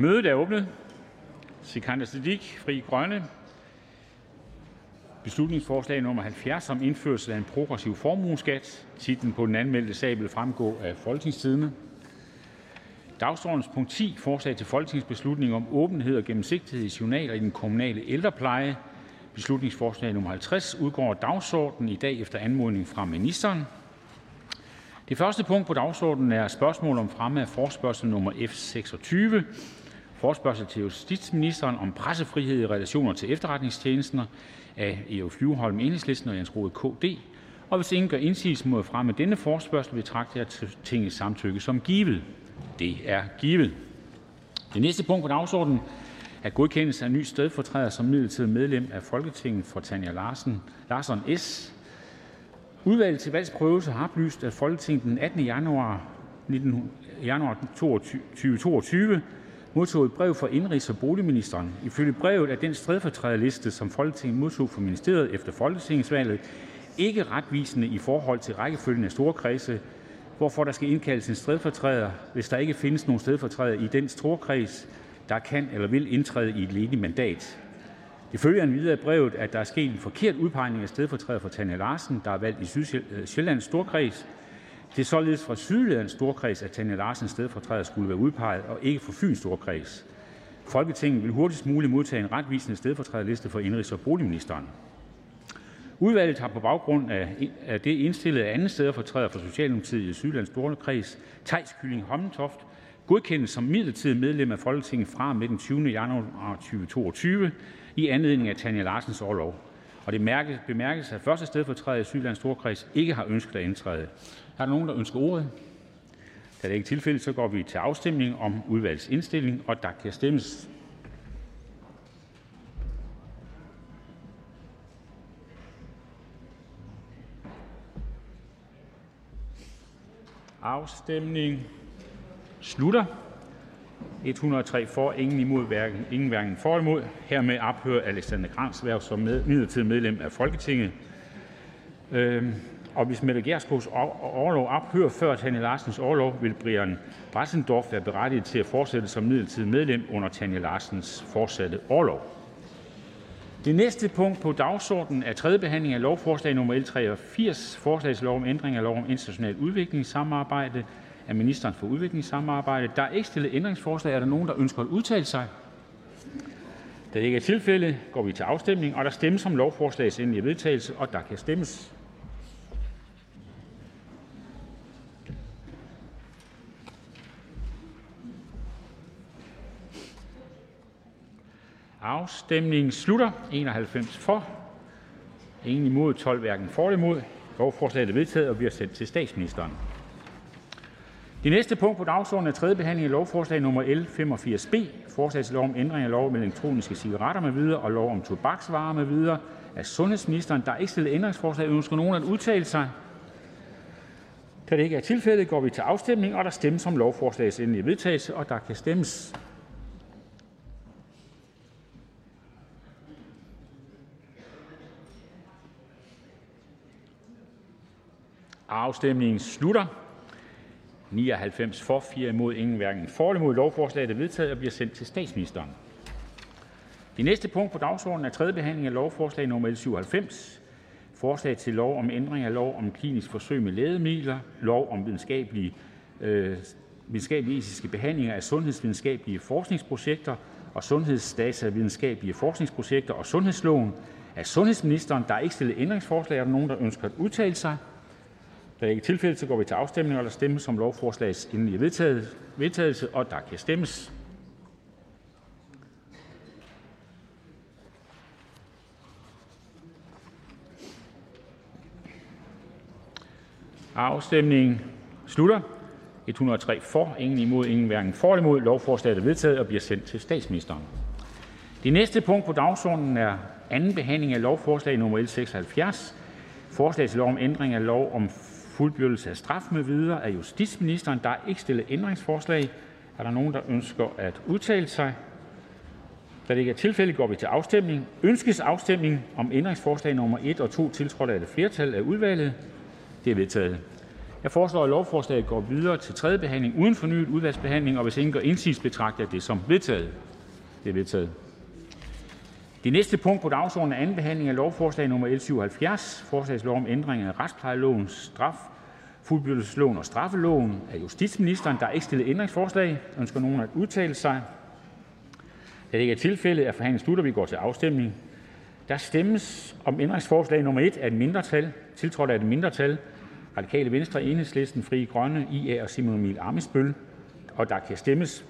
Mødet er åbnet. Sikandar Siddique Grønne. Beslutningsforslag nummer 70 om indførelse af en progressiv formueskat. Titlen på den anmeldte sag vil fremgå af folketingstidene. Dagsordens punkt 10, forslag til folketingsbeslutning om åbenhed og gennemsigtighed i journaler i den kommunale ældrepleje (beslutningsforslag nummer 50), udgår af dagsordenen i dag efter anmodning fra ministeren. Det første punkt på dagsordenen er: spørgsmål om fremme af forspørgsel nummer F 26: Forespørgsel til justitsministeren om pressefrihed i relationer til efterretningstjenesterne. Af Eva Flyvholm (EL) og Jens Rohde (KD). Hvis ingen gør indsigelse mod fremme af denne forespørgsel, betragter jeg Tingets samtykke som givet. Det er givet. Det næste punkt på dagsordenen er godkendelse af ny stedfortræder som midlertidigt medlem af Folketinget for Tanja Larsen, Larsson (S). Udvalget til valgsprøvelse har oplyst, at Folketinget den 18. januar 2022 modtog et brev fra indenrigs- og boligministeren. Ifølge brevet er den stedfortræderliste, som Folketinget modtog fra ministeriet efter folketingsvalget, ikke retvisende i forhold til rækkefølgen af storkredse, hvorfor der skal indkaldes en stedfortræder, hvis der ikke findes nogen stedfortræder i den storkreds, der kan eller vil indtræde i et ledigt mandat. Det følger endvidere af brevet, at der er sket en forkert udpegning af stedfortræder for Tanja Larsen, der er valgt i Sydsjællands øh, Storkreds. Det er således fra Sydjyllands Storkreds, at Tanja Larsen stedfortræder skulle være udpeget, og ikke fra Fyns Storkreds. Folketinget vil hurtigst muligt modtage en retvisende stedfortræderliste for indrigs- og boligministeren. Udvalget har på baggrund af det indstillet, andet anden stedfortræder for Socialdemokratiet i Sydjyllands Storkreds, Tejs Kylling Hommentoft, godkendes som midlertidigt medlem af Folketinget fra og med den 20. januar 2022 i anledning af Tanja Larsens orlov. Og det bemærkes, at første stedfortræder i Sydjyllands Storkreds ikke har ønsket at indtræde. Er der nogen, der ønsker ordet? Da det ikke er tilfældet, så går vi til afstemning om udvalgets indstilling, og der kan stemmes. Afstemning slutter. 103 for, ingen imod, hverken, ingen hverken for imod. Hermed ophører Alexander Grans værv som med, midlertidig medlem af Folketinget. Øhm, og hvis Mette Gjerskovs overlov ophører før Tanja Larsens overlov, vil Brian Brassendorf være berettiget til at fortsætte som midlertidigt medlem under Tanja Larsens fortsatte overlov. Det næste punkt på dagsordenen er tredje behandling af lovforslag nr. L 83, forslag til lov om ændring af lov om internationalt udviklingssamarbejde af ministeren for udviklingssamarbejde. Der er ikke stillet ændringsforslag. Er der nogen, der ønsker at udtale sig? Da det ikke er tilfældet, går vi til afstemning, og der stemmes om lovforslagets endelige vedtagelse, og der kan stemmes. Afstemningen slutter. 91 for, ingen imod, 12 hverken for eller imod. Lovforslaget er vedtaget og bliver sendt til statsministeren. Det næste punkt på dagsordenen er tredje behandling af lovforslag nummer L 85 B. Forslag til lov om ændring af lov om elektroniske cigaretter med videre og lov om tobaksvarer med videre af sundhedsministeren. Der er ikke stillet ændringsforslag. Ønsker nogen at udtale sig? Da det ikke er tilfældet, går vi til afstemning, og der stemmes om lovforslagets endelige vedtagelse, og der kan stemmes. Afstemningen slutter. 99 for, 4 imod, ingen hverken for eller imod. Lovforslaget er vedtaget og bliver sendt til statsministeren. Det næste punkt på dagsordenen er tredje behandling af lovforslag nr. L 97. Forslag til lov om ændring af lov om klinisk forsøg med lægemidler, lov om videnskabelige, øh, videnskabelige etiske behandlinger af sundhedsvidenskabelige forskningsprojekter og sundhedsdatavidenskabelige forskningsprojekter og sundhedsloven af sundhedsministeren. Der er da det ikke er tilfældet, så går vi til afstemning, og der stemmes om lovforslagets endelige vedtagelse, og der kan stemmes. Afstemningen slutter. 103 for, ingen imod, ingen hverken for eller imod. Lovforslaget er vedtaget og bliver sendt til statsministeren. Det næste punkt på dagsordenen er anden behandling af lovforslag nummer L 76. Forslag til lov om ændring af lov om fuldbyrdelse af straf med videre af justitsministeren. Der er ikke stillet ændringsforslag. Er der nogen, der ønsker at udtale sig? Da det ikke er tilfældet, går vi til afstemning. Ønskes afstemning om ændringsforslag nummer 1 og 2, tiltrådt af et flertal af udvalget? Det er vedtaget. Jeg foreslår, at lovforslaget går videre til tredje behandling uden fornyet udvalgsbehandling, og hvis ingen gør indsigelse, betragter jeg det som vedtaget. Det er vedtaget. Det næste punkt på dagsordenen er anden behandling af lovforslag nummer L 77, forslagslov om ændring af retsplejeloven, straf, fuldbyrdelsesloven og straffeloven af justitsministeren. Der er ikke stillet ændringsforslag. Ønsker nogen at udtale sig? Da det ikke er tilfældet, er forhandlingen sluttet, vi går til afstemning. Der stemmes om ændringsforslag nummer 1 af et mindretal, tiltrådt af et mindretal, Radikale Venstre, Enhedslisten, Frie Grønne, IA og Simon Emil Ammitzbøll, og der kan stemmes.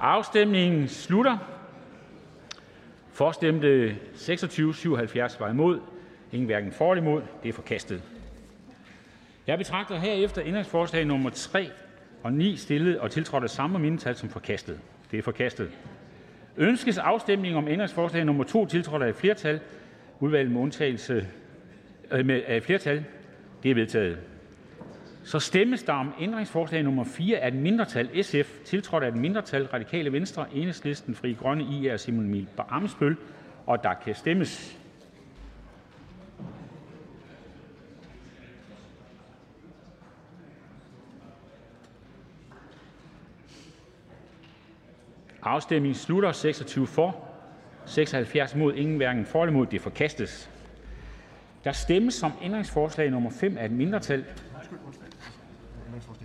Afstemningen slutter. For stemte 26, 77 var imod. Ingen hverken for eller imod. Det er forkastet. Jeg betragter herefter ændringsforslag nummer 3 og 9 stillet og tiltrådt af samme mindretal som forkastet. Det er forkastet. Ønskes afstemning om ændringsforslag nummer 2 tiltrådt af et flertal, udvalget med undtagelse øh, af flertal? Det er vedtaget. Så stemmes der om ændringsforslag nummer 4 af et mindretal (SF), tiltrådt af et mindretal (Radikale Venstre, Enhedslisten, Fri Grønne, IA Simon Emil Ammitzbøll), og der kan stemmes. Afstemningen slutter. 26 for, 76 mod, ingen hverken for eller imod. Det forkastes. Der stemmes om ændringsforslag nummer 5 af et mindretal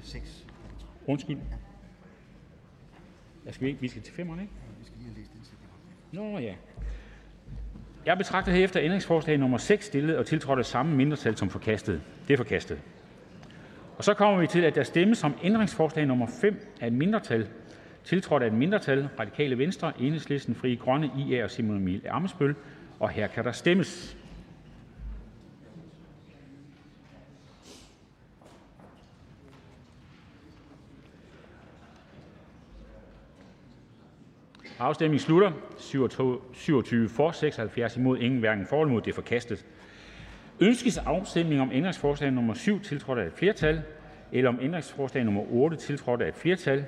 6. Undskyld. Jeg skal vi, vi skal til femmeren, ikke? Vi skal lige. Nå ja. Jeg betragter herefter ændringsforslag nummer 6 stillet og tiltrådt af samme mindretal som forkastet. Det er forkastet. Og så kommer vi til, at der stemmes om ændringsforslag nummer 5 af et mindretal, tiltrådt af et mindretal, Radikale Venstre, Enhedslisten, Frie Grønne, IA og Simon Emil Ammitzbøll, og her kan der stemmes. Afstemningen slutter. 27 for, 76 imod, ingen hverken for eller imod. Det er forkastet. Ønskes afstemning om ændringsforslag nummer 7, tiltrådt af et flertal, eller om ændringsforslag nummer 8, tiltrådt af et flertal?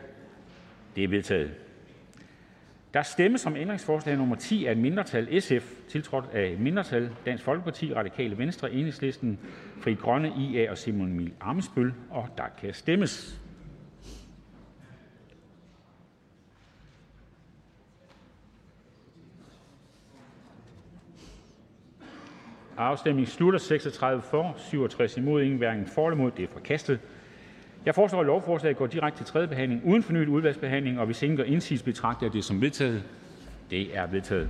Det er vedtaget. Der stemmes om ændringsforslag nummer 10 af et mindretal (SF), tiltrådt af et mindretal Dansk Folkeparti, Radikale Venstre, Enhedslisten, Fri Grønne, IA og Simon Emil Amesbøl, og der kan stemmes. Afstemningen slutter. 36 for, 67 imod, ingen hverken for eller imod. Det er forkastet. Jeg foreslår, at lovforslaget går direkte til tredje behandling uden fornyet udvalgsbehandling, og hvis ingen gør indsigelse, betragter jeg det som vedtaget. Det er vedtaget.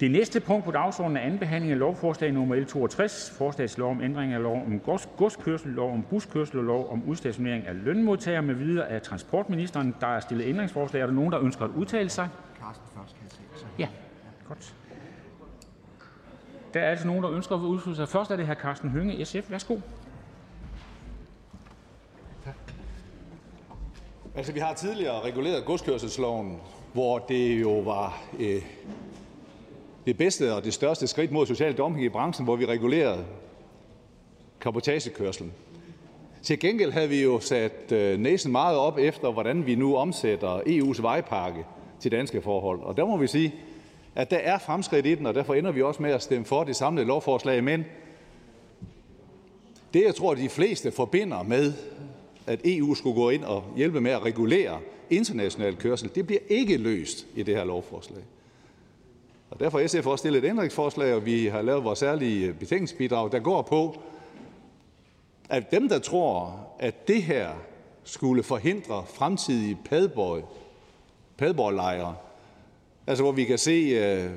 Det næste punkt på dagsordenen er anden behandling af lovforslag nummer L 62, forslag til lov om ændring af lov om godskørsel, lov om buskørsel og lov om udstationering af lønmodtagere med videre. Af transportministeren. Der er stillet ændringsforslag. Er der nogen, der ønsker at udtale sig? Carsten først, kan jeg se. Ja, godt. Der er altså nogen, der ønsker at udtrykke sig. Først er det hr. Karsten Hønge, SF. Værsgo. Altså, vi har tidligere reguleret godskørselsloven, hvor det jo var øh, det bedste og det største skridt mod social dumping i branchen, hvor vi regulerede kapotagekørslen. Til gengæld havde vi jo sat øh, næsen meget op efter, hvordan vi nu omsætter EU's vejpakke til danske forhold. Og der må vi sige, at der er fremskridt i den, og derfor ender vi også med at stemme for det samlede lovforslag. Men det, jeg tror, de fleste forbinder med, at EU skulle gå ind og hjælpe med at regulere international kørsel, det bliver ikke løst i det her lovforslag. Og derfor har SF også stillet et ændringsforslag, og vi har lavet vores særlige betænkningsbidrag, der går på, at dem, der tror, at det her skulle forhindre fremtidige padborg-lejre, altså hvor vi kan se uh,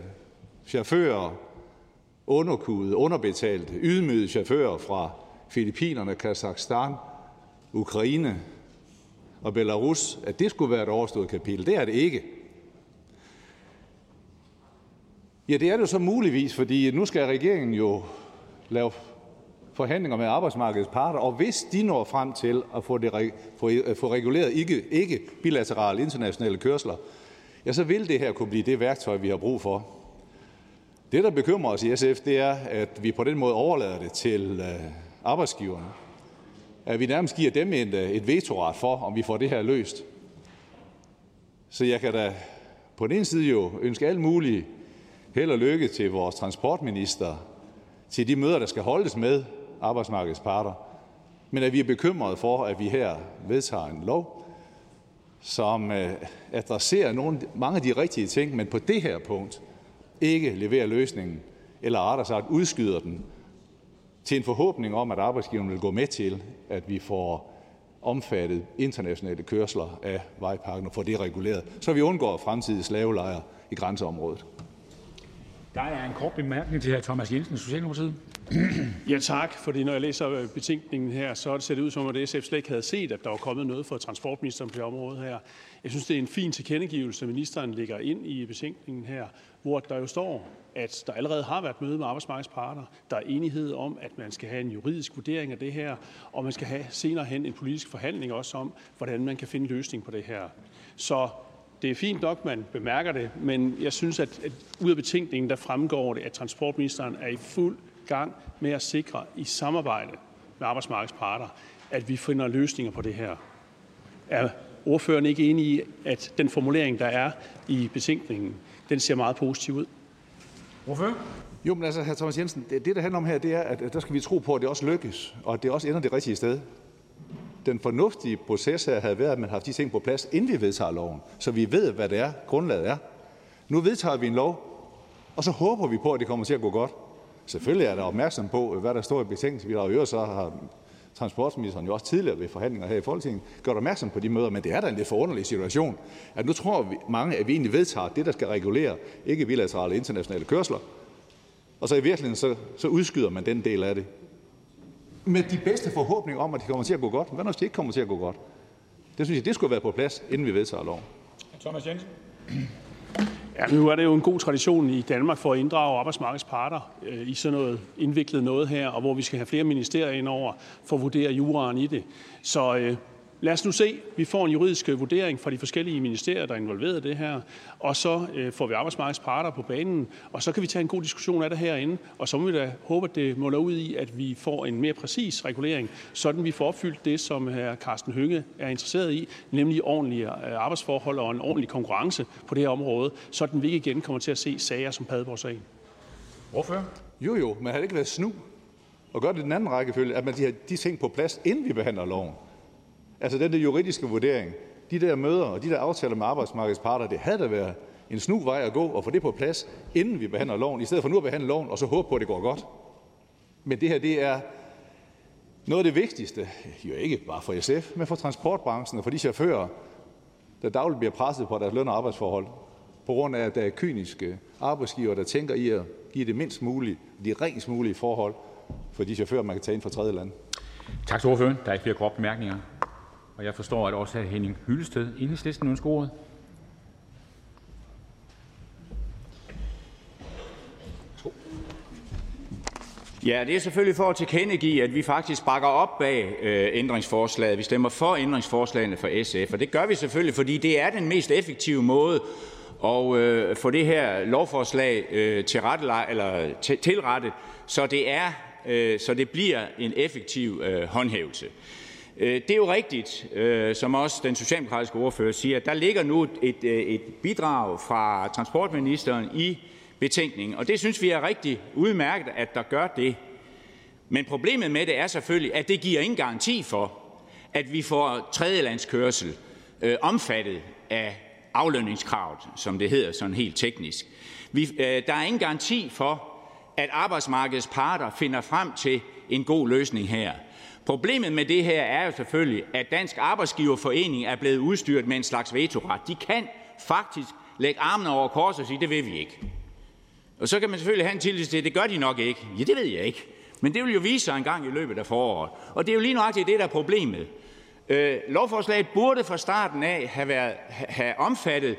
chauffører, underkude, underbetalte, ydmygede chauffører fra Filippinerne, Kazakhstan, Ukraine og Belarus, at det skulle være et overstået kapitel. Det er det ikke. Ja, det er det så muligvis, fordi nu skal regeringen jo lave forhandlinger med arbejdsmarkedets parter, og hvis de når frem til at få, det, øh, få reguleret ikke, ikke bilaterale internationale kørsler, ja, så vil det her kunne blive det værktøj, vi har brug for. Det, der bekymrer os i SF, det er, at vi på den måde overlader det til øh, arbejdsgiverne. At vi nærmest giver dem et, øh, et vetoret for, om vi får det her løst. Så jeg kan da på den ene side jo ønske alt muligt held og lykke til vores transportminister, til de møder, der skal holdes med arbejdsmarkedets parter, men at vi er bekymrede for, at vi her vedtager en lov, som øh, adresserer nogle, mange af de rigtige ting, men på det her punkt ikke leverer løsningen, eller rettere sagt udskyder den, til en forhåbning om, at arbejdsgiveren vil gå med til, at vi får omfattet internationale kørsler af vejpakken og får det reguleret, så vi undgår fremtidige slavelejre i grænseområdet. Der er en kort bemærkning til hr. Thomas Jensen, Socialdemokratiet. Ja, tak. Fordi når jeg læser øh, betænkningen her, så ser det ud som, at SF slet ikke havde set, at der var kommet noget fra transportministeren på det område her. Jeg synes, det er en fin tilkendegivelse, ministeren lægger ind i betænkningen her, hvor der jo står, at der allerede har været møde med arbejdsmarkedets parter. Der er enighed om, at man skal have en juridisk vurdering af det her, og man skal have senere hen en politisk forhandling også om, hvordan man kan finde en løsning på det her. Så det er fint nok, man bemærker det, men jeg synes, at, at ud af betænkningen, der fremgår det, at transportministeren er i fuld gang med at sikre i samarbejde med arbejdsmarkedets parter, at vi finder løsninger på det her. Er ordføreren ikke enig i, at den formulering, der er i betænkningen, den ser meget positiv ud? Hvorfor? Jo, men altså, hr. Thomas Jensen, det, det, der handler om her, det er, at der skal vi tro på, at det også lykkes, og at det også ender det rigtige sted. Den fornuftige proces her havde været, at man har haft de ting på plads, inden vi vedtager loven, så vi ved, hvad det er, grundlaget er. Nu vedtager vi en lov, og så håber vi på, at det kommer til at gå godt. Selvfølgelig er der opmærksom på, hvad der står i betænkningsbidraget. I øvrigt så har transportministeren jo også tidligere ved forhandlinger her i Folketinget gjort opmærksom på de møder, men det er da en lidt forunderlig situation, at nu tror vi mange, at vi egentlig vedtager det, der skal regulere ikke bilaterale internationale kørsler, og så i virkeligheden så, så udskyder man den del af det. Med de bedste forhåbninger om, at det kommer til at gå godt. Hvad når det ikke kommer til at gå godt? Det synes jeg, det skulle være på plads, inden vi vedtager loven. Ja, nu er det jo en god tradition i Danmark for at inddrage arbejdsmarkedets parter øh, i sådan noget indviklet noget her, og hvor vi skal have flere ministerier ind over for at vurdere juraen i det. Så øh, Lad os nu se. Vi får en juridisk øh, vurdering fra de forskellige ministerier, der er involveret i det her, og så øh, får vi arbejdsmarkedets parter på banen, og så kan vi tage en god diskussion af det herinde, og så må vi da håbe, at det munder ud i, at vi får en mere præcis regulering, sådan vi får opfyldt det, som hr. Carsten Hønge er interesseret i, nemlig ordentlige øh, arbejdsforhold og en ordentlig konkurrence på det her område, sådan vi ikke igen kommer til at se sager som Padborg-sagen. Hvorfor? Jo, jo, men har det ikke været snu at gøre det den anden rækkefølge, at man de har de ting på plads, inden vi behandler loven? Altså den der juridiske vurdering, de der møder og de der aftaler med arbejdsmarkedets parter, det havde da været en snu vej at gå og få det på plads, inden vi behandler loven, i stedet for nu at behandle loven og så håbe på, at det går godt. Men det her, det er noget af det vigtigste, jo ikke bare for SF, men for transportbranchen og for de chauffører, der dagligt bliver presset på deres løn- og arbejdsforhold, på grund af, at der er kyniske arbejdsgiver, der tænker i at give det mindst mulige, de rent mulige forhold for de chauffører, man kan tage ind fra tredje land. Tak til ordføreren. Der er ikke flere korte bemærkninger. Og jeg forstår, at også hr. Henning Hyllested, Enhedslisten, ønsker ordet. Ja, det er selvfølgelig for at tilkendegive, at vi faktisk bakker op bag øh, ændringsforslaget. Vi stemmer for ændringsforslagene fra SF, og det gør vi selvfølgelig, fordi det er den mest effektive måde at øh, få det her lovforslag øh, eller tilrettet, så det, er, øh, så det bliver en effektiv øh, håndhævelse. Øh, det er jo rigtigt, øh, som også den socialdemokratiske ordfører siger, at der ligger nu et, øh, et bidrag fra transportministeren i betænkningen, og det synes vi er rigtig udmærket, at der gør det. Men problemet med det er selvfølgelig, at det giver ingen garanti for, at vi får tredjelandskørsel øh, omfattet af aflønningskravet, som det hedder sådan helt teknisk. Vi, øh, der er ingen garanti for, at arbejdsmarkedets parter finder frem til en god løsning her. Problemet med det her er jo selvfølgelig, at Dansk Arbejdsgiverforening er blevet udstyret med en slags vetoret. De kan faktisk lægge armene over kors og sige, det vil vi ikke. Og så kan man selvfølgelig have en tillid til, det gør de nok ikke. Ja, det ved jeg ikke. Men det vil jo vise sig en gang i løbet af foråret. Og det er jo lige nøjagtigt det, der er problemet. Øh, lovforslaget burde fra starten af have, været, have omfattet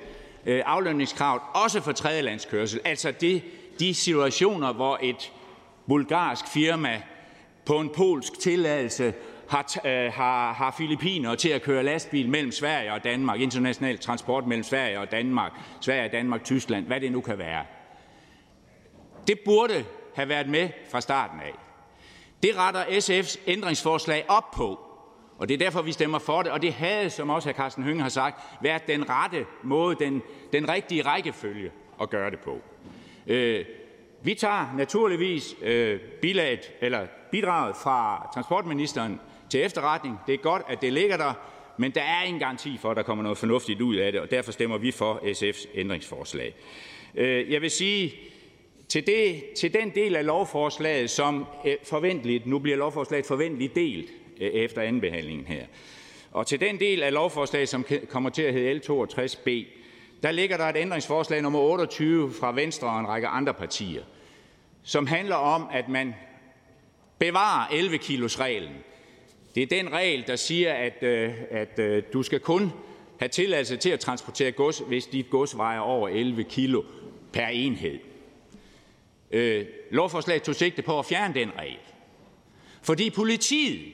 øh, aflønningskravet, også for tredjelandskørsel. Altså det, de situationer, hvor et bulgarsk firma på en polsk tilladelse har, øh, har, har Filippiner til at køre lastbil mellem Sverige og Danmark, international transport mellem Sverige og Danmark, Sverige, Danmark, Tyskland, hvad det nu kan være. Det burde have været med fra starten af. Det retter SF's ændringsforslag op på, og det er derfor, vi stemmer for det. Og det havde, som også hr. Carsten Hønge har sagt, været den rette måde, den, den rigtige rækkefølge at gøre det på. Øh, vi tager naturligvis øh, bilaget, eller bidraget fra transportministeren til efterretning. Det er godt, at det ligger der, men der er ingen garanti for, at der kommer noget fornuftigt ud af det, og derfor stemmer vi for SF's ændringsforslag. Øh, jeg vil sige, til, det, til den del af lovforslaget, som øh, forventeligt, nu bliver lovforslaget forventeligt delt øh, efter andenbehandlingen her, og til den del af lovforslaget, som kommer til at hedde L62B, der ligger der et ændringsforslag nummer 28 fra Venstre og en række andre partier, som handler om, at man bevarer 11 kilos reglen. Det er den regel, der siger, at, øh, at øh, du skal kun have tilladelse til at transportere gods, hvis dit gods vejer over 11 kilo per enhed. Øh, lovforslaget tog sigte på at fjerne den regel, fordi politiet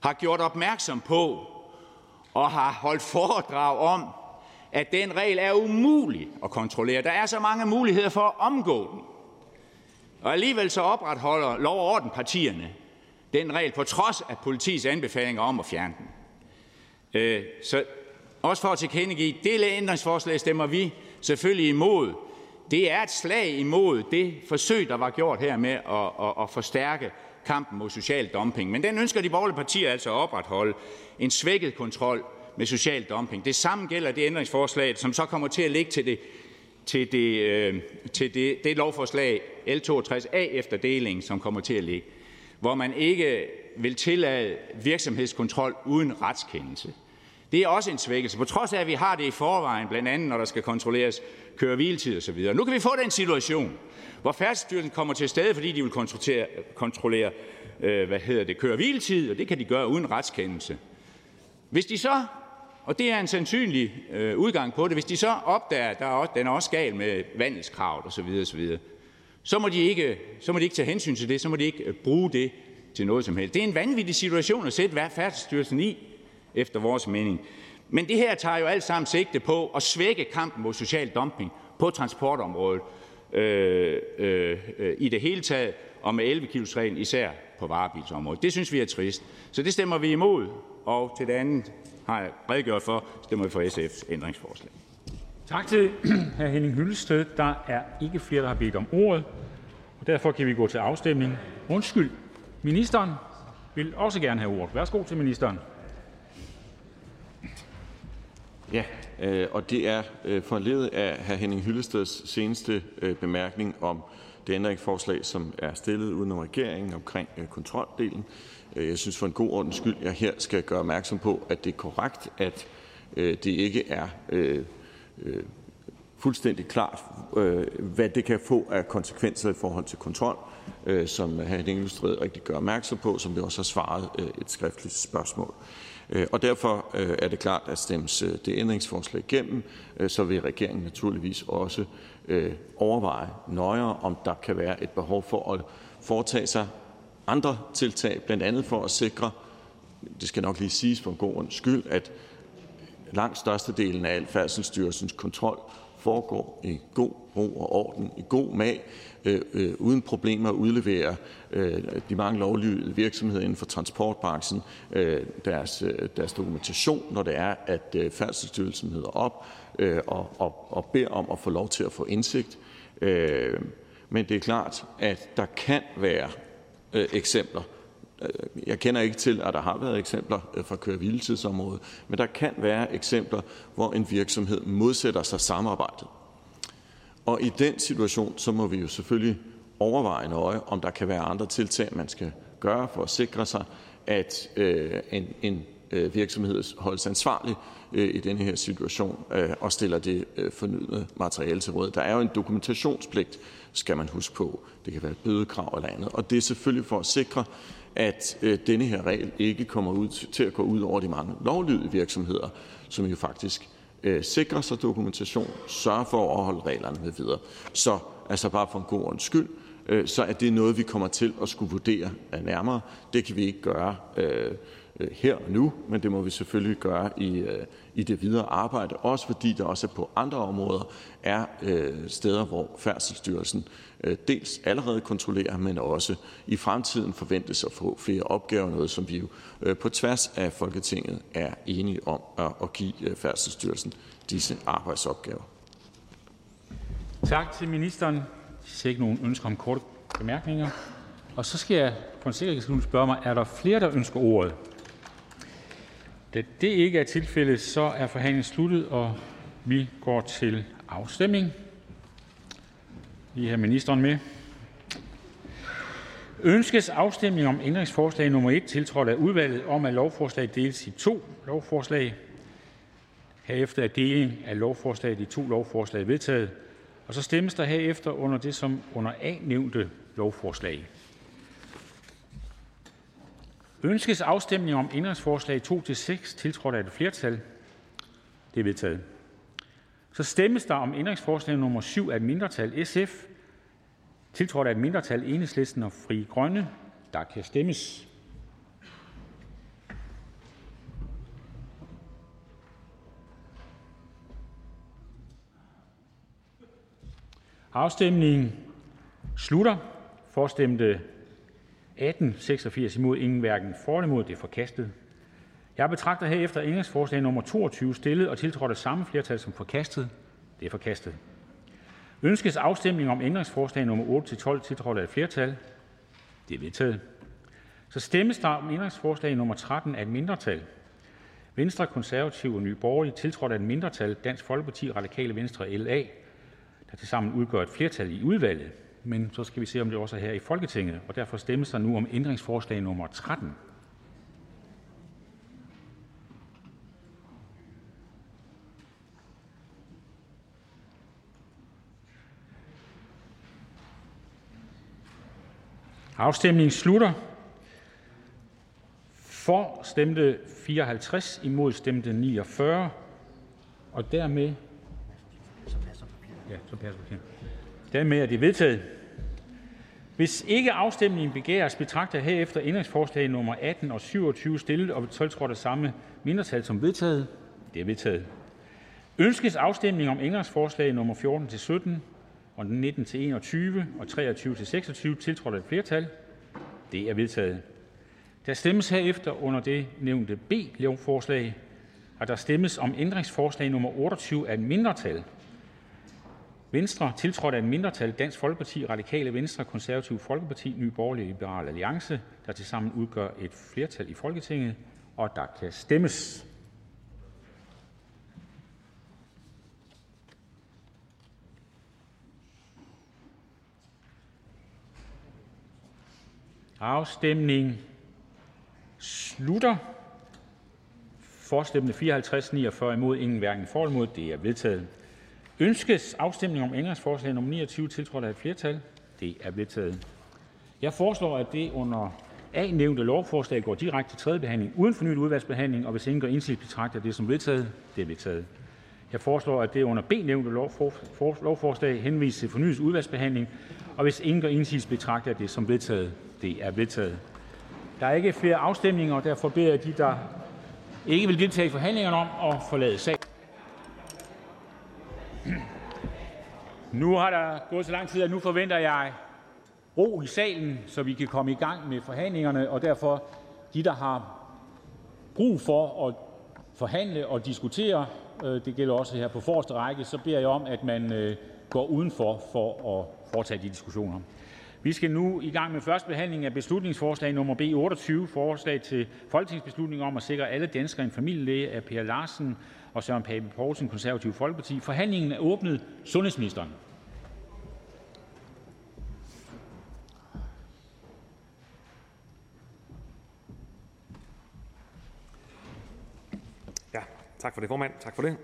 har gjort opmærksom på og har holdt foredrag om, at den regel er umulig at kontrollere. Der er så mange muligheder for at omgå den. Og alligevel så opretholder lov- og ordenpartierne den regel på trods af politiets anbefalinger om at fjerne den. Øh, så også for at tilkendegive, det ændringsforslag stemmer vi selvfølgelig imod. Det er et slag imod det forsøg, der var gjort her med at, at, at forstærke kampen mod social dumping. Men den ønsker de borgerlige partier altså at opretholde en svækket kontrol med social dumping. Det samme gælder det ændringsforslag, som så kommer til at ligge til det, til det, øh, til det, det lovforslag L62A efter deling, som kommer til at ligge, hvor man ikke vil tillade virksomhedskontrol uden retskendelse. Det er også en svækkelse, på trods af, at vi har det i forvejen, blandt andet når der skal kontrolleres køre hviletid osv. Nu kan vi få den situation, hvor Færdsstyrelsen kommer til stede, fordi de vil kontrollere, kontrollere øh, hvad hedder det, køre hviletid, og det kan de gøre uden retskendelse. Hvis de så og det er en sandsynlig øh, udgang på det. Hvis de så opdager, at der er også, den er også gal med vandelskravet osv., osv., så må, de ikke, så må de ikke tage hensyn til det, så må de ikke øh, bruge det til noget som helst. Det er en vanvittig situation at sætte Færdselsstyrelsen i, efter vores mening. Men det her tager jo alt sammen sigte på at svække kampen mod social dumping på transportområdet øh, øh, øh, i det hele taget, og med 11 kilos reglen især på varebilsområdet. Det synes vi er trist. Så det stemmer vi imod. Og til det andet har jeg redegjort for, stemmer vi for SF's ændringsforslag. Tak til hr. Henning Hyllested. Der er ikke flere, der har bedt om ordet, og derfor kan vi gå til afstemning. Undskyld, ministeren vil også gerne have ordet. Værsgo til ministeren. Ja, øh, og det er øh, foranledet af hr. Henning Hyllesteds seneste øh, bemærkning om det ændringsforslag, som er stillet uden om regeringen omkring kontroldelen. Øh, jeg synes for en god ordens skyld, jeg her skal gøre opmærksom på, at det er korrekt, at øh, det ikke er øh, fuldstændig klart, hvad det kan få af konsekvenser i forhold til kontrol, som hr. Henning Hyllested rigtig gør opmærksom på, som vi også har svaret et skriftligt spørgsmål. Og derfor er det klart, at stemmes det ændringsforslag igennem, så vil regeringen naturligvis også overveje nøjere, om der kan være et behov for at foretage sig andre tiltag, blandt andet for at sikre, det skal nok lige siges for en god ordens skyld, at langt størstedelen af al Færdselsstyrelsens kontrol foregår i god ro og orden, i god mag, øh, øh uden problemer at udlevere øh, de mange lovlydige virksomheder inden for transportbranchen øh, deres, øh, deres dokumentation, når det er, at øh, Færdselsstyrelsen hedder op øh, og, og, og beder om at få lov til at få indsigt. Øh, men det er klart, at der kan være Øh, eksempler, øh, jeg kender ikke til, at der har været eksempler øh, fra køre men der kan være eksempler, hvor en virksomhed modsætter sig samarbejdet. Og i den situation så må vi jo selvfølgelig overveje nøje, om der kan være andre tiltag, man skal gøre for at sikre sig, at øh, en, en øh, virksomhed holdes ansvarlig øh, i denne her situation øh, og stiller det øh, fornyede materiale til råd. Der er jo en dokumentationspligt, skal man huske på. Det kan være et bødekrav eller andet. Og det er selvfølgelig for at sikre, at øh, denne her regel ikke kommer ud til at gå ud over de mange lovlydige virksomheder, som jo faktisk øh, sikrer sig dokumentation, sørger for at overholde reglerne med videre. Så altså bare for en god ordens skyld, øh, så er det noget, vi kommer til at skulle vurdere nærmere. Det kan vi ikke gøre øh, øh, her og nu, men det må vi selvfølgelig gøre i, øh, i det videre arbejde, også fordi der også på andre områder er øh, steder, hvor Færdselsstyrelsen øh, dels allerede kontrollerer, men også i fremtiden forventes at få flere opgaver, noget som vi jo øh, på tværs af Folketinget er enige om at give Færdselsstyrelsen disse arbejdsopgaver. Tak til ministeren. Jeg ser ikke nogen ønsker om korte bemærkninger. Og så skal jeg på en sikkerhedsgrund spørge mig, er der flere, der ønsker ordet? Da det ikke er tilfældet, så er forhandlingen sluttet, og vi går til afstemning. Vi har ministeren med. Ønskes afstemning om ændringsforslag nummer 1, tiltrådt af udvalget, om at lovforslaget deles i to lovforslag. Herefter er deling af lovforslaget i to lovforslag vedtaget. Og så stemmes der herefter under det som under A nævnte lovforslag. Ønskes afstemning om ændringsforslag 2-6, tiltrådt af et flertal? Det er vedtaget. Så stemmes der om ændringsforslag nummer 7 af et mindretal SF, tiltrådt af et mindretal Enhedslisten og Fri Grønne. Der kan stemmes. Afstemningen slutter. For stemte 18 (86 imod), ingen hverken for eller imod. Det er forkastet. Jeg betragter herefter ændringsforslag nummer 22, stillet og tiltrådt af samme flertal, som forkastet. Det er forkastet. Ønskes afstemning om ændringsforslag nummer 8-12, tiltrådt af et flertal? Det er vedtaget. Så stemmes der om ændringsforslag nummer 13 af et mindretal. Venstre, Konservative og Nye Borgerlige, tiltrådt af et mindretal, Dansk Folkeparti, Radikale Venstre og LA, der tilsammen udgør et flertal i udvalget. Men så skal vi se, om det også er her i Folketinget, og derfor stemmes der nu om ændringsforslag nummer 13. Afstemningen slutter. For stemte 54, imod stemte 49, og dermed Ja, så passer det. Dermed er det vedtaget. Hvis ikke afstemning begæres, betragter jeg herefter ændringsforslag nummer 18 og 27 stillet og tiltrådt af samme mindretal som vedtaget. Det er vedtaget. Ønskes afstemning om ændringsforslag nummer 14-17 og 19-21 og 23-26 tiltrådt af et flertal? Det er vedtaget. Der stemmes herefter under det nævnte B-lovforslag, og der stemmes om ændringsforslag nummer 28 af et mindretal Venstre, tiltrådt af et mindretal Dansk Folkeparti, Radikale Venstre, Konservative Folkeparti, Ny Borgerlige Liberale Alliance, der tilsammen udgør et flertal i Folketinget, og der kan stemmes. Afstemning slutter. For stemte 54, 49 imod, ingen hverken for eller imod. Det er vedtaget. Ønskes afstemning om ændringsforslag nummer 29, tiltrådt af et flertal? Det er vedtaget. Jeg foreslår, at det under A nævnte lovforslag går direkte til tredje behandling uden fornyet udvalgsbehandling, og hvis ingen gør indsigelse, betragter det som vedtaget. Det er vedtaget. Jeg foreslår, at det under B nævnte lovforslag henvises til fornyet udvalgsbehandling, og hvis ingen gør indsigelse, betragter det som vedtaget. Det er vedtaget. Der er ikke flere afstemninger, og derfor beder jeg de, der ikke vil deltage i forhandlingerne om at forlade salen. Nu har der gået så lang tid, at nu forventer jeg ro i salen, så vi kan komme i gang med forhandlingerne, og derfor de, der har brug for at forhandle og diskutere, øh, det gælder også her på forreste række, så beder jeg om, at man øh, går udenfor for at foretage de diskussioner. Vi skal nu i gang med første behandling af beslutningsforslag nummer B 28, forslag til folketingsbeslutning om at sikre alle danskere en familielæge af Per Larsen og Søren Pape Poulsen, Konservative Folkeparti. Forhandlingen er åbnet. Sundhedsministeren. Ja, tak for det, formand. Tak for det.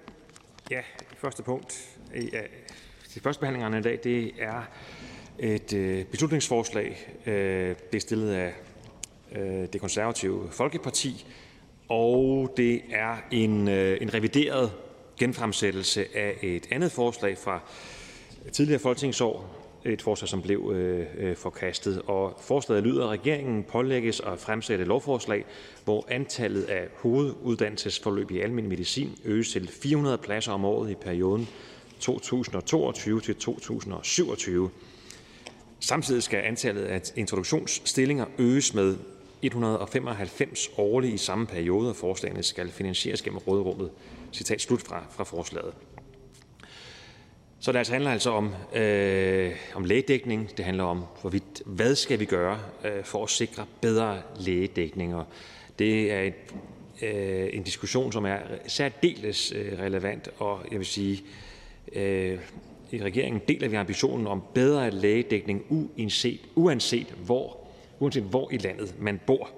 Ja, første punkt øh, i de første behandlingerne i dag, det er et øh, beslutningsforslag, øh, det er stillet af øh, det konservative Folkeparti, og det er en, øh, en revideret genfremsættelse af et andet forslag fra tidligere folketingsår, et forslag, som blev øh, øh, forkastet. Og forslaget lyder, at regeringen pålægges at fremsætte lovforslag, hvor antallet af hoveduddannelsesforløb i almen medicin øges til 400 pladser om året i perioden 2022 til 2027. Samtidig skal antallet af introduktionsstillinger øges med 195 årligt i samme periode, og forslagene skal finansieres gennem råderummet. Citat slut fra, fra forslaget. Så det altså handler altså om, øh, om lægedækning. Det handler om, hvorvidt, hvad skal vi gøre øh, for at sikre bedre lægedækning. Og det er et, øh, en diskussion, som er særdeles øh, relevant, og jeg vil sige, øh, i regeringen deler vi ambitionen om bedre lægedækning uanset, uanset, hvor, uanset hvor i landet man bor.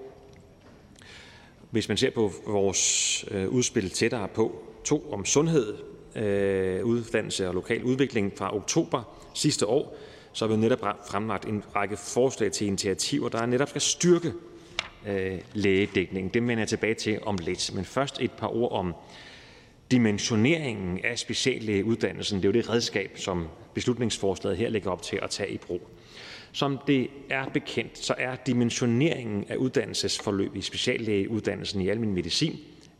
Hvis man ser på vores øh, udspil tættere på, to om sundhed, øh, uddannelse og lokal udvikling fra oktober sidste år, så har vi netop fremlagt en række forslag til initiativer, der netop skal styrke øh, lægedækningen. Dem vender jeg tilbage til om lidt. Men først et par ord om dimensioneringen af speciallægeuddannelsen. Det er jo det redskab, som beslutningsforslaget her lægger op til at tage i brug. Som det er bekendt, så er dimensioneringen af uddannelsesforløb i speciallægeuddannelsen i almen medicin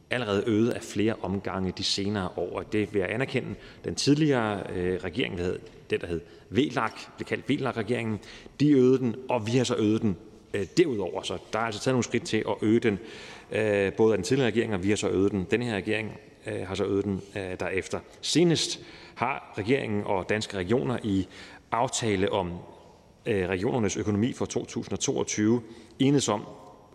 allerede øget af flere omgange de senere år. Og det vil jeg anerkende. Den tidligere øh, regering, der hed, den der hed VLAG, blev kaldt VLAG-regeringen, de øgede den, og vi har så øget den øh, derudover. Så der er altså taget nogle skridt til at øge den, øh, både af den tidligere regering, og vi har så øget den. Den her regering øh, har så øget den øh, derefter. Senest har regeringen og danske regioner i aftale om Øh, regionernes økonomi for 2022 enedes om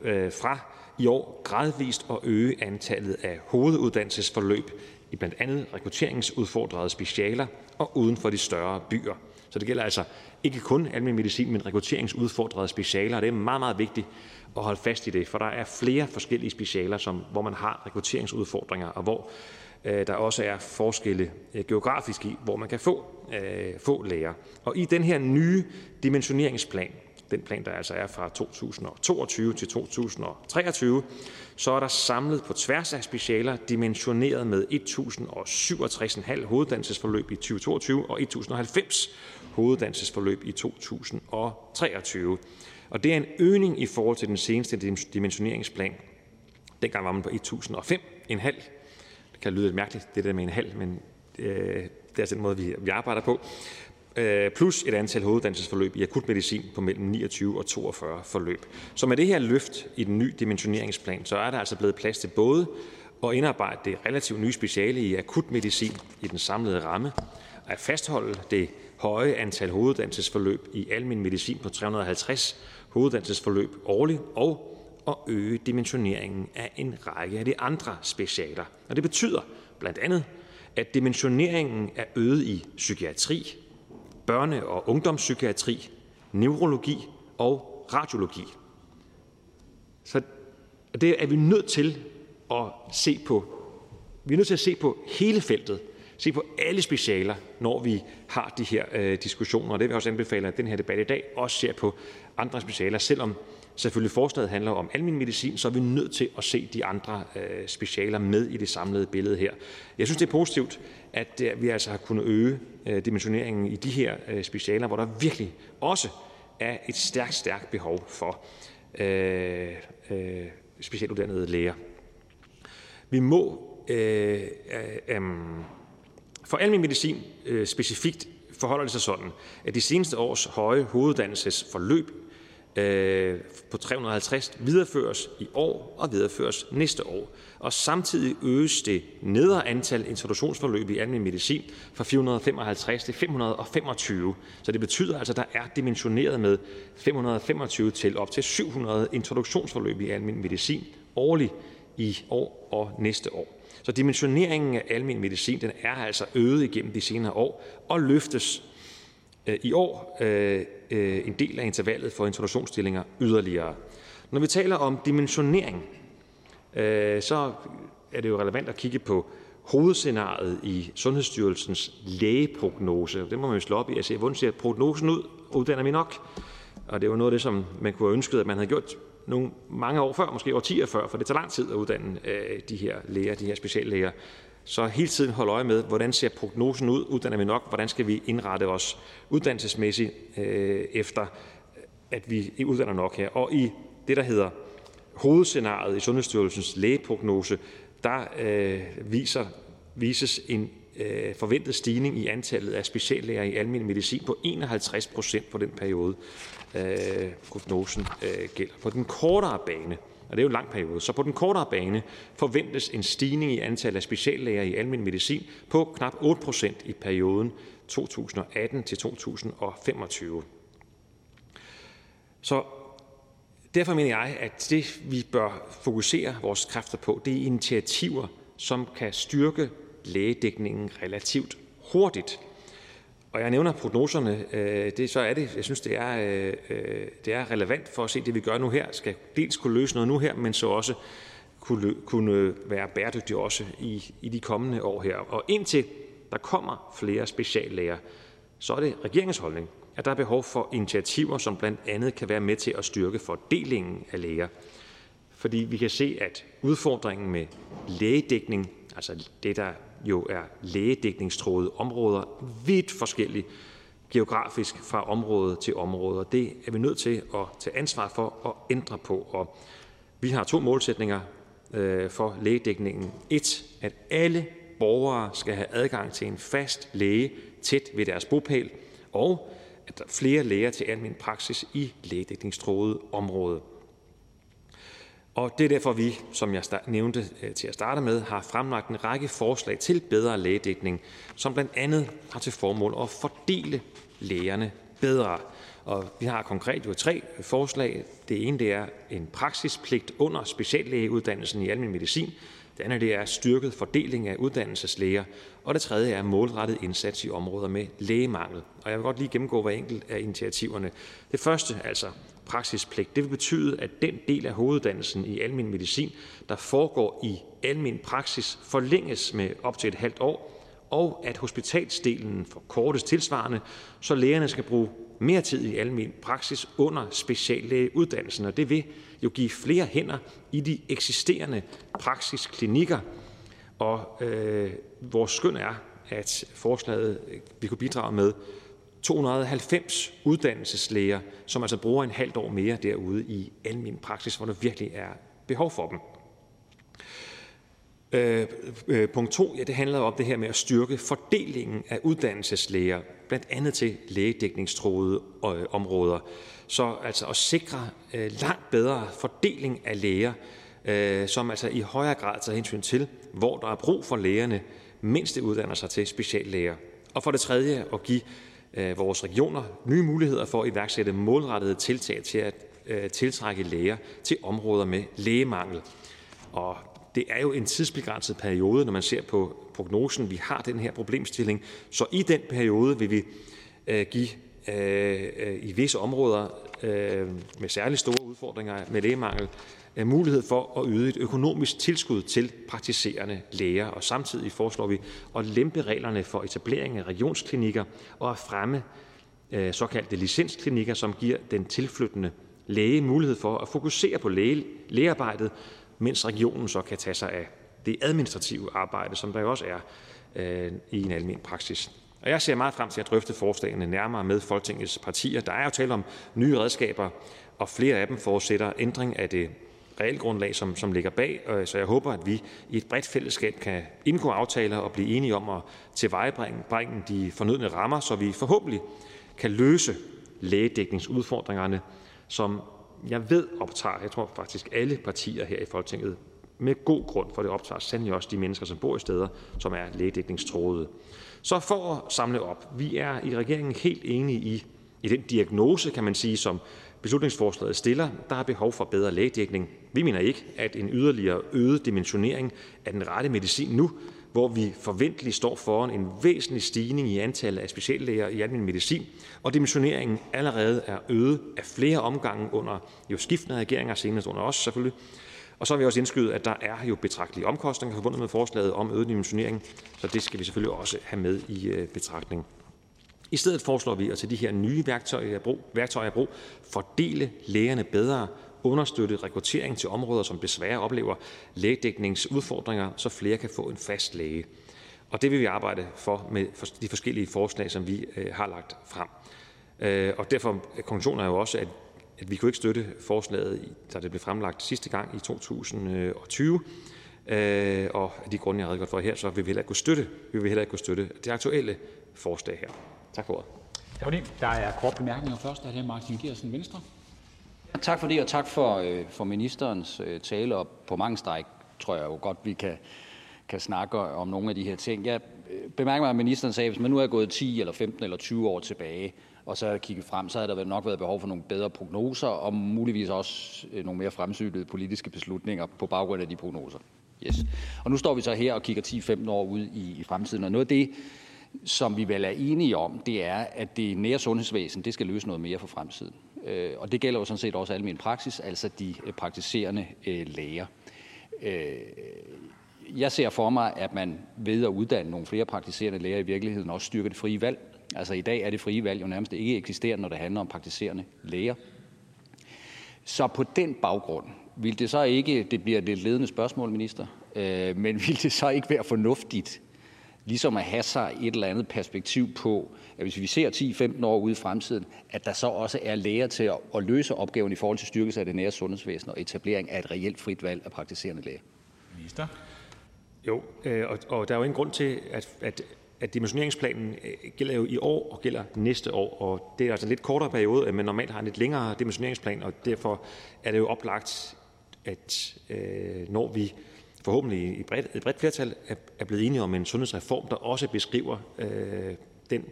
øh, fra i år gradvist at øge antallet af hoveduddannelsesforløb i blandt andet rekrutteringsudfordrede specialer og uden for de større byer. Så det gælder altså ikke kun almen medicin, men rekrutteringsudfordrede specialer. Det er meget, meget vigtigt at holde fast i det, for der er flere forskellige specialer, som, hvor man har rekrutteringsudfordringer, og hvor Øh, der også er forskelle øh, geografisk i, hvor man kan få, øh, få læger. Og i den her nye dimensioneringsplan, den plan, der altså er fra 2022 til 2023, så er der samlet på tværs af specialer dimensioneret med 1.067,5 hoveduddannelsesforløb i 2022 og 1.090 hoveduddannelsesforløb i 2023. Og det er en øgning i forhold til den seneste dimensioneringsplan. Dengang var man på 1.005,5. Det kan lyde lidt mærkeligt, det der med en halv, men øh, det er altså den måde, vi, vi arbejder på. Øh, plus et antal hoveduddannelsesforløb i akutmedicin på mellem 29 og 42 forløb. Så med det her løft i den nye dimensioneringsplan, så er der altså blevet plads til både at indarbejde det relativt nye speciale i akutmedicin i den samlede ramme, at fastholde det høje antal hoveduddannelsesforløb i almen medicin på 350 hoveduddannelsesforløb årligt og at øge dimensioneringen af en række af de andre specialer. Og det betyder blandt andet, at dimensioneringen er øget i psykiatri, børne- og ungdomspsykiatri, neurologi og radiologi. Så det er vi nødt til at se på. Vi er nødt til at se på hele feltet, se på alle specialer, når vi har de her øh, diskussioner. Og det vil jeg også anbefale, at den her debat i dag også ser på andre specialer, selvom selvfølgelig forslaget handler om almen medicin, så er vi nødt til at se de andre øh, specialer med i det samlede billede her. Jeg synes, det er positivt, at øh, vi altså har kunnet øge øh, dimensioneringen i de her øh, specialer, hvor der virkelig også er et stærkt, stærkt behov for øh, øh, specialuddannede læger. Vi må øh, øh, for almen medicin øh, specifikt forholder det sig sådan, at de seneste års høje hoveduddannelsesforløb Øh, på 350 videreføres i år og videreføres næste år. Og samtidig øges det nedre antal introduktionsforløb i almen medicin fra 455 til 525. Så det betyder altså, at der er dimensioneret med 525 til op til 700 introduktionsforløb i almen medicin årligt i år og næste år. Så dimensioneringen af almen medicin den er altså øget igennem de senere år og løftes øh, i år øh, Øh, en del af intervallet for introduktionsstillinger yderligere. Når vi taler om dimensionering, øh, så er det jo relevant at kigge på hovedscenariet i Sundhedsstyrelsens lægeprognose. Det må man jo slå op i og se, hvordan ser prognosen ud? Uddanner vi nok? Og det var noget af det, som man kunne have ønsket, at man havde gjort nogle mange år før, måske årtier før, for det tager lang tid at uddanne øh, de her læger, de her speciallæger så hele tiden holde øje med, hvordan ser prognosen ud? Uddanner vi nok? Hvordan skal vi indrette os uddannelsesmæssigt øh, efter, øh, at vi uddanner nok her? Og i det, der hedder hovedscenariet i Sundhedsstyrelsens lægeprognose, der øh, viser, vises en øh, forventet stigning i antallet af speciallæger i almen medicin på 51 procent på den periode, øh, prognosen øh, gælder. På den kortere bane, det er jo en lang periode, så på den kortere bane forventes en stigning i antallet af speciallæger i almen medicin på knap 8 procent i perioden 2018 til 2025. Så derfor mener jeg, at det, vi bør fokusere vores kræfter på, det er initiativer, som kan styrke lægedækningen relativt hurtigt. Og jeg nævner prognoserne, øh, det, så er det, jeg synes, det er, øh, det er relevant for at se, at det vi gør nu her, skal dels kunne løse noget nu her, men så også kunne, kunne øh, være bæredygtigt også i, i de kommende år her. Og indtil der kommer flere speciallæger, så er det regeringens holdning, at der er behov for initiativer, som blandt andet kan være med til at styrke fordelingen af læger. Fordi vi kan se, at udfordringen med lægedækning, altså det, der jo er lægedækningstroede områder, vidt forskellige geografisk fra område til område. og Det er vi nødt til at tage ansvar for at ændre på. Og vi har to målsætninger øh, for lægedækningen. Et, at alle borgere skal have adgang til en fast læge tæt ved deres bopæl, og at der er flere læger til almen praksis i lægedækningstroede område. Og det er derfor, vi, som jeg nævnte øh, til at starte med, har fremlagt en række forslag til bedre lægedækning, som blandt andet har til formål at fordele lægerne bedre. Og vi har konkret jo tre forslag. Det ene det er en praksispligt under speciallægeuddannelsen i almen medicin. Det andet det er styrket fordeling af uddannelseslæger. Og det tredje er målrettet indsats i områder med lægemangel. Og jeg vil godt lige gennemgå hver enkelt af initiativerne. Det første, altså praksispligt. Det vil betyde, at den del af hoveduddannelsen i almen medicin, der foregår i almen praksis, forlænges med op til et halvt år, og at hospitalsdelen forkortes tilsvarende, så lægerne skal bruge mere tid i almen praksis under speciallægeuddannelsen, og det vil jo give flere hænder i de eksisterende praksisklinikker. Og øh, vores skøn er, at forslaget vi kunne bidrage med 290 uddannelseslæger, som altså bruger en halvt år mere derude i almen praksis, hvor der virkelig er behov for dem. Øh, øh, punkt 2, ja, det handler om det her med at styrke fordelingen af uddannelseslæger, blandt andet til lægedækningstroede øh, områder. Så altså at sikre øh, langt bedre fordeling af læger, øh, som altså i højere grad tager hensyn til, hvor der er brug for lægerne, mens de uddanner sig til speciallæger. Og for det tredje at give Øh, vores regioner nye muligheder for at iværksætte målrettede tiltag til at øh, tiltrække læger til områder med lægemangel. Og det er jo en tidsbegrænset periode, når man ser på prognosen. Vi har den her problemstilling, så i den periode vil vi øh, give i visse områder med særlig store udfordringer med lægemangel Øh, mulighed for at yde et økonomisk tilskud til praktiserende læger, og samtidig foreslår vi at lempe reglerne for etablering af regionsklinikker og at fremme øh, såkaldte licensklinikker, som giver den tilflyttende læge mulighed for at fokusere på læge, lægearbejdet, mens regionen så kan tage sig af det administrative arbejde, som der jo også er øh, i en almen praksis. Og jeg ser meget frem til at drøfte forslagene nærmere med Folketingets partier. Der er jo tale om nye redskaber, og flere af dem forudsætter ændring af det realgrundlag, som, som ligger bag. Øh, så jeg håber, at vi i et bredt fællesskab kan indgå aftaler og blive enige om at tilvejebringe de fornødne rammer, så vi forhåbentlig kan løse lægedækningsudfordringerne, som jeg ved optager, jeg tror faktisk alle partier her i Folketinget, med god grund, for det optager sandelig også de mennesker, som bor i steder, som er lægedækningstroede. Så for at samle op, vi er i regeringen helt enige i, i den diagnose, kan man sige, som beslutningsforslaget stiller. Der er behov for bedre lægedækning. Vi mener ikke, at en yderligere øget dimensionering er den rette medicin nu, hvor vi forventeligt står foran en væsentlig stigning i antallet af speciallæger i almen medicin, og dimensioneringen allerede er øget af flere omgange under jo skiftende regeringer, senest under os selvfølgelig. Og så vil jeg også indskyde, at der er jo betragtelige omkostninger forbundet med forslaget om øget dimensionering, så det skal vi selvfølgelig også have med i øh, betragtning. I stedet foreslår vi at tage de her nye værktøjer i brug, i fordele lægerne bedre understøtte rekruttering til områder, som desværre oplever lægedækningsudfordringer, så flere kan få en fast læge. Og det vil vi arbejde for med de forskellige forslag, som vi øh, har lagt frem. Øh, og derfor konklusionen er jo også, at, at vi kunne ikke støtte forslaget, da det blev fremlagt sidste gang i 2020. Øh, og af de grunde, jeg har redegjort for her, så vil vi heller ikke kunne støtte, vi vil heller ikke kunne støtte det aktuelle forslag her. Tak for ordet. Tak for det. Der er kort bemærkninger først. Er det Martin Geersen, Venstre? Tak for det, og tak for, øh, for ministerens øh, tale. Og på mange stræk tror jeg jo godt, vi kan, kan snakke om nogle af de her ting. Jeg øh, bemærker mig, at ministeren sagde, at hvis man nu er gået 10 eller 15 eller 20 år tilbage, og så kigget frem, så havde der nok været behov for nogle bedre prognoser, og muligvis også nogle mere fremsynede politiske beslutninger på baggrund af de prognoser. Yes. Og nu står vi så her og kigger 10-15 år ud i, i fremtiden, og noget af det, som vi vel er enige om, det er, at det nære sundhedsvæsen det skal løse noget mere for fremtiden. Øh, og det gælder jo sådan set også almen praksis, altså de øh, praktiserende øh, læger. Jeg ser for mig, at man ved at uddanne nogle flere praktiserende læger i virkeligheden også styrker det frie valg. Altså i dag er det frie valg jo nærmest ikke eksisterende, når det handler om praktiserende læger. Så på den baggrund vil det så ikke, det bliver et lidt ledende spørgsmål, minister, men vil det så ikke være fornuftigt ligesom at have sig et eller andet perspektiv på, at hvis vi ser 10-15 år ude i fremtiden, at der så også er læger til at, løse opgaven i forhold til styrkelse af det nære sundhedsvæsen og etablering af et reelt frit valg af praktiserende læge. Minister? Jo, øh, og, og der er jo ingen grund til, at, at, at dimensioneringsplanen øh, gælder jo i år og gælder næste år, og det er altså en lidt kortere periode, men normalt har en lidt længere dimensioneringsplan, og derfor er det jo oplagt, at øh, når vi forhåbentlig i bredt, et bredt flertal er blevet enige om en sundhedsreform, der også beskriver øh, den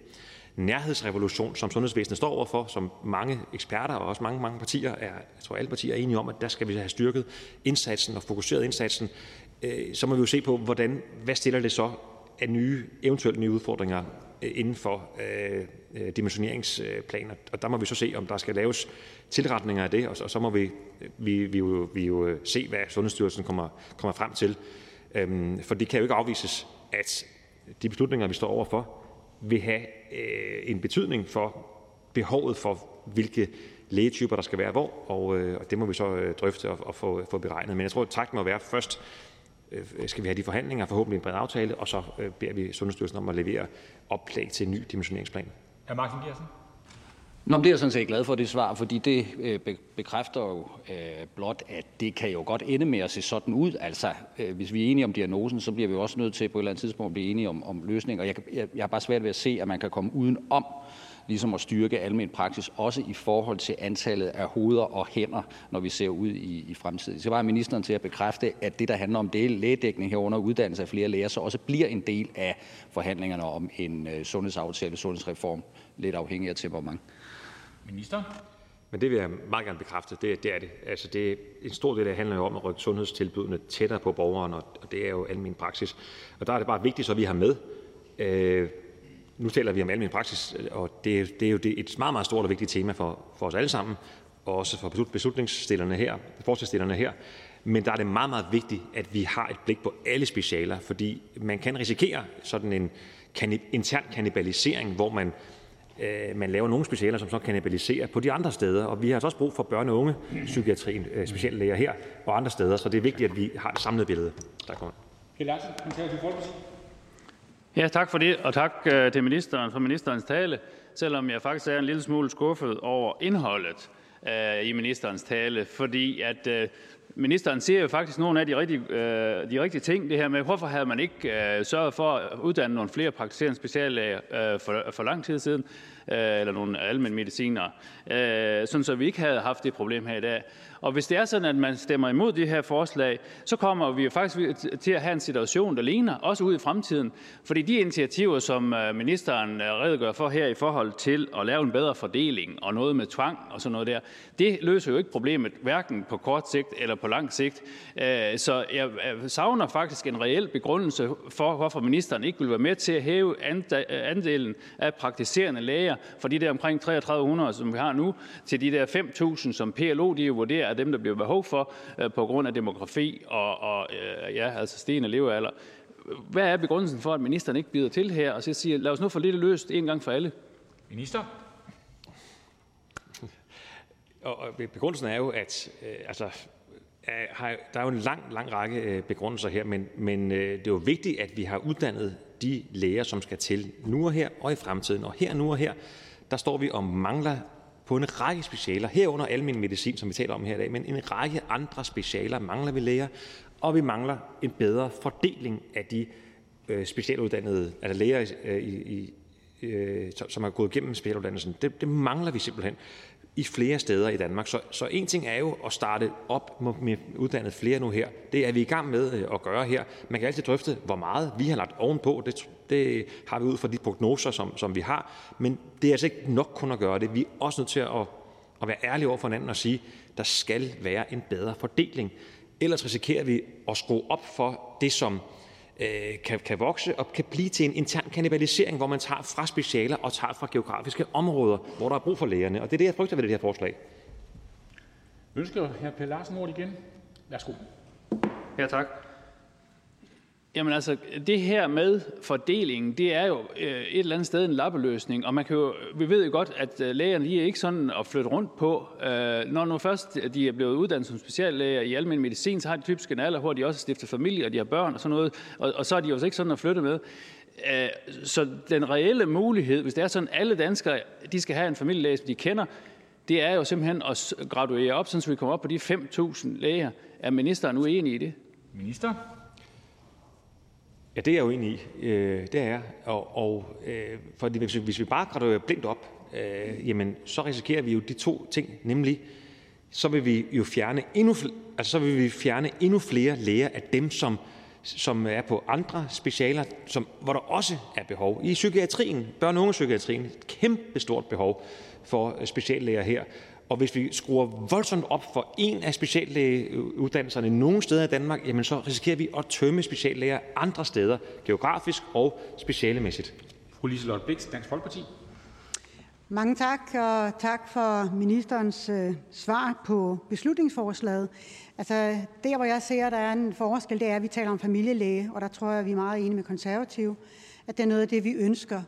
nærhedsrevolution, som sundhedsvæsenet står overfor, som mange eksperter og også mange, mange partier er, jeg tror alle partier er enige om, at der skal vi have styrket indsatsen og fokuseret indsatsen. Øh, så må vi jo se på, hvordan, hvad stiller det så af nye, eventuelt nye udfordringer øh, inden for øh, øh, dimensioneringsplaner. Og der må vi så se, om der skal laves tilretninger af det, og så, og så må vi, vi, vi, jo, vi jo øh, se, hvad Sundhedsstyrelsen kommer, kommer frem til. Øhm, for det kan jo ikke afvises, at de beslutninger, vi står overfor, vil have øh, en betydning for behovet for, hvilke lægetyper der skal være hvor, og, øh, og det må vi så øh, drøfte og, og få, få beregnet. Men jeg tror, at takten må være først, skal vi have de forhandlinger, forhåbentlig en bred aftale, og så øh, beder vi Sundhedsstyrelsen om at levere oplag til en ny dimensioneringsplan. Er Martin Gersen? Nå, men det er jeg sådan set glad for, det svar, fordi det øh, bekræfter jo øh, blot, at det kan jo godt ende med at se sådan ud. Altså, øh, hvis vi er enige om diagnosen, så bliver vi også nødt til på et eller andet tidspunkt at blive enige om, om løsninger. Jeg, jeg, jeg har bare svært ved at se, at man kan komme uden om ligesom at styrke almen praksis, også i forhold til antallet af hoveder og hænder, når vi ser ud i, i fremtiden. Så var ministeren til at bekræfte, at det, der handler om det lægedækning herunder uddannelse af flere læger, så også bliver en del af forhandlingerne om en uh, sundhedsaftale, sundhedsreform, lidt afhængig af temperament. Minister? Men det vil jeg meget gerne bekræfte. Det, det er det. Altså det, en stor del af det handler jo om at rykke sundhedstilbudene tættere på borgeren, og, og det er jo almen praksis. Og der er det bare vigtigt, så vi har med. Øh, nu taler vi om almen praksis, øh, og det, det er jo det, et meget, meget stort og vigtigt tema for, for os alle sammen, og også for beslutningsstillerne her, forslagsstillerne her. Men der er det meget, meget vigtigt, at vi har et blik på alle specialer, fordi man kan risikere sådan en intern kanibalisering, hvor man Øh, man laver nogle specialer, som så kanibaliserer på de andre steder. Og vi har altså også brug for børne- og unge psykiatrien, øh, speciallæger her og andre steder, så det er vigtigt, at vi har det samlede billede. Tak, formand. Ja, tak for det, og tak øh, til ministeren for ministerens tale, selvom jeg faktisk er en lille smule skuffet over indholdet øh, i ministerens tale, fordi at øh, ministeren siger jo faktisk nogle af de rigtige, øh, de rigtige ting. Det her med, hvorfor havde man ikke øh, sørget for at uddanne nogle flere praktiserende speciallæger øh, for, for lang tid siden, øh, eller nogle almindelige mediciner, øh, sådan så vi ikke havde haft det problem her i dag. Og hvis det er sådan, at man stemmer imod det her forslag, så kommer vi jo faktisk til at have en situation, der ligner, også ud i fremtiden. Fordi de initiativer, som øh, ministeren øh, redegør for her i forhold til at lave en bedre fordeling og noget med tvang og sådan noget der, det løser jo ikke problemet, hverken på kort sigt eller på lang sigt. Øh, så jeg savner faktisk en reel begrundelse for, hvorfor ministeren ikke vil være med til at hæve andelen af praktiserende læger fra de der omkring 3300, som vi har nu, til de der 5.000, som PLO de vurderer af dem, der bliver behov for øh, på grund af demografi og, og øh, ja, altså stigende levealder. Hvad er begrundelsen for, at ministeren ikke bider til her og så siger, lad os nu få lidt løst en gang for alle? Minister? og begrundelsen er jo, at øh, altså, der er jo en lang, lang række øh, begrundelser her, men, men øh, det er jo vigtigt, at vi har uddannet de læger, som skal til nu og her og i fremtiden. Og her nu og her, der står vi og mangler på en række specialer, herunder almindelig medicin, som vi taler om her i dag, men en række andre specialer mangler vi læger, og vi mangler en bedre fordeling af de øh, specialuddannede, altså læger, øh, i, i, øh, som har gået igennem specialuddannelsen. Det, det mangler vi simpelthen i flere steder i Danmark. Så, så en ting er jo at starte op med uddannet flere nu her. Det er vi i gang med øh, at gøre her. Man kan altid drøfte, hvor meget vi har lagt ovenpå. Det, det har vi ud fra de prognoser, som, som vi har. Men det er altså ikke nok kun at gøre det. Vi er også nødt til at, at være ærlige over for hinanden og sige, at der skal være en bedre fordeling. Ellers risikerer vi at skrue op for det, som øh, kan, kan vokse og kan blive til en intern kannibalisering, hvor man tager fra specialer og tager fra geografiske områder, hvor der er brug for lægerne. Og det er det, jeg frygter ved det her forslag. Ønsker hr. Per Larsen ord igen? Værsgo. Ja, tak. Jamen altså, det her med fordelingen, det er jo øh, et eller andet sted en lappeløsning, og man kan jo, vi ved jo godt, at øh, lægerne lige er ikke sådan at flytte rundt på. Øh, når nu først øh, de er blevet uddannet som speciallæger i almindelig medicin, så har de typisk en alder, hvor de også stifter familie, og de har børn og sådan noget, og, og så er de jo ikke sådan at flytte med. Øh, så den reelle mulighed, hvis det er sådan, at alle danskere de skal have en familielæge, som de kender, det er jo simpelthen at graduere op, så vi kommer op på de 5.000 læger. Er ministeren uenig i det? Minister? Ja, det er jeg uenig i. Øh, det er jeg. Og, og øh, for hvis, hvis vi bare graduerer blindt op, øh, jamen, så risikerer vi jo de to ting, nemlig så vil vi jo fjerne endnu, altså, så vil vi fjerne endnu flere læger af dem, som, som er på andre specialer, som, hvor der også er behov. I psykiatrien, børne- og ungepsykiatrien, et kæmpe stort behov for øh, speciallæger her. Og hvis vi skruer voldsomt op for en af speciallægeuddannelserne nogle steder i Danmark, jamen så risikerer vi at tømme speciallæger andre steder, geografisk og specialemæssigt. Fru Liselott Blixt, Dansk Folkeparti. Mange tak, og tak for ministerens øh, svar på beslutningsforslaget. Altså, der, hvor jeg ser, der er en forskel, det er, at vi taler om familielæge, og der tror jeg, vi er meget enige med konservative, at det er noget af det, vi ønsker.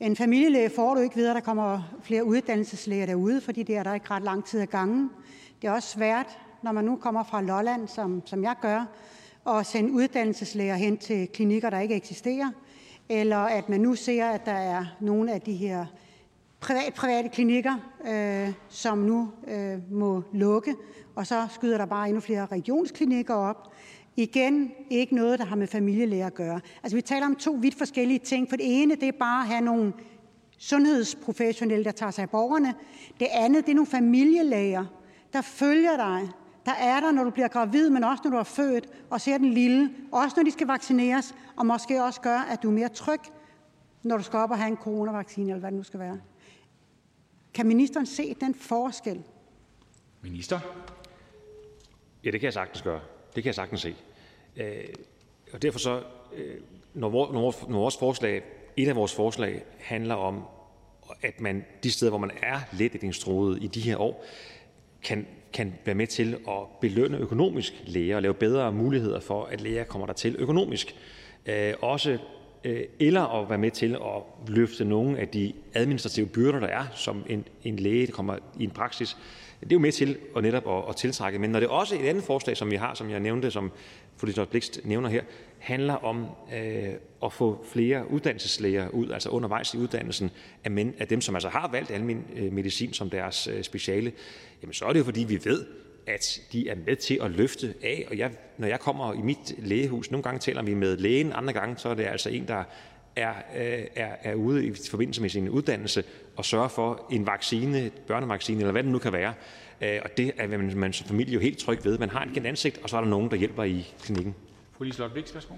En familielæge får du ikke ved, at der kommer flere uddannelseslæger derude, fordi det er der ikke ret lang tid ad gangen. Det er også svært, når man nu kommer fra Lolland, som, som jeg gør, at sende uddannelseslæger hen til klinikker, der ikke eksisterer, eller at man nu ser, at der er nogle af de her privat, private klinikker, øh, som nu øh, må lukke, og så skyder der bare endnu flere regionsklinikker op. Igen ikke noget, der har med familielæger at gøre. Altså, vi taler om to vidt forskellige ting. For det ene, det er bare at have nogle sundhedsprofessionelle, der tager sig af borgerne. Det andet, det er nogle familielæger, der følger dig, der er der, når du bliver gravid, men også når du er født, og ser den lille, også når de skal vaccineres, og måske også gør, at du er mere tryg, når du skal op og have en coronavaccine, eller hvad det nu skal være. Kan ministeren se den forskel? Minister? Ja, det kan jeg sagtens gøre. Det kan jeg sagtens se. Øh, og derfor så, øh, når, vores forslag, et af vores forslag handler om, at man de steder, hvor man er letdækningstruet i de her år, kan, kan være med til at belønne økonomisk læger og lave bedre muligheder for, at læger kommer der til økonomisk. Øh, også øh, eller at være med til at løfte nogle af de administrative byrder, der er, som en, en læge, der kommer i en praksis, det er jo med til at netop at, at tiltrække. Men når det også er et andet forslag, som vi har, som jeg nævnte, som fru Liselott Blixt nævner her, handler om øh, at få flere uddannelseslæger ud, altså undervejs i uddannelsen, af, men, af dem, som altså har valgt almen øh, medicin som deres øh, speciale, jamen så er det jo fordi, vi ved, at de er med til at løfte af. Og jeg, når jeg kommer i mit lægehus, nogle gange taler vi med lægen, andre gange så er det altså en, der er, øh, er, er ude i forbindelse med sin uddannelse og sørger for en vaccine, børnevaccine eller hvad det nu kan være. Øh, og det er man, man som familie jo helt tryg ved. Man har et ansigt, og så er der nogen, der hjælper i klinikken. Fru Liselott Blixt, værsgo.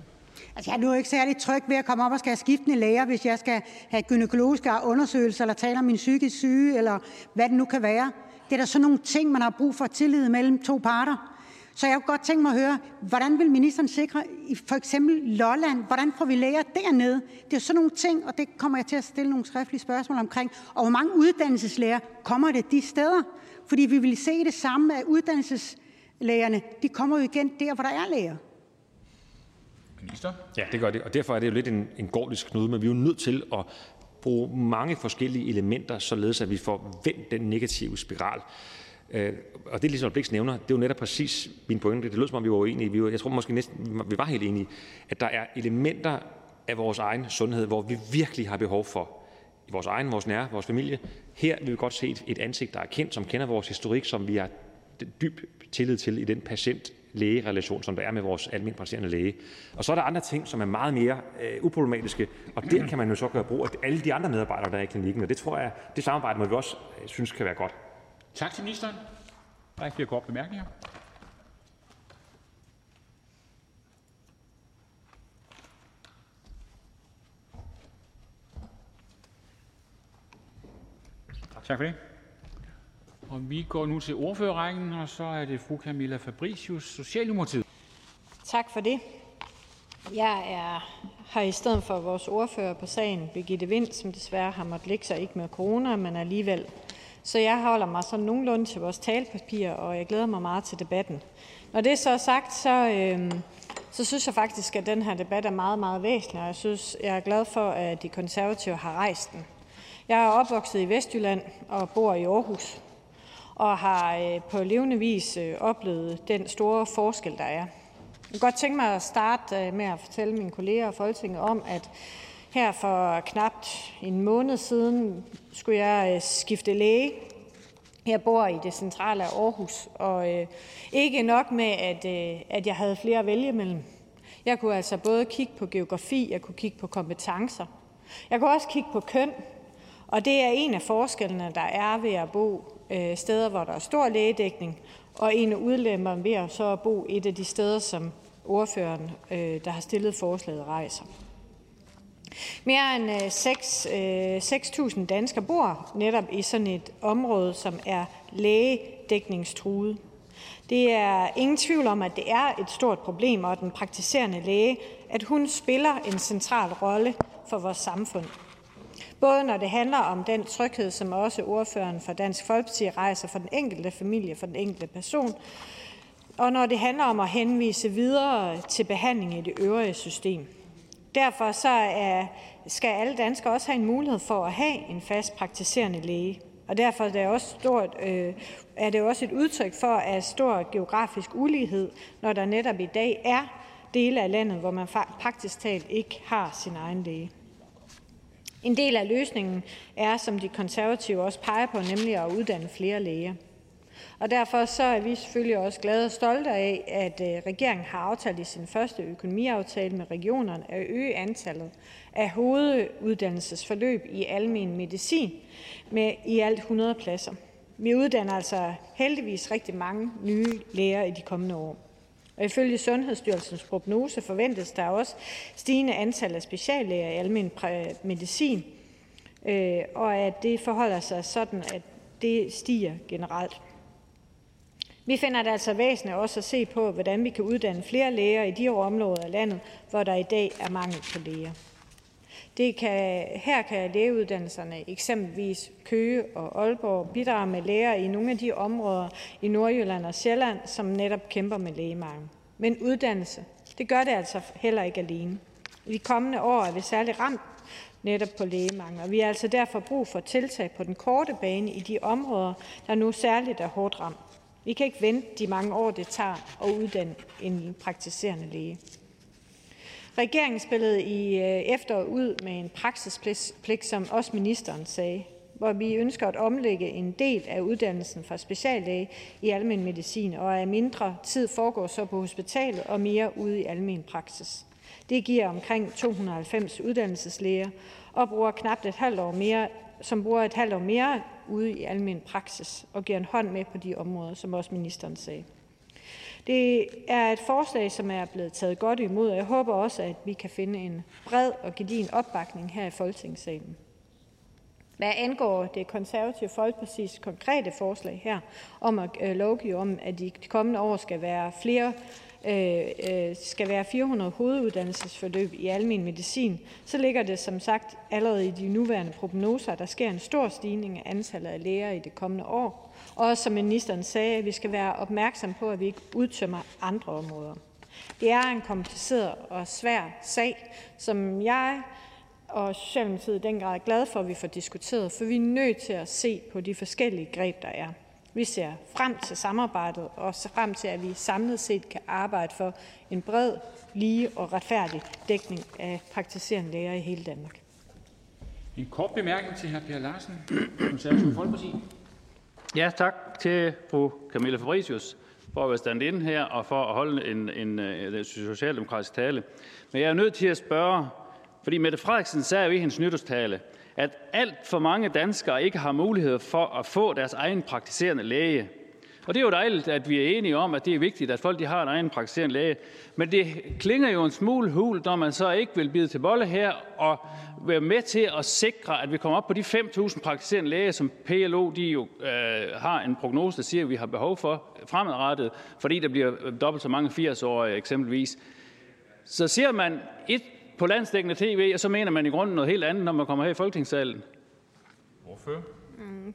Altså, jeg er nu ikke særlig tryg ved at komme op og skal have skiftende læger, hvis jeg skal have gynækologiske undersøgelser, eller tale om min psykisk syge, eller hvad det nu kan være. Det er der sådan nogle ting, man har brug for tillid mellem to parter. Så jeg kunne godt tænke mig at høre, hvordan vil ministeren sikre i for eksempel Lolland, hvordan får vi læger dernede? Det er sådan nogle ting, og det kommer jeg til at stille nogle skriftlige spørgsmål omkring. Og hvor mange uddannelseslæger kommer det de steder? Fordi vi vil se det samme, at uddannelseslægerne, de kommer jo igen der, hvor der er læger. Minister? Ja, det gør det, og derfor er det jo lidt en, en gordisk knude, men vi er jo nødt til at bruge mange forskellige elementer, således at vi får vendt den negative spiral. Øh, og det, ligesom Blix nævner, det er jo netop præcis min pointe. Det lød som om, vi var uenige. Vi var, jeg tror måske næsten, vi var helt enige, at der er elementer af vores egen sundhed, hvor vi virkelig har behov for i vores egen, vores nære, vores familie. Her vil vi godt se et, et ansigt, der er kendt, som kender vores historik, som vi har dyb tillid til i den patient lægerelation, som der er med vores almindelige praktiserende læge. Og så er der andre ting, som er meget mere øh, uproblematiske, og der kan man jo så gøre brug af alle de andre medarbejdere, der er i klinikken, og det tror jeg, det samarbejde må vi også øh, synes kan være godt. Tak til ministeren. Der er ikke flere korte bemærkninger. Tak for det. Og vi går nu til ordførerrækken, og så er det fru Camilla Fabricius, Socialdemokratiet. Tak for det. Jeg er her i stedet for vores ordfører på sagen, Birgitte Vind, som desværre har måttet lægge sig ikke med corona, men alligevel. Så jeg holder mig sådan nogenlunde til vores talepapir, og jeg glæder mig meget til debatten. Når det så er sagt, så, øh, så synes jeg faktisk, at den her debat er meget, meget væsentlig, og jeg, synes, jeg er glad for, at de konservative har rejst den. Jeg er opvokset i Vestjylland og bor i Aarhus, og har øh, på levende vis øh, oplevet den store forskel, der er. Jeg kunne godt tænke mig at starte øh, med at fortælle mine kolleger og Folketinget om, at her for knapt en måned siden skulle jeg øh, skifte læge. Jeg bor i det centrale Aarhus, og øh, ikke nok med, at, øh, at jeg havde flere at vælge mellem. Jeg kunne altså både kigge på geografi, jeg kunne kigge på kompetencer. Jeg kunne også kigge på køn, og det er en af forskellene, der er ved at bo øh, steder, hvor der er stor lægedækning, og en af udlemmerne ved at så bo et af de steder, som ordføreren, øh, der har stillet forslaget, rejser. Mere end øh, 6.000 øh, danskere bor netop i sådan et område, som er lægedækningstruet. Det er ingen tvivl om, at det er et stort problem, og den praktiserende læge, at hun spiller en central rolle for vores samfund. Både når det handler om den tryghed, som også ordføreren for Dansk Folkeparti rejser for den enkelte familie, for den enkelte person, og når det handler om at henvise videre til behandling i det øvrige system. Derfor så er, skal alle danskere også have en mulighed for at have en fast praktiserende læge. Og derfor er det også, stort, øh, er det også et udtryk for, at stor geografisk ulighed, når der netop i dag er dele af landet, hvor man praktisk talt ikke har sin egen læge. En del af løsningen er, som de konservative også peger på, nemlig at uddanne flere læger. Og derfor så er vi selvfølgelig også glade og stolte af, at øh, regeringen har aftalt i sin første økonomiaftale med regionerne at øge antallet af hoveduddannelsesforløb i almen medicin med i alt 100 pladser. Vi uddanner altså heldigvis rigtig mange nye læger i de kommende år. Og ifølge Sundhedsstyrelsens prognose forventes der også stigende antal af speciallæger i almen medicin, øh, og at det forholder sig sådan, at det stiger generelt. Vi finder det altså væsentligt også at se på, hvordan vi kan uddanne flere læger i de områder af landet, hvor der i dag er mangel på læger. Det kan, her kan lægeuddannelserne, eksempelvis Køge og Aalborg, bidrage med læger i nogle af de områder i Nordjylland og Sjælland, som netop kæmper med lægemangel. Men uddannelse, det gør det altså heller ikke alene. I de kommende år er vi særligt ramt netop på lægemangel, og vi har altså derfor brug for tiltag på den korte bane i de områder, der nu særligt er hårdt ramt. Vi kan ikke vente de mange år, det tager at uddanne en praktiserende læge. Regeringen spillede i øh, efteråret ud med en praksispligt, som også ministeren sagde, hvor vi ønsker at omlægge en del af uddannelsen fra speciallæge i almen medicin, og at mindre tid foregår så på hospitalet og mere ude i almen praksis. Det giver omkring 290 uddannelseslæger og bruger knap et halvt år mere, som bruger et halvt år mere ude i almen praksis og giver en hånd med på de områder, som også ministeren sagde. Det er et forslag, som er blevet taget godt imod, og jeg håber også, at vi kan finde en bred og gedigen opbakning her i Folketingssalen. Hvad angår det konservative folkepartis konkrete forslag her om at øh, lovgive om, at de kommende år skal være flere Øh, øh, skal være 400 hoveduddannelsesforløb i almen medicin, så ligger det som sagt allerede i de nuværende prognoser, at der sker en stor stigning af antallet af læger i det kommende år. Og som ministeren sagde, at vi skal være opmærksom på, at vi ikke udtømmer andre områder. Det er en kompliceret og svær sag, som jeg og Socialdemokratiet i den grad er glad for, at vi får diskuteret, for vi er nødt til at se på de forskellige greb, der er. Vi ser frem til samarbejdet og frem til, at vi samlet set kan arbejde for en bred, lige og retfærdig dækning af praktiserende læger i hele Danmark. En kort bemærkning til hr. Per Larsen, Konservative Folkeparti. Ja, tak til fru Camilla Fabricius for at være stand ind her og for at holde en, en, en socialdemokratisk tale. Men jeg er nødt til at spørge, fordi Mette Frederiksen sagde i hendes nytårstale, at alt for mange danskere ikke har mulighed for at få deres egen praktiserende læge. Og det er jo dejligt, at vi er enige om, at det er vigtigt, at folk de har en egen praktiserende læge. Men det klinger jo en smule hul, når man så ikke vil bide til bolle her og være med til at sikre, at vi kommer op på de 5.000 praktiserende læger, som PLO de jo, øh, har en prognose, der siger, at vi har behov for fremadrettet, fordi der bliver dobbelt så mange 80-årige eksempelvis. Så ser man et på landsdækkende tv, og så mener man i grunden noget helt andet, når man kommer her i Folketingssalen. Hvorfor? Mm.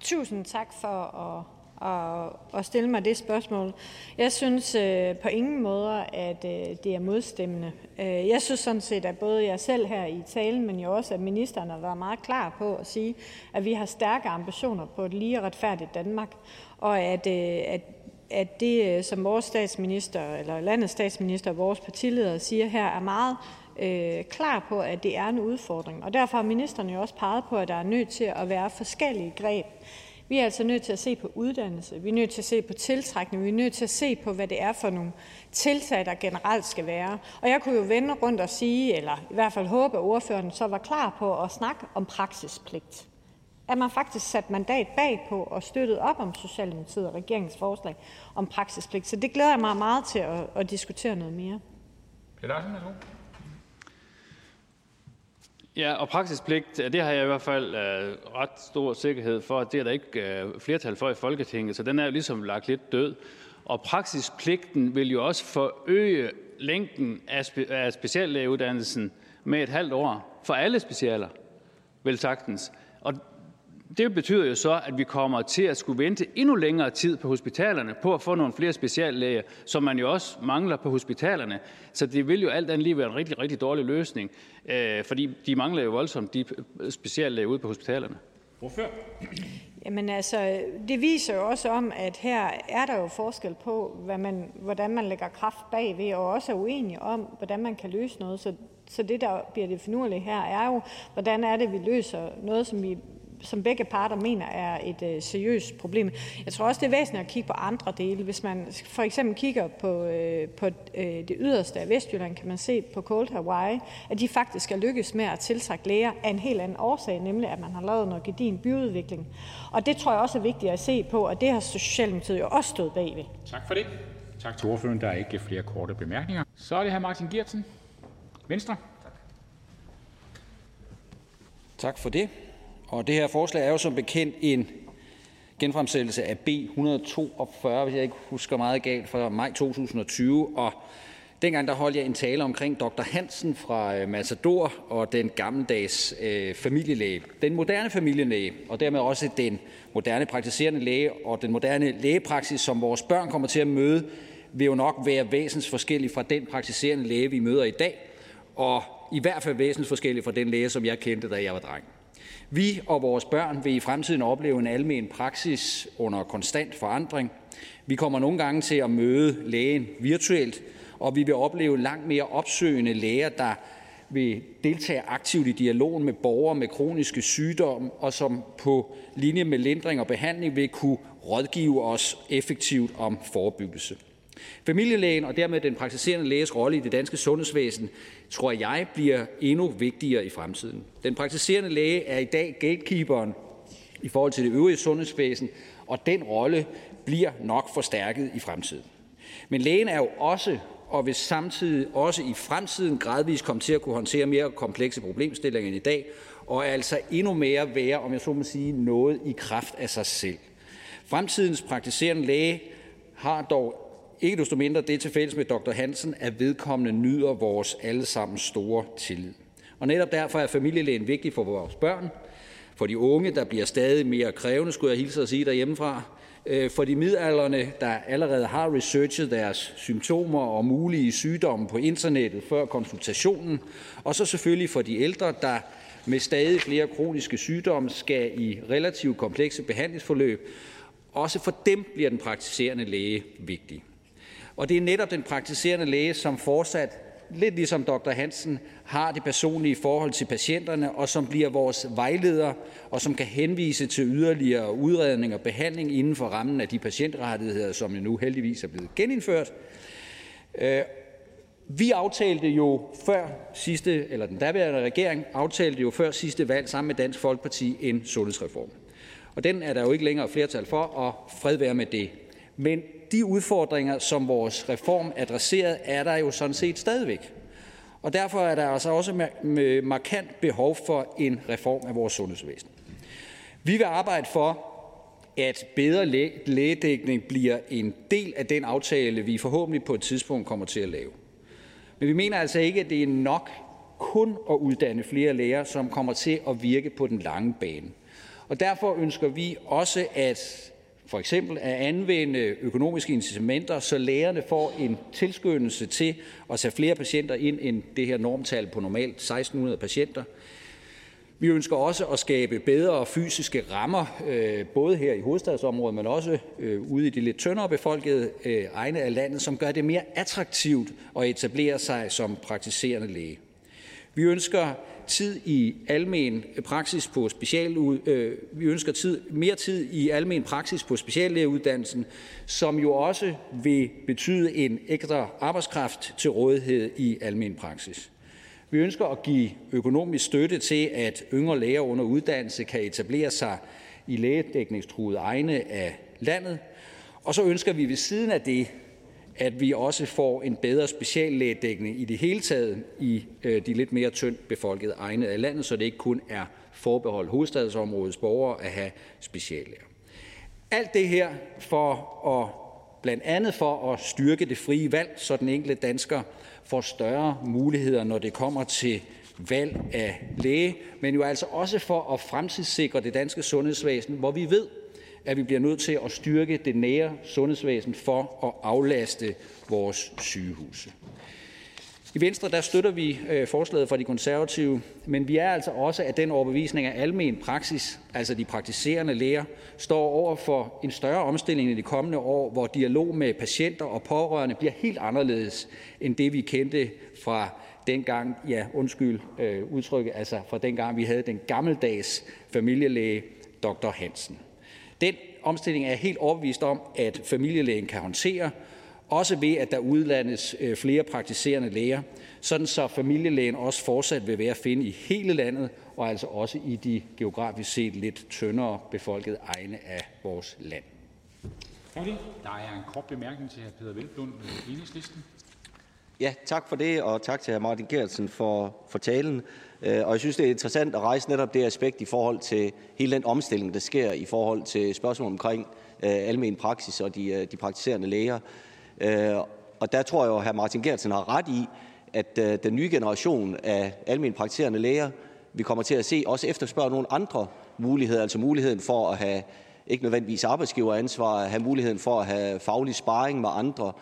Tusind tak for at at, at stille mig det spørgsmål. Jeg synes øh, på ingen måder, at øh, det er modstemmende. Øh, jeg synes sådan set, at både jeg selv her i talen, men jo også, at ministeren har været meget klar på at sige, at vi har stærke ambitioner på et lige og retfærdigt Danmark, og at, øh, at at det, øh, som vores statsminister, eller landets statsminister og vores partileder siger her, er meget øh, klar på, at det er en udfordring. Og derfor har ministeren jo også peget på, at der er nødt til at være forskellige greb. Vi er altså nødt til at se på uddannelse, vi er nødt til at se på tiltrækning, vi er nødt til at se på, hvad det er for nogle tiltag, der generelt skal være. Og jeg kunne jo vende rundt og sige, eller i hvert fald håbe, at ordføreren så var klar på at snakke om praksispligt. At man faktisk satte mandat bag på og støttede op om Socialdemokratiet og regeringens forslag om praksispligt. Så det glæder jeg mig meget til at, at diskutere noget mere. Peter Larsen, Ja, og praksispligt, det har jeg i hvert fald øh, ret stor sikkerhed for, at det er der ikke øh, flertal for i Folketinget, så den er jo ligesom lagt lidt død. Og praksispligten vil jo også forøge længden af, spe, af speciallægeuddannelsen med et halvt år for alle specialer, vel sagtens. Og det betyder jo så, at vi kommer til at skulle vente endnu længere tid på hospitalerne på at få nogle flere speciallæger, som man jo også mangler på hospitalerne. Så det vil jo alt andet lige være en rigtig, rigtig dårlig løsning, øh, fordi de mangler jo voldsomt de speciallæger ude på hospitalerne. Hvorfor? Jamen altså, det viser jo også om, at her er der jo forskel på, hvad man, hvordan man lægger kraft bagved, og også er uenige om, hvordan man kan løse noget. Så, så det, der bliver det finurlige her, er jo, hvordan er det, vi løser noget, som vi som begge parter mener er et øh, seriøst problem. Jeg tror også, det er væsentligt at kigge på andre dele. Hvis man for eksempel kigger på, øh, på øh, det yderste af Vestjylland, kan man se på Cold Hawaii, at de faktisk er lykkes med at tiltrække læger af en helt anden årsag, nemlig at man har lavet noget gedin byudvikling. Og det tror jeg også er vigtigt at se på, og det har Socialdemokratiet jo også stået bagved. Tak for det. Tak til ordføreren. Der er ikke flere korte bemærkninger. Så er det her Martin Geertsen, Venstre. Tak for det. Og det her forslag er jo som bekendt en genfremsættelse af B 142, hvis jeg ikke husker meget galt, fra maj 2020. Og dengang der holdt jeg en tale omkring Dr. Hansen fra øh, Matador og den gammeldags øh, familielæge. Den moderne familielæge, og dermed også den moderne praktiserende læge og den moderne lægepraksis, som vores børn kommer til at møde, vil jo nok være væsens forskellig fra den praktiserende læge, vi møder i dag, og i hvert fald væsens forskellig fra den læge, som jeg kendte, da jeg var dreng. Vi og vores børn vil i fremtiden opleve en almen praksis under konstant forandring. Vi kommer nogle gange til at møde lægen virtuelt, og vi vil opleve langt mere opsøgende læger, der vil deltage aktivt i dialogen med borgere med kroniske sygdomme, og som på linje med lindring og behandling vil kunne rådgive os effektivt om forebyggelse. Familielægen og dermed den praktiserende læges rolle i det danske sundhedsvæsen, tror jeg, bliver endnu vigtigere i fremtiden. Den praktiserende læge er i dag gatekeeperen i forhold til det øvrige sundhedsvæsen, og den rolle bliver nok forstærket i fremtiden. Men lægen er jo også og vil samtidig også i fremtiden gradvist komme til at kunne håndtere mere komplekse problemstillinger end i dag, og altså endnu mere være, om jeg så må sige, noget i kraft af sig selv. Fremtidens praktiserende læge har dog ikke desto mindre det til fælles med Dr. Hansen, at vedkommende nyder vores allesammen store tillid. Og netop derfor er familielægen vigtig for vores børn, for de unge, der bliver stadig mere krævende, skulle jeg hilse at sige derhjemmefra, øh, for de midalderne, der allerede har researchet deres symptomer og mulige sygdomme på internettet før konsultationen, og så selvfølgelig for de ældre, der med stadig flere kroniske sygdomme skal i relativt komplekse behandlingsforløb, Også for dem bliver den praktiserende læge vigtig. Og det er netop den praktiserende læge, som fortsat, lidt ligesom dr. Hansen, har det personlige forhold til patienterne, og som bliver vores vejleder, og som kan henvise til yderligere udredning og behandling inden for rammen af de patientrettigheder, som nu heldigvis er blevet genindført. Øh, vi aftalte jo før sidste, eller den daværende regering aftalte jo før sidste valg sammen med Dansk Folkeparti en sundhedsreform. Og den er der jo ikke længere flertal for, og fred være med det. Men de udfordringer, som vores reform adresserede, er der jo sådan set stadigvæk. Og derfor er der altså også med markant behov for en reform af vores sundhedsvæsen. Vi vil arbejde for, at bedre lægedækning bliver en del af den aftale, vi forhåbentlig på et tidspunkt kommer til at lave. Men vi mener altså ikke, at det er nok kun at uddanne flere læger, som kommer til at virke på den lange bane. Og derfor ønsker vi også at for eksempel at anvende økonomiske incitamenter, så lægerne får en tilskyndelse til at tage flere patienter ind end det her normtal på normalt 1600 patienter. Vi ønsker også at skabe bedre fysiske rammer, øh, både her i hovedstadsområdet, men også øh, ude i de lidt tyndere befolkede øh, egne af landet, som gør det mere attraktivt at etablere sig som praktiserende læge. Vi ønsker tid i almen praksis på special, øh, vi ønsker tid, mere tid i almen praksis på speciallægeuddannelsen, som jo også vil betyde en ekstra arbejdskraft til rådighed i almen praksis. Vi ønsker at give økonomisk støtte til, at yngre læger under uddannelse kan etablere sig i lægedækningstruede egne af landet. Og så ønsker vi ved siden af det, at vi også får en bedre speciallægedækning i det hele taget i øh, de lidt mere tyndt befolkede egne af landet, så det ikke kun er forbeholdt hovedstadsområdets borgere at have speciallæger. Alt det her for at blandt andet for at styrke det frie valg, så den enkelte dansker får større muligheder, når det kommer til valg af læge, men jo altså også for at fremtidssikre det danske sundhedsvæsen, hvor vi ved, at vi bliver nødt til at styrke det nære sundhedsvæsen for at aflaste vores sygehuse. I Venstre der støtter vi øh, forslaget fra de konservative, men vi er altså også af den overbevisning, at almen praksis, altså de praktiserende læger, står over for en større omstilling i de kommende år, hvor dialog med patienter og pårørende bliver helt anderledes end det, vi kendte fra dengang, ja undskyld øh, udtrykket, altså fra dengang vi havde den gammeldags familielæge Dr. Hansen. Den omstilling er jeg helt overbevist om, at familielægen kan håndtere, også ved at der udlandes øh, flere praktiserende læger, sådan så familielægen også fortsat vil være at finde i hele landet, og altså også i de geografisk set lidt tyndere befolkede egne af vores land. Der er en kort bemærkning til hr. Peter Velblund, Enhedslisten. Ja, tak for det, og tak til hr. Martin Geertsen for, for talen. Øh, og jeg synes, det er interessant at rejse netop det aspekt i forhold til hele den omstilling, der sker i forhold til spørgsmålet omkring øh, almen praksis og de, øh, de praktiserende læger. Øh, og der tror jeg jo, at hr. Martin Geertsen har ret i, at den nye generation af almen praktiserende læger, vi kommer til at se, også efterspørge nogle andre muligheder, altså muligheden for at have ikke nødvendigvis arbejdsgiveransvar, at have muligheden for at have faglig sparring med andre,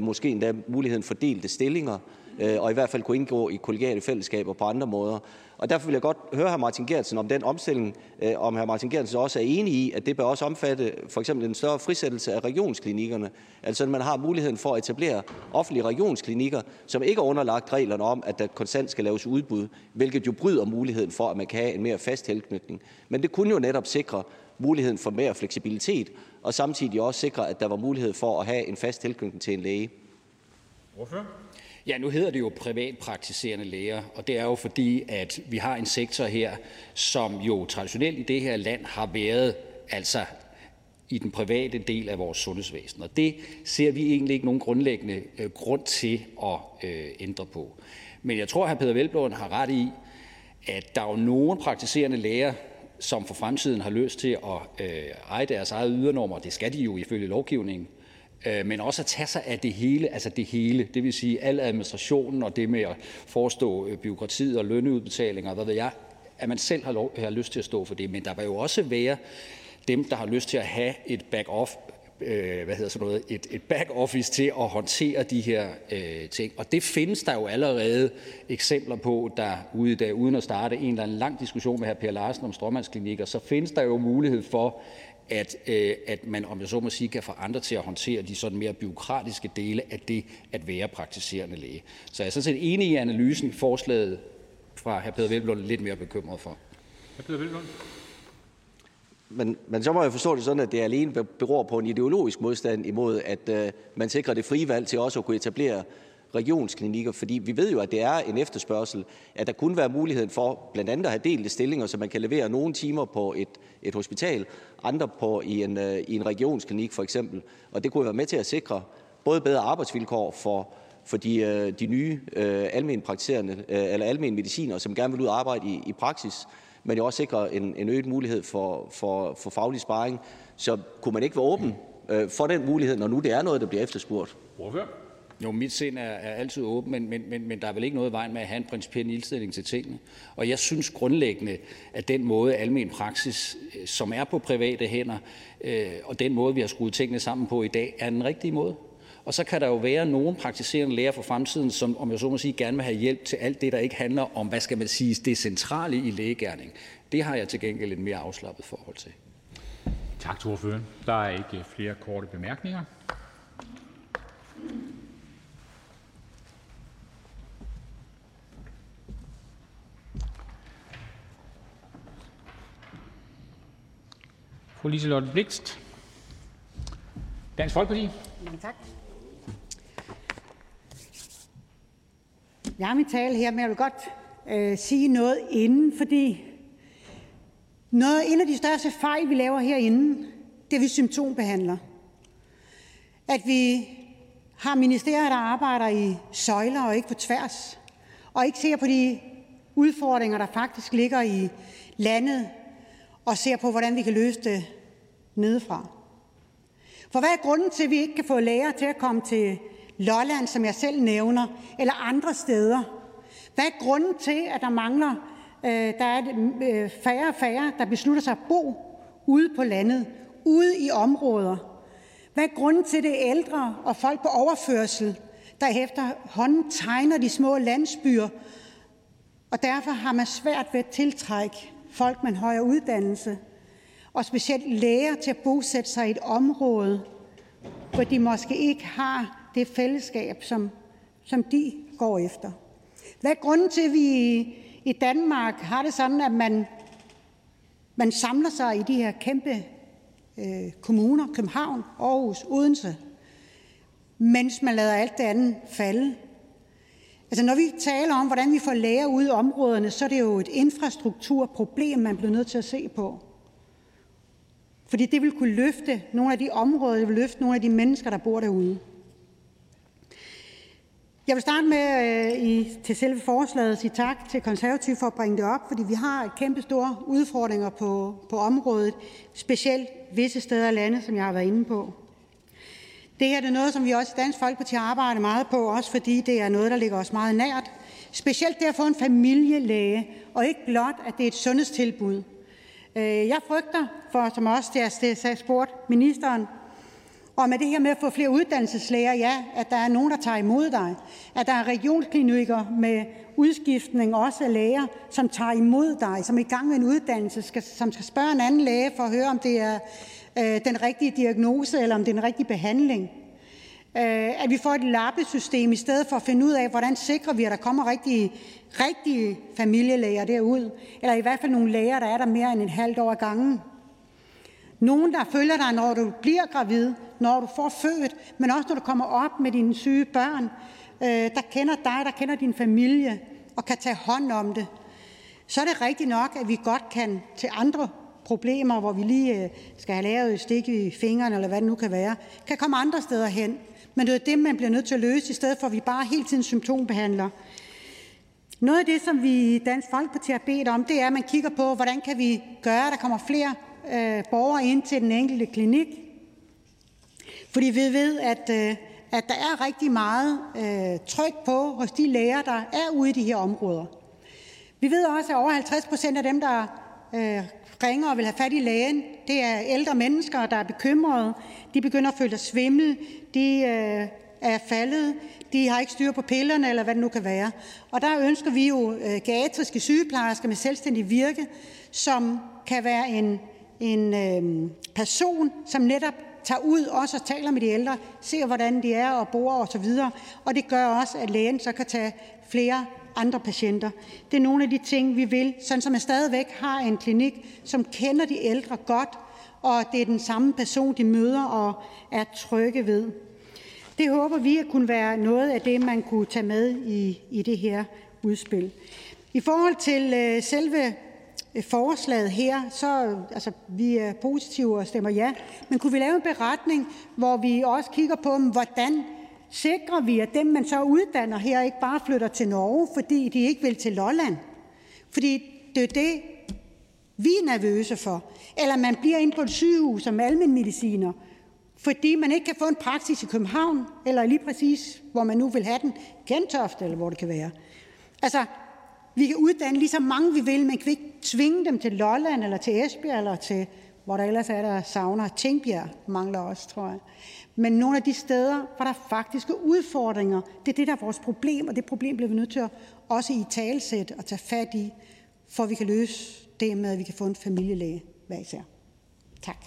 måske endda muligheden for delte stillinger, Øh, og i hvert fald kunne indgå i kollegiale fællesskaber på andre måder. Og derfor vil jeg godt høre hr. Martin Geertsen om den omstilling, øh, om hr. Martin Geertsen også er enig i, at det bør også omfatte for eksempel en større frisættelse af regionsklinikkerne, altså at man har muligheden for at etablere offentlige regionsklinikker, som ikke er underlagt reglerne om, at der konstant skal laves udbud, hvilket jo bryder muligheden for, at man kan have en mere fast tilknytning. Men det kunne jo netop sikre muligheden for mere fleksibilitet, og samtidig også sikre, at der var mulighed for at have en fast tilknytning til en læge. Hvorfor? Ja, nu hedder det jo privatpraktiserende læger, og det er jo fordi, at vi har en sektor her, som jo traditionelt i det her land har været altså i den private del af vores sundhedsvæsen. Og det ser vi egentlig ikke nogen grundlæggende øh, grund til at øh, ændre på. Men jeg tror, at hr. Peter Velblom har ret i, at der er jo nogle praktiserende læger, som for fremtiden har lyst til at øh, eje deres eget ydernummer. Det skal de jo ifølge lovgivningen. Øh, men også at tage sig af det hele, altså det hele, det vil sige al administrationen og det med at forestå øh, byråkratiet og lønneudbetalinger, hvad ved jeg, at man selv har, lov, har lyst til at stå for det. Men der vil jo også være dem, der har lyst til at have et back-off, øh, hvad hedder sådan noget, et, et back-office til at håndtere de her øh, ting. Og det findes der jo allerede eksempler på, der ude i dag, uden at starte en eller anden lang diskussion med hr. Per Larsen om stråmandsklinikker, så findes der jo mulighed for, at, øh, at man, om jeg så må sige, kan få andre til at håndtere de sådan mere byråkratiske dele af det at være praktiserende læge. Så jeg er sådan set enig i analysen, forslaget fra hr. Peder Hvelplund lidt mere bekymret for. Hr. Peder Hvelplund? Men, men så må jeg forstå det sådan, at det alene beror på en ideologisk modstand imod, at øh, man sikrer det frie valg til også at kunne etablere regionsklinikker, fordi vi ved jo, at det er en efterspørgsel, at der kunne være muligheden for blandt andet at have delte stillinger, så man kan levere nogle timer på et, et hospital, andre på i en, øh, i en regionsklinik for eksempel. Og det kunne være med til at sikre både bedre arbejdsvilkår for, for de, øh, de nye øh, almen praktiserende øh, eller almen mediciner, som gerne vil ud og arbejde i, i praksis, men jo også sikre en, en øget mulighed for, for, for faglig sparring. Så kunne man ikke være åben øh, for den mulighed, når nu det er noget, der bliver efterspurgt? Jo, mit sind er, er altid åben, men, men, men, men der er vel ikke noget vejen med at have en principiel indstilling til tingene. Og jeg synes grundlæggende, at den måde almen praksis, øh, som er på private hænder, øh, og den måde, vi har skruet tingene sammen på i dag, er den rigtige måde. Og så kan der jo være nogle praktiserende læger for fremtiden, som, om jeg så må sige, gerne vil have hjælp til alt det, der ikke handler om, hvad skal man sige, det centrale i lægegærning. Det har jeg til gengæld et mere afslappet forhold til. Tak til ordføreren. Der er ikke flere korte bemærkninger. Fru Liselotte Blixt, Dansk Folkeparti. Mange tak. Jeg har min tale her, men jeg vil godt øh, sige noget inden, fordi noget, en af de største fejl, vi laver herinde, det er, vi symptombehandler. At vi har ministerier, der arbejder i søjler og ikke på tværs, og ikke ser på de udfordringer, der faktisk ligger i landet, og ser på, hvordan vi kan løse det nedefra. For hvad er grunden til, at vi ikke kan få læger til at komme til Lolland, som jeg selv nævner, eller andre steder? Hvad er grunden til, at der mangler, øh, der er øh, færre og færre, der beslutter sig at bo ude på landet, ude i områder? Hvad er grunden til, at det er ældre og folk på overførsel, der efterhånden tegner de små landsbyer, og derfor har man svært ved at tiltrække folk med en højere uddannelse, og specielt læger til at bosætte sig i et område, hvor de måske ikke har det fællesskab, som, som de går efter. Hvad er grunden til, at vi i Danmark har det sådan, at man, man samler sig i de her kæmpe øh, kommuner, København, Aarhus, Odense, mens man lader alt det andet falde? Altså, når vi taler om, hvordan vi får læger ud i områderne, så er det jo et infrastrukturproblem, man bliver nødt til at se på. Fordi det vil kunne løfte nogle af de områder, det vil løfte nogle af de mennesker, der bor derude. Jeg vil starte med øh, i, til selve forslaget at sige tak til konservative for at bringe det op, fordi vi har kæmpe store udfordringer på, på området, specielt visse steder i landet, som jeg har været inde på. Det her er noget, som vi også i Dansk Folkeparti arbejder meget på, også fordi det er noget, der ligger os meget nært. Specielt det at få en familielæge, og ikke blot, at det er et sundhedstilbud. Øh, jeg frygter, for som også der er spurgt ministeren, og med det her med at få flere uddannelseslæger, ja, at der er nogen, der tager imod dig. At der er regionsklinikker med udskiftning også af læger, som tager imod dig, som er i gang med en uddannelse, skal, som skal spørge en anden læge for at høre, om det er øh, den rigtige diagnose, eller om det er den rigtige behandling. Øh, at vi får et lappesystem i stedet for at finde ud af, hvordan sikrer vi, at der kommer rigtige, rigtige familielæger derud, eller i hvert fald nogle læger, der er der mere end et halvt år ad gangen. Nogen, der følger dig, når du bliver gravid, når du får født, men også når du kommer op med dine syge børn, øh, der kender dig, der kender din familie og kan tage hånd om det. Så er det rigtigt nok, at vi godt kan til andre problemer, hvor vi lige øh, skal have lavet et stik i fingrene, eller hvad det nu kan være, kan komme andre steder hen. Men det er det, man bliver nødt til at løse, i stedet for at vi bare hele tiden symptombehandler. Noget af det, som vi i Dansk Folkeparti har bedt om, det er, at man kigger på, hvordan kan vi gøre, at der kommer flere øh, borgere ind til den enkelte klinik. Fordi vi ved, at, øh, at der er rigtig meget øh, tryk på hos de læger, der er ude i de her områder. Vi ved også, at over 50 procent af dem, der øh, ringer og vil have fat i lægen, det er ældre mennesker, der er bekymrede. De begynder at føle sig svimmel. De øh, er faldet. De har ikke styr på pillerne, eller hvad det nu kan være. Og der ønsker vi jo øh, geriatriske sygeplejersker med selvstændig virke, som kan være en en øh, person, som netop tager ud også og taler med de ældre, ser hvordan de er og bor og så videre. Og det gør også, at lægen så kan tage flere andre patienter. Det er nogle af de ting, vi vil, sådan som man stadigvæk har en klinik, som kender de ældre godt, og det er den samme person, de møder og er trygge ved. Det håber vi at kunne være noget af det, man kunne tage med i, i det her udspil. I forhold til øh, selve Øh, forslaget her, så altså, vi er positive og stemmer ja. Men kunne vi lave en beretning, hvor vi også kigger på, hvordan sikrer vi, at dem, man så uddanner her, ikke bare flytter til Norge, fordi de ikke vil til Lolland? Fordi det er det, vi er nervøse for. Eller man bliver inde på et sygehus som almenmediciner, fordi man ikke kan få en praksis i København, eller lige præcis, hvor man nu vil have den, Gentofte, eller hvor det kan være. Altså, vi kan uddanne lige så mange, vi vil, men kan vi ikke tvinge dem til Lolland, eller til Esbjerg, eller til, hvor der ellers er, der savner. Tingbjerg mangler også, tror jeg. Men nogle af de steder, hvor der faktisk er udfordringer, det er det, der er vores problem, og det problem bliver vi nødt til at også i talsæt og tage fat i, for vi kan løse det med, at vi kan få en familielæge hver især. Tak.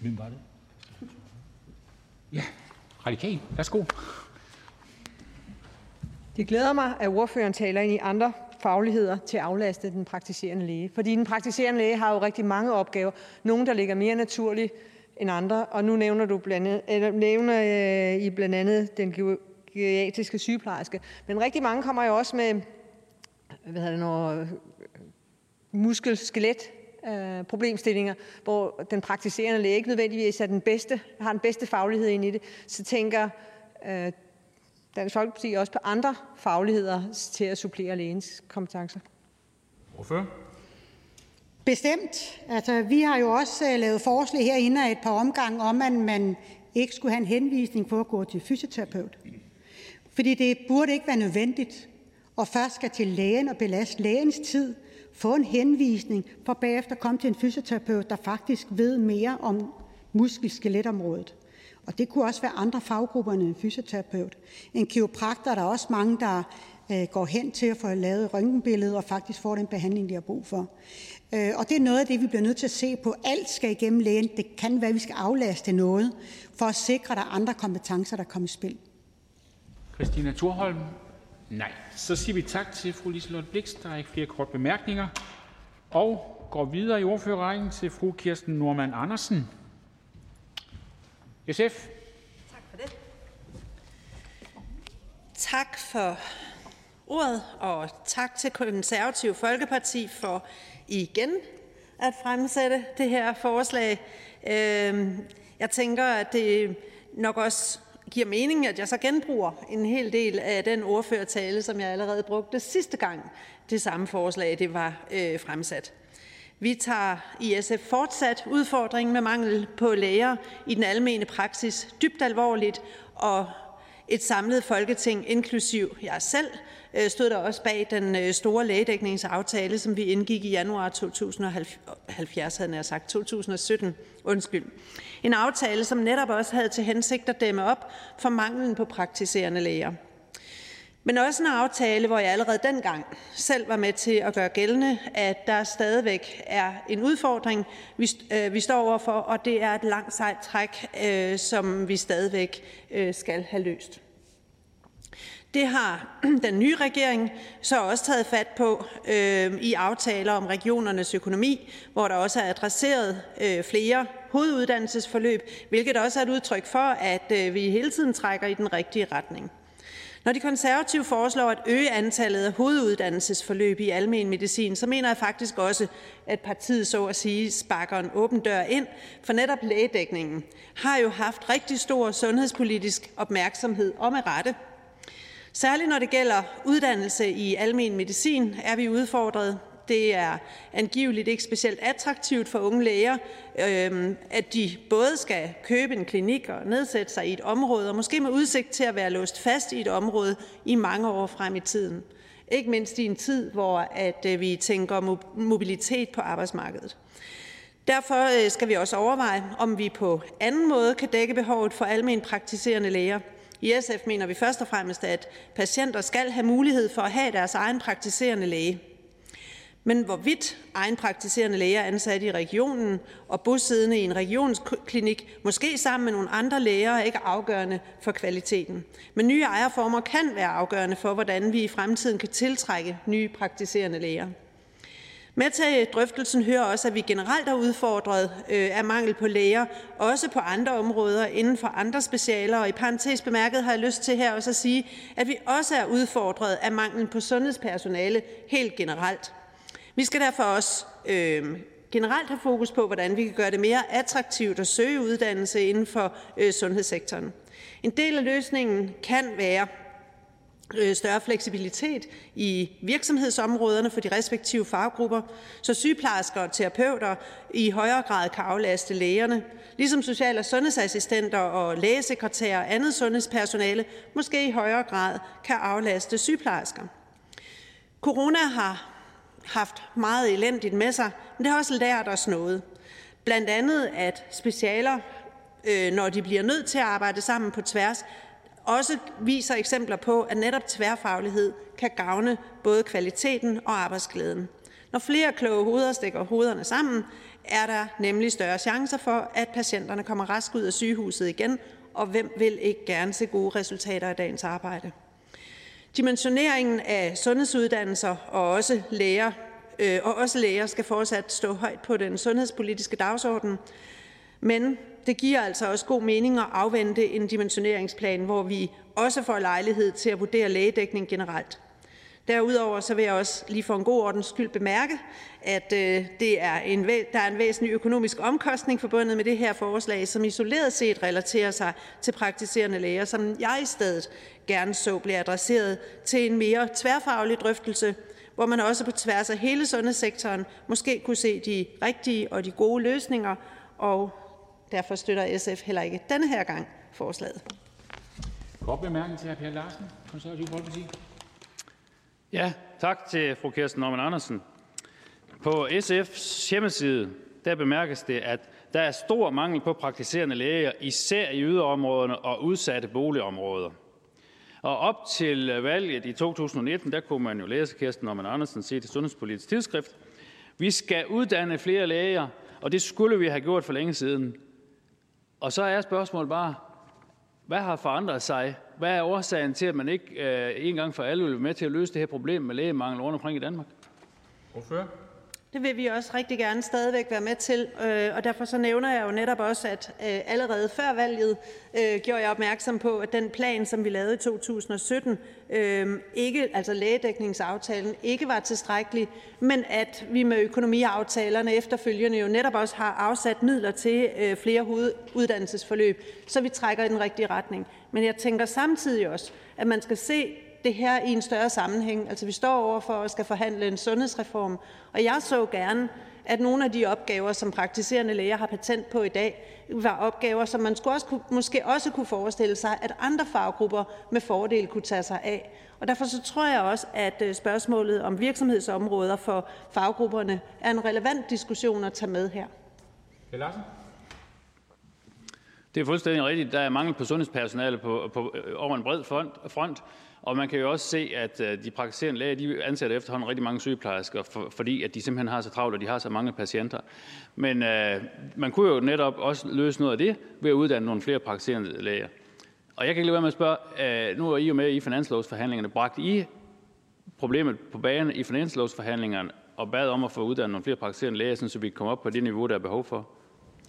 Hvem var det? Ja, radikal. Værsgo. Det glæder mig, at ordføreren taler ind i andre fagligheder til at aflaste den praktiserende læge. Fordi den praktiserende læge har jo rigtig mange opgaver. Nogle, der ligger mere naturligt end andre. Og nu nævner, du blandt andet, eller nævner øh, I blandt andet den geriatriske sygeplejerske. Men rigtig mange kommer jo også med hvad hedder det, noget, øh, muskel-skelet øh, problemstillinger, hvor den praktiserende læge ikke nødvendigvis er den bedste, har den bedste faglighed ind i det, så tænker øh, Dansk Folkeparti også på andre fagligheder til at supplere lægens kompetencer. Hvorfor? Bestemt. Altså, vi har jo også uh, lavet forslag herinde af et par omgange om, at man ikke skulle have en henvisning for at gå til fysioterapeut. Fordi det burde ikke være nødvendigt, og først skal til lægen og belaste lægens tid, få en henvisning, for bagefter komme til en fysioterapeut, der faktisk ved mere om muskel-skeletområdet. Og det kunne også være andre faggrupper end en fysioterapeut. En kiropraktor er der også mange, der øh, går hen til at få lavet røntgenbillede og faktisk får den behandling, de har brug for. Øh, og det er noget af det, vi bliver nødt til at se på. Alt skal igennem lægen. Det kan være, at vi skal aflaste noget, for at sikre, at der er andre kompetencer, der kommer i spil. Christina Thorholm? Nej. Så siger vi tak til fru Liselotte Blix. Der er ikke flere korte bemærkninger. Og går videre i ordførerrækken til fru Kirsten Norman Andersen, SF. Tak for det. Tak for ordet, og tak til Konservative Folkeparti for igen at fremsætte det her forslag. Øhm, jeg tænker, at det nok også giver mening, at jeg så genbruger en hel del af den ordførertale, som jeg allerede brugte sidste gang det samme forslag det var øh, fremsat. Vi tager i SF fortsat udfordringen med mangel på læger i den almene praksis dybt alvorligt, og et samlet folketing, inklusiv jeg selv, øh, stod der også bag den øh, store lægedækningsaftale, som vi indgik i januar 2070, havde jeg sagt, 2017, undskyld. En aftale, som netop også havde til hensigt at dæmme op for manglen på praktiserende læger. Men også en aftale, hvor jeg allerede dengang selv var med til at gøre gældende, at der stadigvæk er en udfordring, vi, øh, vi står overfor, og det er et langt sejt træk, øh, som vi stadigvæk øh, skal have løst. Det har den nye regering så også taget fat på øh, i aftaler om regionernes økonomi, hvor der også er adresseret øh, flere hoveduddannelsesforløb, hvilket også er et udtryk for, at øh, vi hele tiden trækker i den rigtige retning. Når De Konservative foreslår at øge antallet af hoveduddannelsesforløb i almen medicin, så mener jeg faktisk også, at partiet så at sige sparker en åben dør ind, for netop lægedækningen har jo haft rigtig stor sundhedspolitisk opmærksomhed og med rette. Særligt når det gælder uddannelse i almen medicin, er vi udfordret. Det er angiveligt ikke specielt attraktivt for unge læger, øhm, at de både skal købe en klinik og nedsætte sig i et område, og måske med udsigt til at være låst fast i et område i mange år frem i tiden. Ikke mindst i en tid, hvor at øh, vi tænker mobilitet på arbejdsmarkedet. Derfor øh, skal vi også overveje, om vi på anden måde kan dække behovet for almen praktiserende læger. I SF mener vi først og fremmest, at patienter skal have mulighed for at have deres egen praktiserende læge. Men hvorvidt egenpraktiserende læger ansat i regionen og bosiddende i en regionsklinik, måske sammen med nogle andre læger, er ikke afgørende for kvaliteten. Men nye ejerformer kan være afgørende for, hvordan vi i fremtiden kan tiltrække nye praktiserende læger. Med til drøftelsen hører også, at vi generelt er udfordret øh, af mangel på læger, også på andre områder inden for andre specialer. Og i parentes bemærket har jeg lyst til her også at sige, at vi også er udfordret af manglen på sundhedspersonale helt generelt. Vi skal derfor også øh, generelt have fokus på, hvordan vi kan gøre det mere attraktivt at søge uddannelse inden for øh, sundhedssektoren. En del af løsningen kan være øh, større fleksibilitet i virksomhedsområderne for de respektive faggrupper, så sygeplejersker og terapeuter i højere grad kan aflaste lægerne, ligesom social- og sundhedsassistenter og lægesekretærer og andet sundhedspersonale måske i højere grad kan aflaste sygeplejersker. Corona har haft meget elendigt med sig, men det har også lært os noget. Blandt andet, at specialer, øh, når de bliver nødt til at arbejde sammen på tværs, også viser eksempler på, at netop tværfaglighed kan gavne både kvaliteten og arbejdsglæden. Når flere kloge hoveder stikker hovederne sammen, er der nemlig større chancer for, at patienterne kommer rask ud af sygehuset igen, og hvem vil ikke gerne se gode resultater af dagens arbejde. Dimensioneringen af sundhedsuddannelser og også læger, øh, og også læger skal fortsat stå højt på den sundhedspolitiske dagsorden, men det giver altså også god mening at afvente en dimensioneringsplan, hvor vi også får lejlighed til at vurdere lægedækning generelt. Derudover så vil jeg også lige for en god ordens skyld bemærke, at øh, det er en, der er en væsentlig økonomisk omkostning forbundet med det her forslag, som isoleret set relaterer sig til praktiserende læger, som jeg i stedet gerne så blev adresseret til en mere tværfaglig drøftelse, hvor man også på tværs af hele sundhedssektoren måske kunne se de rigtige og de gode løsninger, og derfor støtter SF heller ikke denne her gang forslaget. Kort bemærkning til hr. Per Larsen, Konservative Folkeparti. Ja, tak til fru Kirsten Norman Andersen. På SF's hjemmeside der bemærkes det, at der er stor mangel på praktiserende læger, især i yderområderne og udsatte boligområder. Og op til valget i 2019, der kunne man jo læse Kirsten Norman Andersen sige til Sundhedspolitisk Tidsskrift, vi skal uddanne flere læger, og det skulle vi have gjort for længe siden. Og så er spørgsmålet bare, hvad har forandret sig? Hvad er årsagen til, at man ikke øh, en gang for alle vil være med til at løse det her problem med lægemangel rundt omkring i Danmark? Hvorfor? Det vil vi også rigtig gerne stadigvæk være med til, øh, og derfor så nævner jeg jo netop også, at øh, allerede før valget øh, gjorde jeg opmærksom på, at den plan, som vi lavede i 2017, ikke, altså lægedækningsaftalen, ikke var tilstrækkelig, men at vi med økonomiaftalerne efterfølgende jo netop også har afsat midler til flere uddannelsesforløb, så vi trækker i den rigtige retning. Men jeg tænker samtidig også, at man skal se det her i en større sammenhæng. Altså, vi står over for at skal forhandle en sundhedsreform, og jeg så gerne, at nogle af de opgaver, som praktiserende læger har patent på i dag, var opgaver, som man skulle også kunne, måske også kunne forestille sig, at andre faggrupper med fordel kunne tage sig af. Og derfor så tror jeg også, at øh, spørgsmålet om virksomhedsområder for faggrupperne er en relevant diskussion at tage med her. Det er fuldstændig rigtigt. Der er mangel på sundhedspersonale på, på, over en bred front, og man kan jo også se, at øh, de praktiserende læger de ansætter efterhånden rigtig mange sygeplejersker, for, fordi at de simpelthen har så travlt, og de har så mange patienter. Men øh, man kunne jo netop også løse noget af det ved at uddanne nogle flere praktiserende læger. Og jeg kan ikke lade være med at spørge, øh, nu er I jo med i finanslovsforhandlingerne, bragt I problemet på banen i finanslovsforhandlingerne og bad om at få uddannet nogle flere praktiserende læger, så vi kan komme op på det niveau, der er behov for?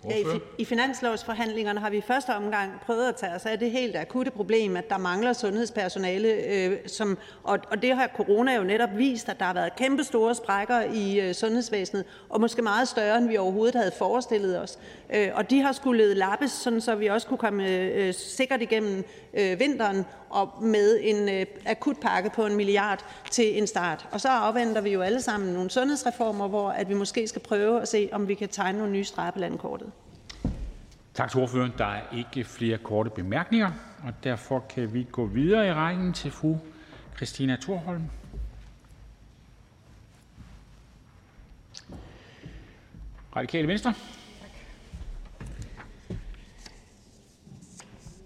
Ja, i, I finanslovsforhandlingerne har vi i første omgang prøvet at tage os af det helt akutte problem, at der mangler sundhedspersonale, øh, som, og, og det har corona jo netop vist, at der har været kæmpe store sprækker i øh, sundhedsvæsenet, og måske meget større, end vi overhovedet havde forestillet os. Øh, og de har skulle lappes, sådan så vi også kunne komme øh, øh, sikkert igennem øh, vinteren og med en akut akutpakke på en milliard til en start. Og så afventer vi jo alle sammen nogle sundhedsreformer, hvor at vi måske skal prøve at se, om vi kan tegne nogle nye streger på landkortet. Tak til ordføreren. Der er ikke flere korte bemærkninger, og derfor kan vi gå videre i rækken til fru Christina Thorholm. Radikale Venstre.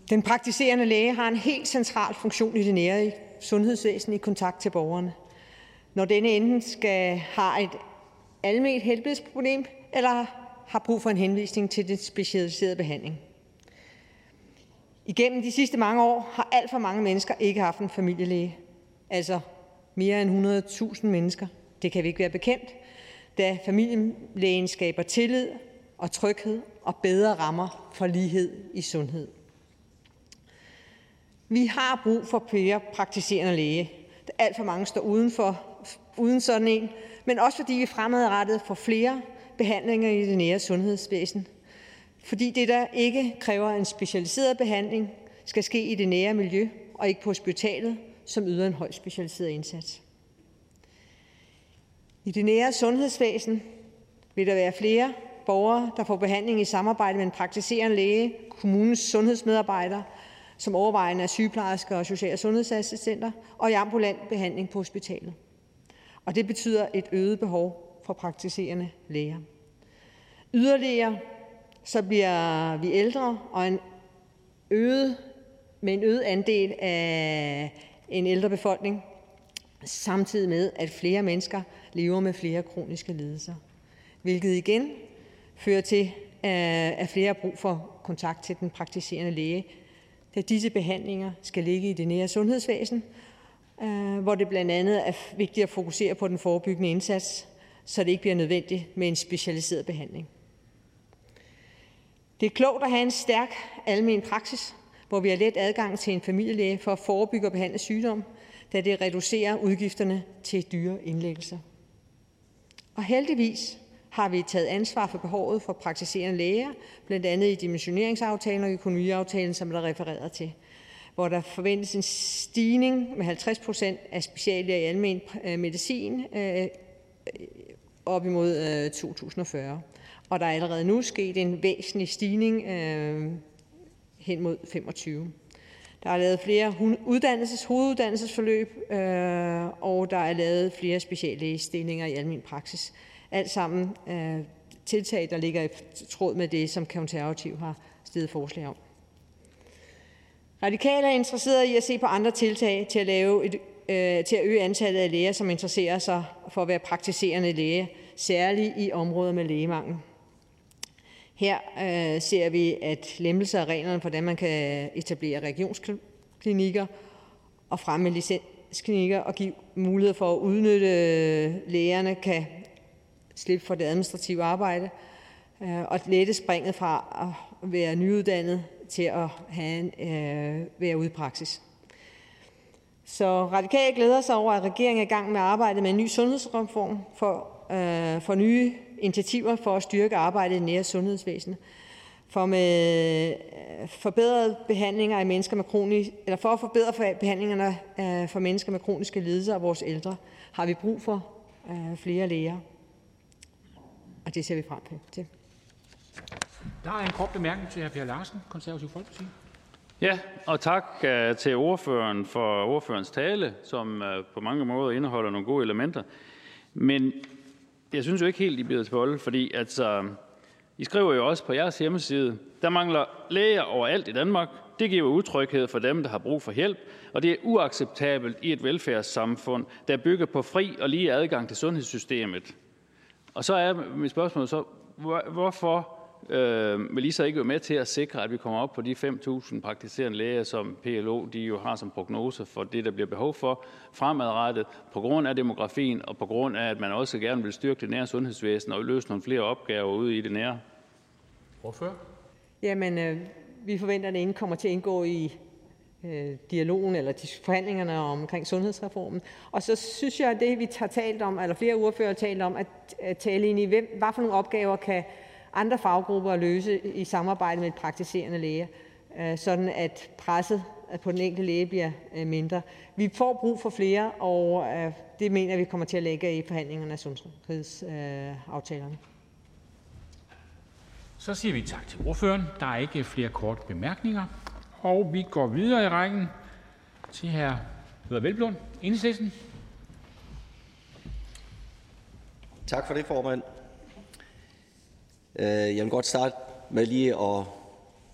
Den praktiserende læge har en helt central funktion i det nære sundhedsvæsen i kontakt til borgerne. når denne enten skal har et almindeligt helbredsproblem eller har brug for en henvisning til den specialiserede behandling. Igennem de sidste mange år har alt for mange mennesker ikke haft en familielæge. Altså mere end 100.000 mennesker. Det kan vi ikke være bekendt, da familielægen skaber tillid og tryghed og bedre rammer for lighed i sundhed. Vi har brug for flere praktiserende læge. Alt for mange står uden, for, uden sådan en, men også fordi vi fremadrettet får flere behandlinger i det nære sundhedsvæsen. Fordi det, der ikke kræver en specialiseret behandling, skal ske i det nære miljø og ikke på hospitalet, som yder en højt specialiseret indsats. I det nære sundhedsvæsen vil der være flere borgere, der får behandling i samarbejde med en praktiserende læge, kommunens sundhedsmedarbejder som overvejende er sygeplejersker og social- og sundhedsassistenter, og i ambulant behandling på hospitalet. Og det betyder et øget behov for praktiserende læger. Yderligere så bliver vi ældre, og en øget, med en øget andel af en ældre befolkning, samtidig med, at flere mennesker lever med flere kroniske lidelser, hvilket igen fører til, øh, at flere har brug for kontakt til den praktiserende læge, da disse behandlinger skal ligge i det nære sundhedsvæsen, øh, hvor det blandt andet er vigtigt at fokusere på den forebyggende indsats, så det ikke bliver nødvendigt med en specialiseret behandling. Det er klogt at have en stærk almen praksis, hvor vi har let adgang til en familielæge for at forebygge og behandle sygdom, da det reducerer udgifterne til dyre indlæggelser. Og heldigvis har vi taget ansvar for behovet for praktiserende læger, blandt andet i dimensioneringsaftalen og økonomiaftalen, som der er refereret til, hvor der forventes en stigning med 50 procent af speciallæger i almen øh, medicin øh, op imod øh, 2040. Og der er allerede nu sket en væsentlig stigning hen mod 25. Der er lavet flere uddannelses, hoveduddannelsesforløb, og der er lavet flere speciallægestillinger i almen praksis. Alt sammen øh, tiltag, der ligger i tråd med det, som konservativ har stillet forslag om. Radikale er interesseret i at se på andre tiltag til at, lave et, øh, til at øge antallet af læger, som interesserer sig for at være praktiserende læge, særligt i områder med lægemangel. Her øh, ser vi, at lempelser af reglerne, hvordan man kan etablere regionsklinikker og fremme licensklinikker og give mulighed for at udnytte øh, lægerne, kan slippe for det administrative arbejde øh, og lette springet fra at være nyuddannet til at have en, øh, være ude i praksis. Så Radikale glæder sig over, at regeringen er i gang med at arbejde med en ny sundhedsreform for, øh, for nye initiativer for at styrke arbejdet i nære sundhedsvæsen. For med øh, forbedrede behandlinger af mennesker med kronisk, eller for at forbedre behandlingerne øh, for mennesker med kroniske lidelser og vores ældre, har vi brug for øh, flere læger og det ser vi frem til. Der er en kort bemærkning til hr. Per Larsen, Konservativ Folkeparti. Ja, og tak uh, til ordføreren for ordførens tale, som uh, på mange måder indeholder nogle gode elementer. Men jeg synes jo ikke helt, I bliver til bolle, fordi altså, I skriver jo også på jeres hjemmeside, der mangler læger overalt i Danmark. Det giver utryghed for dem, der har brug for hjælp, og det er uacceptabelt i et velfærdssamfund, der bygger på fri og lige adgang til sundhedssystemet. Og så er mit spørgsmål så, hvorfor øh, vil I så ikke være med til at sikre, at vi kommer op på de 5.000 praktiserende læger, som PLO de jo har som prognose for det, der bliver behov for fremadrettet, på grund af demografien og på grund af, at man også gerne vil styrke det nære sundhedsvæsen og løse nogle flere opgaver ude i det nære? Hvorfor? Jamen, øh, vi forventer, at det kommer til at indgå i Øh, dialogen eller forhandlingerne omkring sundhedsreformen. Og så synes jeg, at det, vi har talt om, eller flere ordfører har talt om, at, at tale ind i, hvem, hvad for nogle opgaver kan andre faggrupper løse i samarbejde med praktiserende læger, øh, sådan at presset på den enkelte læge bliver øh, mindre. Vi får brug for flere, og det mener vi kommer til at lægge i forhandlingerne af sundhedsaftalerne. Så siger vi tak til ordføreren. Der er ikke flere korte bemærkninger. Og vi går videre i rækken til hr. Peder Hvelplund, Enhedslisten. Tak for det, formand. Øh, jeg vil godt starte med lige at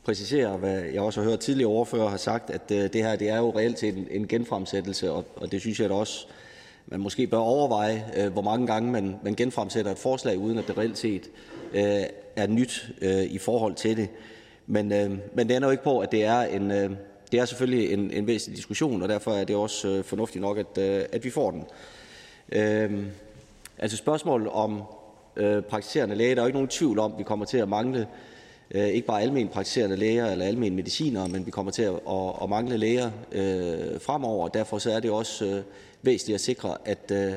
præcisere, hvad jeg også har hørt tidligere ordfører har sagt, at øh, det her det er jo reelt set en genfremsættelse, og det synes jeg da også man måske bør overveje, øh, hvor mange gange man, man genfremsætter et forslag, uden at det reelt set er nyt i forhold til det. Men, øh, men det ender jo ikke på, at det er en, øh, det er selvfølgelig en, en væsentlig diskussion, og derfor er det også øh, fornuftigt nok, at, øh, at vi får den. Øh, altså spørgsmålet om øh, praktiserende læge, der er jo ikke nogen tvivl om, at vi kommer til at mangle øh, ikke bare almen praktiserende læger eller almen mediciner, men vi kommer til at, at, at mangle læger øh, fremover. Derfor så er det også øh, væsentligt at sikre, at, øh,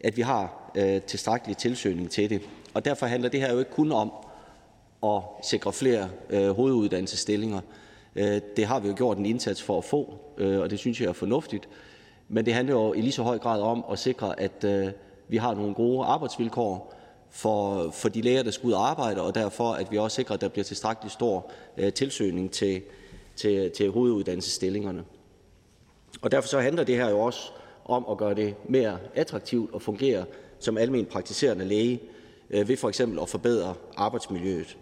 at vi har øh, tilstrækkelig tilsøgning til det. Og derfor handler det her jo ikke kun om at sikre flere øh, hoveduddannelsesstillinger. Øh, det har vi jo gjort en indsats for at få, øh, og det synes jeg er fornuftigt. Men det handler jo i lige så høj grad om at sikre, at øh, vi har nogle gode arbejdsvilkår for, for de læger, der skal ud og arbejde, og derfor at vi også sikrer, at der bliver tilstrækkelig stor øh, tilsøgning til, til, til hoveduddannelsesstillingerne. Og derfor så handler det her jo også om at gøre det mere attraktivt at fungere som almen praktiserende læge øh, ved for eksempel at forbedre arbejdsmiljøet.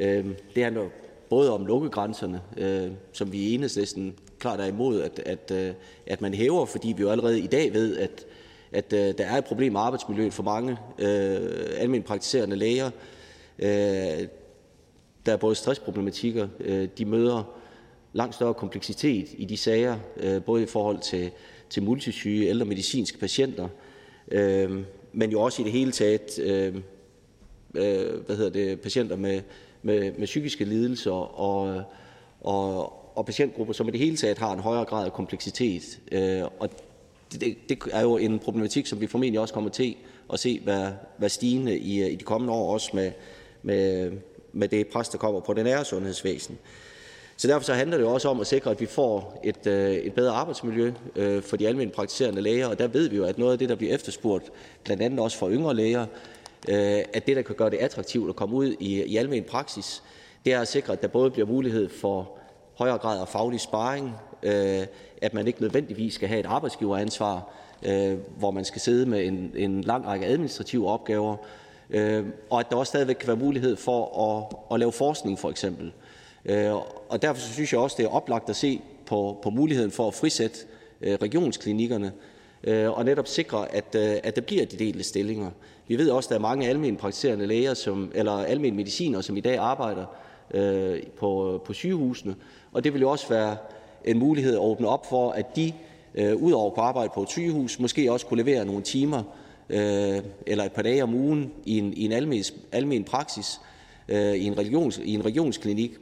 Øh, det handler både om lukkegrænserne, øh, som vi i enhedslisten klart er imod, at, at, øh, at man hæver, fordi vi jo allerede i dag ved, at, at øh, der er et problem med arbejdsmiljøet for mange øh, almen praktiserende læger. Øh, der er både stressproblematikker, øh, de møder langt større kompleksitet i de sager, øh, både i forhold til, til multisyge ældre medicinske patienter, øh, men jo også i det hele taget øh, øh, hvad hedder det, patienter med, med, med psykiske lidelser og, øh, og, og patientgrupper, som i det hele taget har en højere grad af kompleksitet. Øh, og det, det er jo en problematik, som vi formentlig også kommer til at se være, være stigende i, øh, i de kommende år, også med, med, med det pres, der kommer på det nære sundhedsvæsen. Så derfor så handler det jo også om at sikre, at vi får et, øh, et bedre arbejdsmiljø for de almindelige praktiserende læger, og der ved vi jo, at noget af det, der bliver efterspurgt, blandt andet også for yngre læger, Øh, at det, der kan gøre det attraktivt at komme ud i, i almen praksis, det er at sikre, at der både bliver mulighed for højere grad af faglig sparring, øh, at man ikke nødvendigvis skal have et arbejdsgiveransvar, øh, hvor man skal sidde med en, en lang række administrative opgaver, øh, og at der også stadigvæk kan være mulighed for at, at lave forskning for eksempel. Øh, og derfor så synes jeg også, det er oplagt at se på, på muligheden for at frisætte øh, regionsklinikkerne øh, og netop sikre, at, øh, at der bliver de delte stillinger. Vi ved også, at der er mange almen praktiserende læger, som, eller almen mediciner, som i dag arbejder øh, på, på sygehusene, og det vil jo også være en mulighed at åbne op for, at de øh, udover på arbejde på et sygehus, måske også kunne levere nogle timer øh, eller et par dage om ugen i en, i en almen, almen praksis øh, i, en regions, i en regionsklinik,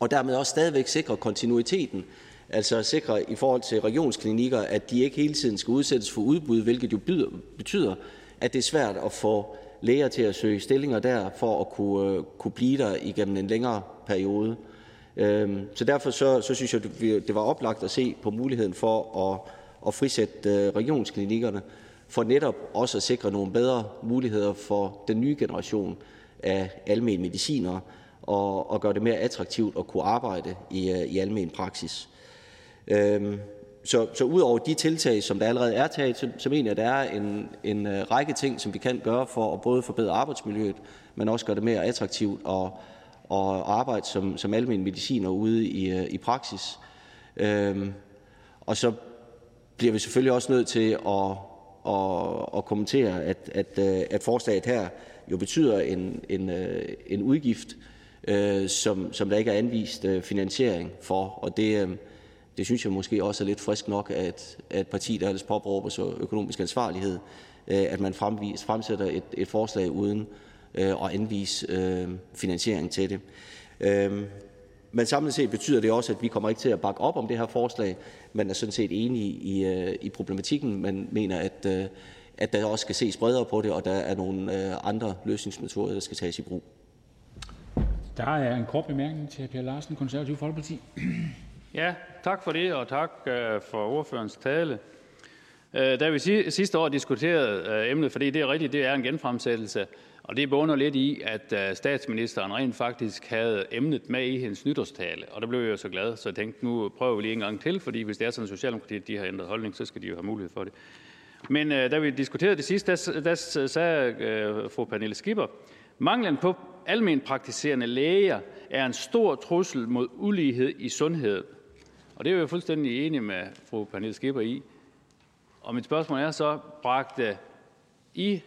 og dermed også stadigvæk sikre kontinuiteten, altså sikre i forhold til regionsklinikker, at de ikke hele tiden skal udsættes for udbud, hvilket jo byder, betyder, at det er svært at få læger til at søge stillinger der for at kunne, øh, kunne blive der igennem en længere periode. Øhm, så derfor så, så synes jeg, det var oplagt at se på muligheden for at, at frisætte øh, regionsklinikkerne, for netop også at sikre nogle bedre muligheder for den nye generation af almen mediciner og, og gøre det mere attraktivt at kunne arbejde i, øh, i almen praksis. Øhm, så, så udover de tiltag, som der allerede er taget, så, så mener jeg, at der er en, en øh, række ting, som vi kan gøre for at både forbedre arbejdsmiljøet, men også gøre det mere attraktivt at, og arbejde som, som almen mediciner ude i, øh, i praksis. Øhm, og så bliver vi selvfølgelig også nødt til at, at, at kommentere, at, at, øh, at forslaget her jo betyder en, en, en udgift, øh, som, som der ikke er anvist øh, finansiering for. Og det, øh, det synes jeg måske også er lidt frisk nok, at, at et parti, der ellers påberåber sig økonomisk ansvarlighed, øh, at man fremvis, fremsætter et, et forslag uden Øh, og anvise øh, finansiering til det. Øh, men samlet set betyder det også, at vi kommer ikke til at bakke op om det her forslag, men er sådan set enige i, i problematikken, men mener, at, at der også skal ses bredere på det, og der er nogle andre løsningsmetoder, der skal tages i brug. Der er en kort bemærkning til Per Larsen, Konservativ Folkeparti. Ja, tak for det, og tak øh, for ordførens tale. Øh, da vi sidste år diskuterede øh, emnet, fordi det er rigtigt, det er en genfremsættelse, og det bunder lidt i, at øh, statsministeren rent faktisk havde emnet med i hendes nytårstale, og der blev jeg jo så glad, så jeg tænkte, nu prøver vi lige en gang til, fordi hvis det er sådan, at Socialdemokratiet de har ændret holdning, så skal de jo have mulighed for det. Men øh, da vi diskuterede det sidste, der, der sagde øh, fru Pernille Skipper, manglen på almen praktiserende læger er en stor trussel mod ulighed i sundhed. Og det er jeg fuldstændig enig med fru Pernille Skipper i. Og mit spørgsmål er så, bragte I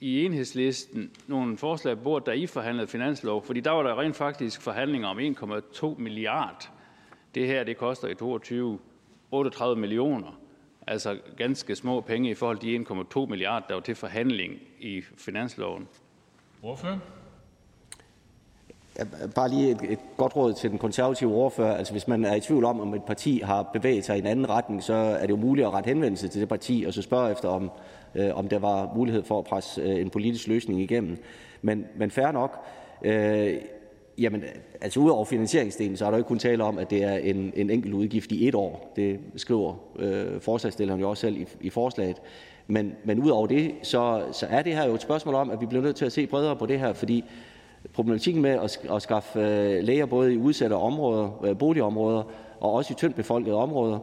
i enhedslisten nogle forslag på bordet, da I forhandlede finanslov? Fordi der var der rent faktisk forhandlinger om 1,2 milliard. Det her, det koster i 22 38 millioner. Altså ganske små penge i forhold til de 1,2 milliarder, der var til forhandling i finansloven. Hvorfor? Øh, bare lige et, et godt råd til den konservative ordfører. Altså, hvis man er i tvivl om, om et parti har bevæget sig i en anden retning, så er det jo muligt at rette henvendelse til det parti og så spørge efter, om, øh, om der var mulighed for at presse øh, en politisk løsning igennem. Men, men fair nok. Øh, jamen, altså udover finansieringsdelen, så er der jo ikke kun tale om, at det er en, en enkelt udgift i et år. Det skriver øh, forslagstilleren jo også selv i, i forslaget. Men, men udover det, så, så er det her jo et spørgsmål om, at vi bliver nødt til at se bredere på det her, fordi problematikken med at, at skaffe øh, læger både i udsatte områder, øh, boligområder og også i tyndt befolkede områder,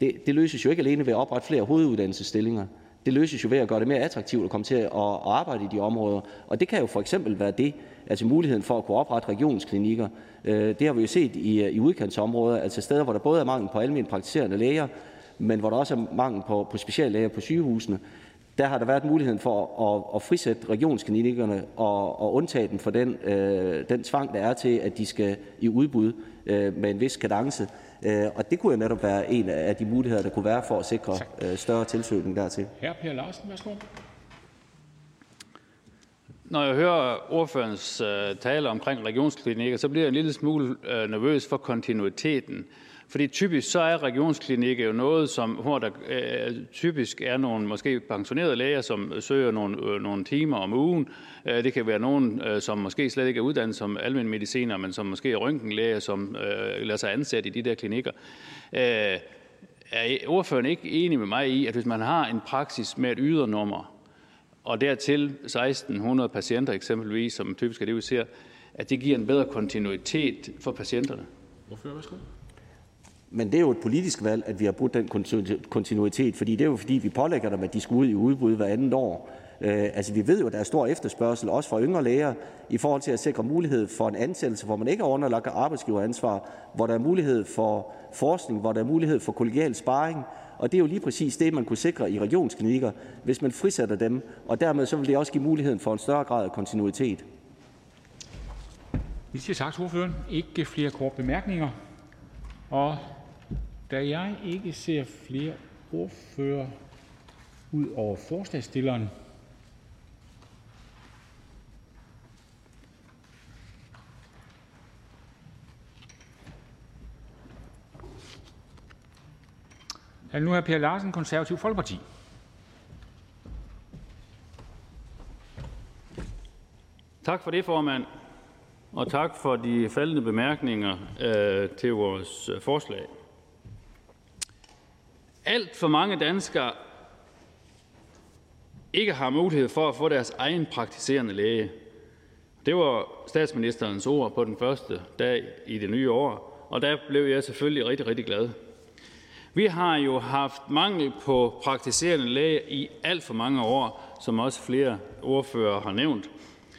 det, det løses jo ikke alene ved at oprette flere hoveduddannelsesstillinger. Det løses jo ved at gøre det mere attraktivt at komme til at, at arbejde i de områder. Og det kan jo for eksempel være det, altså muligheden for at kunne oprette regionsklinikker. Øh, det har vi jo set i, i udkantsområder, altså steder, hvor der både er mangel på almindelige praktiserende læger, men hvor der også er mangel på, på speciallæger på sygehusene. Der har der været muligheden for at, at frisætte regionsklinikkerne og, og undtage dem for den, øh, den tvang, der er til, at de skal i udbud øh, med en vis kadence. Øh, og det kunne jo netop være en af de muligheder, der kunne være for at sikre øh, større tilsøgning dertil. Hr. Per Larsen, værsgo. Når jeg hører ordførens øh, tale omkring regionsklinikker, så bliver jeg en lille smule øh, nervøs for kontinuiteten. Fordi typisk så er regionsklinikker jo noget, som, hvor der øh, typisk er nogle måske pensionerede læger, som søger nogle, øh, nogle timer om ugen. Øh, det kan være nogen, øh, som måske slet ikke er uddannet som almindelig mediciner, men som måske er røntgenlæger, som øh, lader sig ansætte i de der klinikker. Øh, er ordføreren ikke enig med mig i, at hvis man har en praksis med et ydernummer, og dertil 1600 patienter eksempelvis, som typisk er det, vi ser, at det giver en bedre kontinuitet for patienterne? Ordfører, værsgo. Men det er jo et politisk valg, at vi har brudt den kontinuitet, fordi det er jo fordi, vi pålægger dem, at de skal ud i udbud hver anden år. Øh, altså, vi ved jo, at der er stor efterspørgsel, også fra yngre læger, i forhold til at sikre mulighed for en ansættelse, hvor man ikke er underlagt arbejdsgiveransvar, hvor der er mulighed for forskning, hvor der er mulighed for kollegial sparring, og det er jo lige præcis det, man kunne sikre i regionsklinikker, hvis man frisætter dem, og dermed så vil det også give muligheden for en større grad af kontinuitet. Vi siger tak til ordføreren. Ikke flere korte bemærkninger. Og da jeg ikke ser flere ordfører ud over forslagsstilleren, er det nu hr. Per Larsen, Konservativ Folkeparti. Tak for det, formand, og tak for de faldende bemærkninger øh, til vores øh, forslag. Alt for mange danskere ikke har mulighed for at få deres egen praktiserende læge. Det var statsministerens ord på den første dag i det nye år, og der blev jeg selvfølgelig rigtig, rigtig glad. Vi har jo haft mangel på praktiserende læge i alt for mange år, som også flere ordfører har nævnt.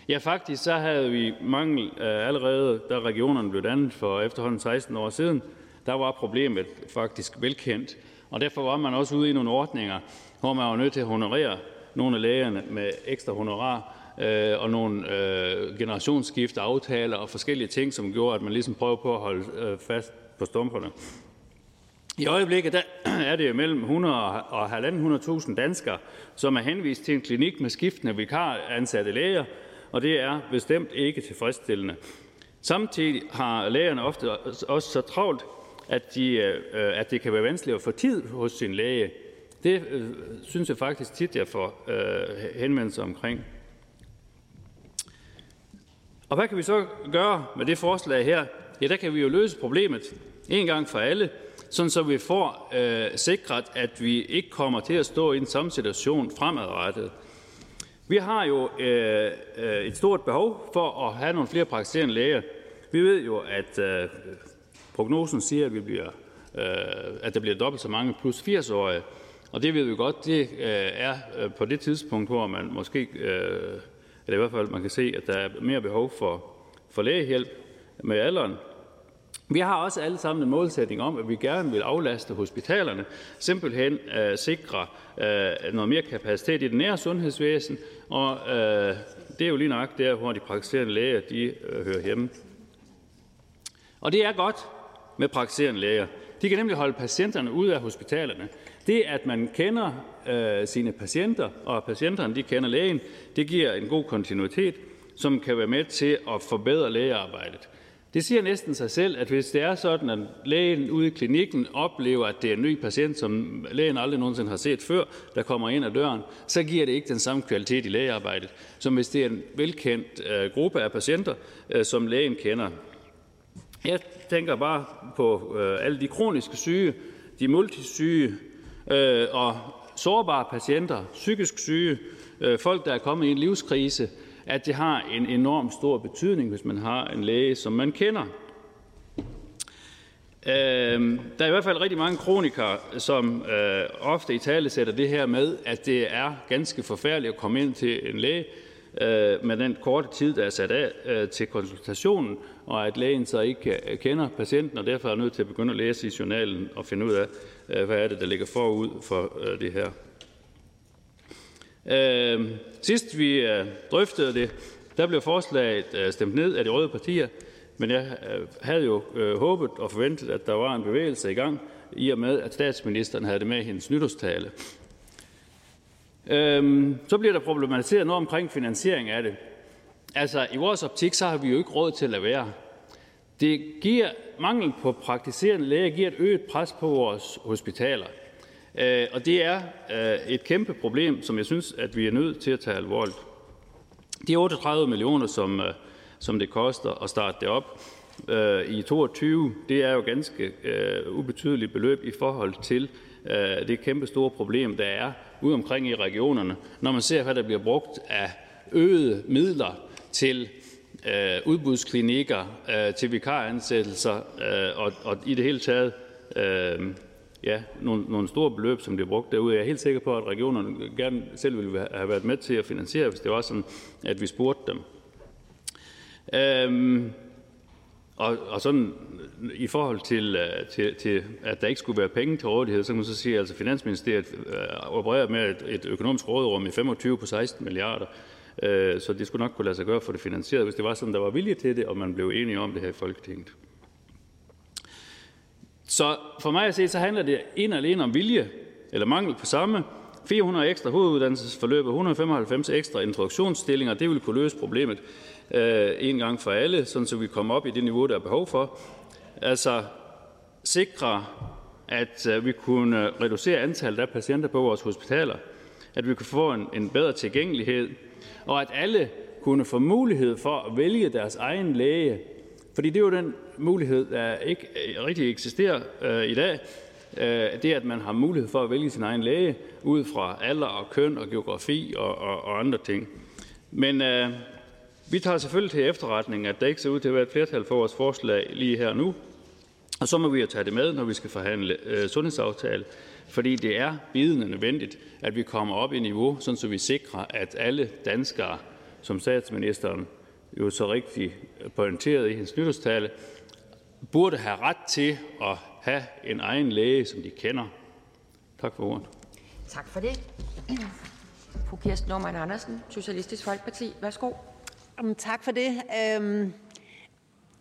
Ja, faktisk så havde vi mangel øh, allerede, da regionerne blev dannet for efterhånden 16 år siden. Der var problemet faktisk velkendt, og derfor var man også ude i nogle ordninger, hvor man var nødt til at honorere nogle af lægerne med ekstra honorar øh, og nogle øh, generationsskifte aftaler og forskellige ting, som gjorde, at man ligesom prøvede på at holde øh, fast på stumperne. I øjeblikket der er det mellem 100 og 1.500.000 danskere, som er henvist til en klinik med skiftende vikaransatte læger, og det er bestemt ikke tilfredsstillende. Samtidig har lægerne ofte også så travlt, at, de, øh, at det kan være vanskeligt at få tid hos sin læge. Det øh, synes jeg faktisk tit, jeg får øh, henvendelser omkring. Og hvad kan vi så gøre med det forslag her? Ja, der kan vi jo løse problemet en gang for alle, sådan så vi får øh, sikret, at vi ikke kommer til at stå i den samme situation fremadrettet. Vi har jo øh, øh, et stort behov for at have nogle flere praktiserende læger. Vi ved jo, at øh, prognosen siger, at, vi bliver, øh, at der bliver dobbelt så mange plus 80-årige. Og det ved vi godt, det øh, er øh, på det tidspunkt, hvor man måske, øh, eller i hvert fald man kan se, at der er mere behov for, for lægehjælp med alderen. Vi har også alle sammen en målsætning om, at vi gerne vil aflaste hospitalerne, simpelthen uh, sikre uh, noget mere kapacitet i det nære sundhedsvæsen, og uh, det er jo lige nok der, hvor de praktiserende læger de, hører hjemme. Og det er godt med praktiserende læger. De kan nemlig holde patienterne ude af hospitalerne. Det, at man kender øh, sine patienter, og patienterne de kender lægen, det giver en god kontinuitet, som kan være med til at forbedre lægearbejdet. Det siger næsten sig selv, at hvis det er sådan, at lægen ude i klinikken oplever, at det er en ny patient, som lægen aldrig nogensinde har set før, der kommer ind ad døren, så giver det ikke den samme kvalitet i lægearbejdet, som hvis det er en velkendt øh, gruppe af patienter, øh, som lægen kender. Jeg tænker bare på øh, alle de kroniske syge, de multisyge øh, og sårbare patienter, psykisk syge, øh, folk, der er kommet i en livskrise, at det har en enorm stor betydning, hvis man har en læge, som man kender. Øh, der er i hvert fald rigtig mange kronikere, som øh, ofte i tale sætter det her med, at det er ganske forfærdeligt at komme ind til en læge Øh, med den korte tid, der er sat af øh, til konsultationen, og at lægen så ikke øh, kender patienten, og derfor er nødt til at begynde at læse i journalen og finde ud af, hvad er det, der ligger forud for det her. Sidst vi drøftede det, der blev forslaget stemt ned af de røde partier, men jeg havde jo håbet og forventet, at der var en bevægelse i gang, i og med, at statsministeren havde det med i hendes nytårstale. Øhm, så bliver der problematiseret noget omkring finansiering af det. Altså, i vores optik, så har vi jo ikke råd til at lade være. Det giver, mangel på praktiserende læger giver et øget pres på vores hospitaler. Øh, og det er øh, et kæmpe problem, som jeg synes, at vi er nødt til at tage alvorligt. De 38 millioner, som, øh, som det koster at starte det op øh, i 22, det er jo ganske øh, ubetydeligt beløb i forhold til øh, det kæmpe store problem, der er ude omkring i regionerne, når man ser, hvad der bliver brugt af øgede midler til øh, udbudsklinikker, øh, til vikaransættelser øh, og, og i det hele taget øh, ja, nogle, nogle store beløb, som bliver brugt derude. Jeg er helt sikker på, at regionerne gerne selv ville have været med til at finansiere, hvis det var sådan, at vi spurgte dem. Øh, og, og sådan i forhold til, øh, til, til, at der ikke skulle være penge til rådighed, så kan man så sige, at altså Finansministeriet øh, opererer med et, et økonomisk råderum i 25 på 16 milliarder. Øh, så det skulle nok kunne lade sig gøre for det finansieret, hvis det var sådan, der var vilje til det, og man blev enige om det her i Folketinget. Så for mig at se, så handler det en alene om vilje, eller mangel på samme. 400 ekstra hoveduddannelsesforløb og 195 ekstra introduktionsstillinger, det vil kunne løse problemet øh, en gang for alle, sådan så vi kommer op i det niveau, der er behov for. Altså sikre, at øh, vi kunne reducere antallet af patienter på vores hospitaler, at vi kunne få en, en bedre tilgængelighed, og at alle kunne få mulighed for at vælge deres egen læge. Fordi det er jo den mulighed, der ikke øh, rigtig eksisterer øh, i dag. Øh, det, at man har mulighed for at vælge sin egen læge ud fra alder og køn og geografi og, og, og andre ting. Men øh, vi tager selvfølgelig til efterretning, at der ikke ser ud til at være et flertal for vores forslag lige her nu. Og så må vi jo tage det med, når vi skal forhandle øh, sundhedsaftale, fordi det er bidende nødvendigt, at vi kommer op i niveau, sådan så vi sikrer, at alle danskere, som statsministeren jo så rigtig pointerede i hendes nytårstale, burde have ret til at have en egen læge, som de kender. Tak for ordet. Tak for det. Fru Kirsten Norman Andersen, Socialistisk Folkeparti. Værsgo. Tak for det. Øhm,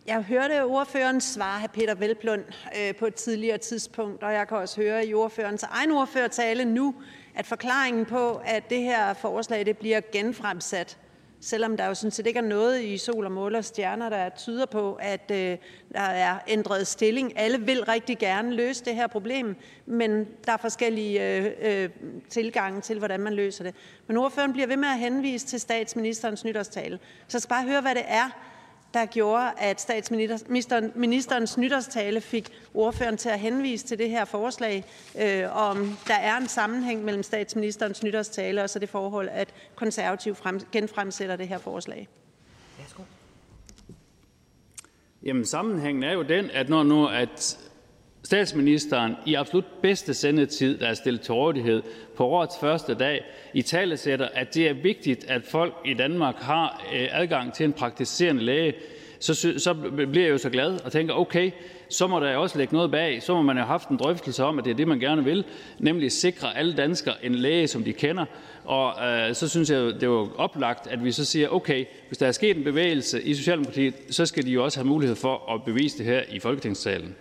jeg hørte ordføreren svare hr. Peter Velblund øh, på et tidligere tidspunkt, og jeg kan også høre i ordførerens egen ordførertale nu, at forklaringen på, at det her forslag det bliver genfremsat, selvom der jo sådan set ikke er noget i sol og måne og stjerner, der tyder på, at øh, der er ændret stilling. Alle vil rigtig gerne løse det her problem, men der er forskellige øh, øh, tilgange til, hvordan man løser det. Men ordføreren bliver ved med at henvise til statsministerens nytårstale. Så jeg skal bare høre, hvad det er, der gjorde, at statsministerens nytårstale fik ordføreren til at henvise til det her forslag, øh, om der er en sammenhæng mellem statsministerens nytårstale og så det forhold, at konservativ frem, genfremsætter det her forslag. Værsgo. Jamen sammenhængen er jo den, at når nu at statsministeren i absolut bedste sendetid, der er stillet til rådighed på årets første dag, i tale sætter, at det er vigtigt, at folk i Danmark har øh, adgang til en praktiserende læge, så, så bliver jeg jo så glad og tænker, okay, så må der også lægge noget bag. Så må man have haft en drøftelse om, at det er det, man gerne vil, nemlig sikre alle danskere en læge, som de kender. Og øh, så synes jeg, det var oplagt, at vi så siger, okay, hvis der er sket en bevægelse i Socialdemokratiet, så skal de jo også have mulighed for at bevise det her i Folketingssalen.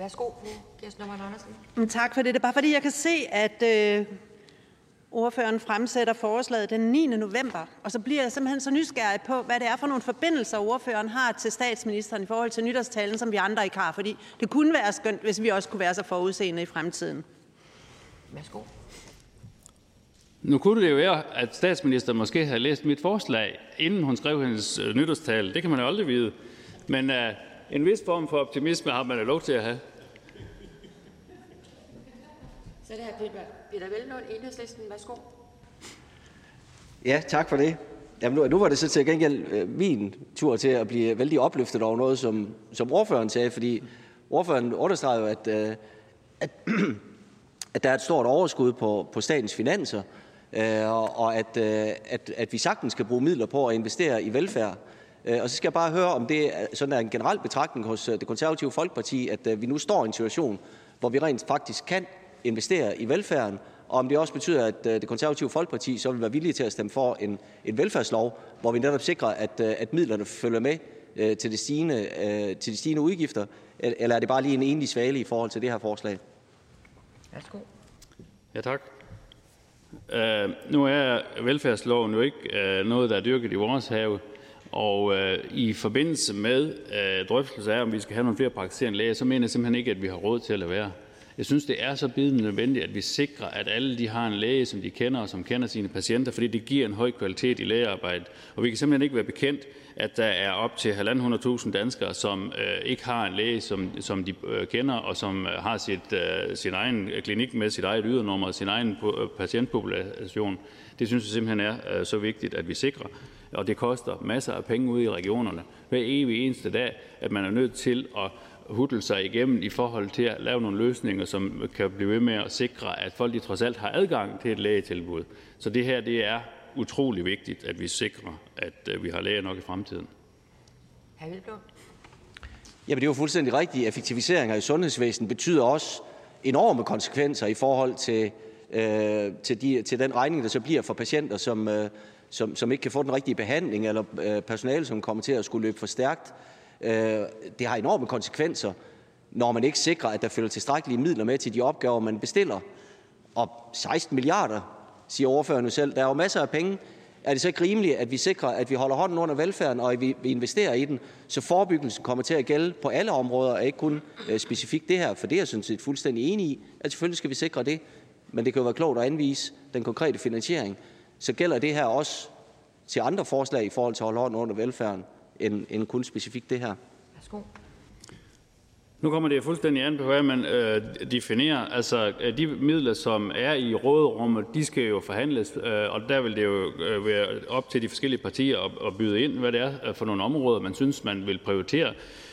Værsgo, fru Kirsten Normann Andersen. Mm, tak for det. Det er bare fordi, jeg kan se, at øh, ordføreren fremsætter forslaget den 9. november, og så bliver jeg simpelthen så nysgerrig på, hvad det er for nogle forbindelser, ordføreren har til statsministeren i forhold til nytårstalen, som vi andre ikke har. Fordi det kunne være skønt, hvis vi også kunne være så forudseende i fremtiden. Værsgo. Nu kunne det jo være, at statsministeren måske havde læst mit forslag, inden hun skrev hendes øh, nytårstale. Det kan man jo aldrig vide. Men uh, en vis form for optimisme har man jo lov til at have. Så er det her Peter, Peter Velnund, Enhedslisten. Værsgo. Ja, tak for det. Jamen, nu, nu var det så til gengæld øh, min tur til at blive vældig opløftet over noget, som, som ordføreren sagde, fordi ordføreren understreger jo, at, øh, at, at der er et stort overskud på, på statens finanser, øh, og at, øh, at, at vi sagtens skal bruge midler på at investere i velfærd. Øh, og så skal jeg bare høre, om det er, sådan er en generel betragtning hos øh, det konservative folkeparti, at øh, vi nu står i en situation, hvor vi rent faktisk kan investere i velfærden, og om det også betyder, at det konservative folkeparti så vil være villige til at stemme for en, en velfærdslov, hvor vi netop sikrer, at, at midlerne følger med til, det stigende, til de stigende udgifter, eller er det bare lige en enlig svale i forhold til det her forslag? Værsgo. Ja, tak. Uh, nu er velfærdsloven jo ikke uh, noget, der er dyrket i vores have, og uh, i forbindelse med uh, drøftelse af, om vi skal have nogle flere praktiserende læger, så mener jeg simpelthen ikke, at vi har råd til at lade være. Jeg synes, det er så bidende nødvendigt, at vi sikrer, at alle de har en læge, som de kender, og som kender sine patienter, fordi det giver en høj kvalitet i lægearbejdet. Og vi kan simpelthen ikke være bekendt, at der er op til 1.500.000 danskere, som øh, ikke har en læge, som, som de øh, kender, og som øh, har sit, øh, sin egen klinik med sit eget ydernummer og sin egen øh, patientpopulation. Det synes jeg simpelthen er øh, så vigtigt, at vi sikrer. Og det koster masser af penge ude i regionerne. Hver evig eneste dag, at man er nødt til at hudle sig igennem i forhold til at lave nogle løsninger, som kan blive ved med at sikre, at folk de trods alt har adgang til et lægetilbud. Så det her det er utrolig vigtigt, at vi sikrer, at øh, vi har læger nok i fremtiden. Jamen, det er jo fuldstændig rigtigt. Effektiviseringer i sundhedsvæsenet betyder også enorme konsekvenser i forhold til, øh, til, de, til den regning, der så bliver for patienter, som, øh, som, som ikke kan få den rigtige behandling, eller øh, personale, som kommer til at skulle løbe for stærkt. Øh, det har enorme konsekvenser, når man ikke sikrer, at der følger tilstrækkelige midler med til de opgaver, man bestiller. Og 16 milliarder, siger ordføreren jo selv. Der er jo masser af penge. Er det så ikke rimeligt, at vi sikrer, at vi holder hånden under velfærden, og at vi investerer i den, så forebyggelsen kommer til at gælde på alle områder, og ikke kun øh, specifikt det her? For det er jeg sådan set fuldstændig enig i, at selvfølgelig skal vi sikre det. Men det kan jo være klogt at anvise den konkrete finansiering. Så gælder det her også til andre forslag i forhold til at holde hånden under velfærden end, end kun specifikt det her. Værsgo. Nu kommer det fuldstændig an på, hvad man øh, definerer. Altså, øh, de midler, som er i råderummet, de skal jo forhandles, øh, og der vil det jo øh, være op til de forskellige partier at, at byde ind, hvad det er øh, for nogle områder, man synes, man vil prioritere.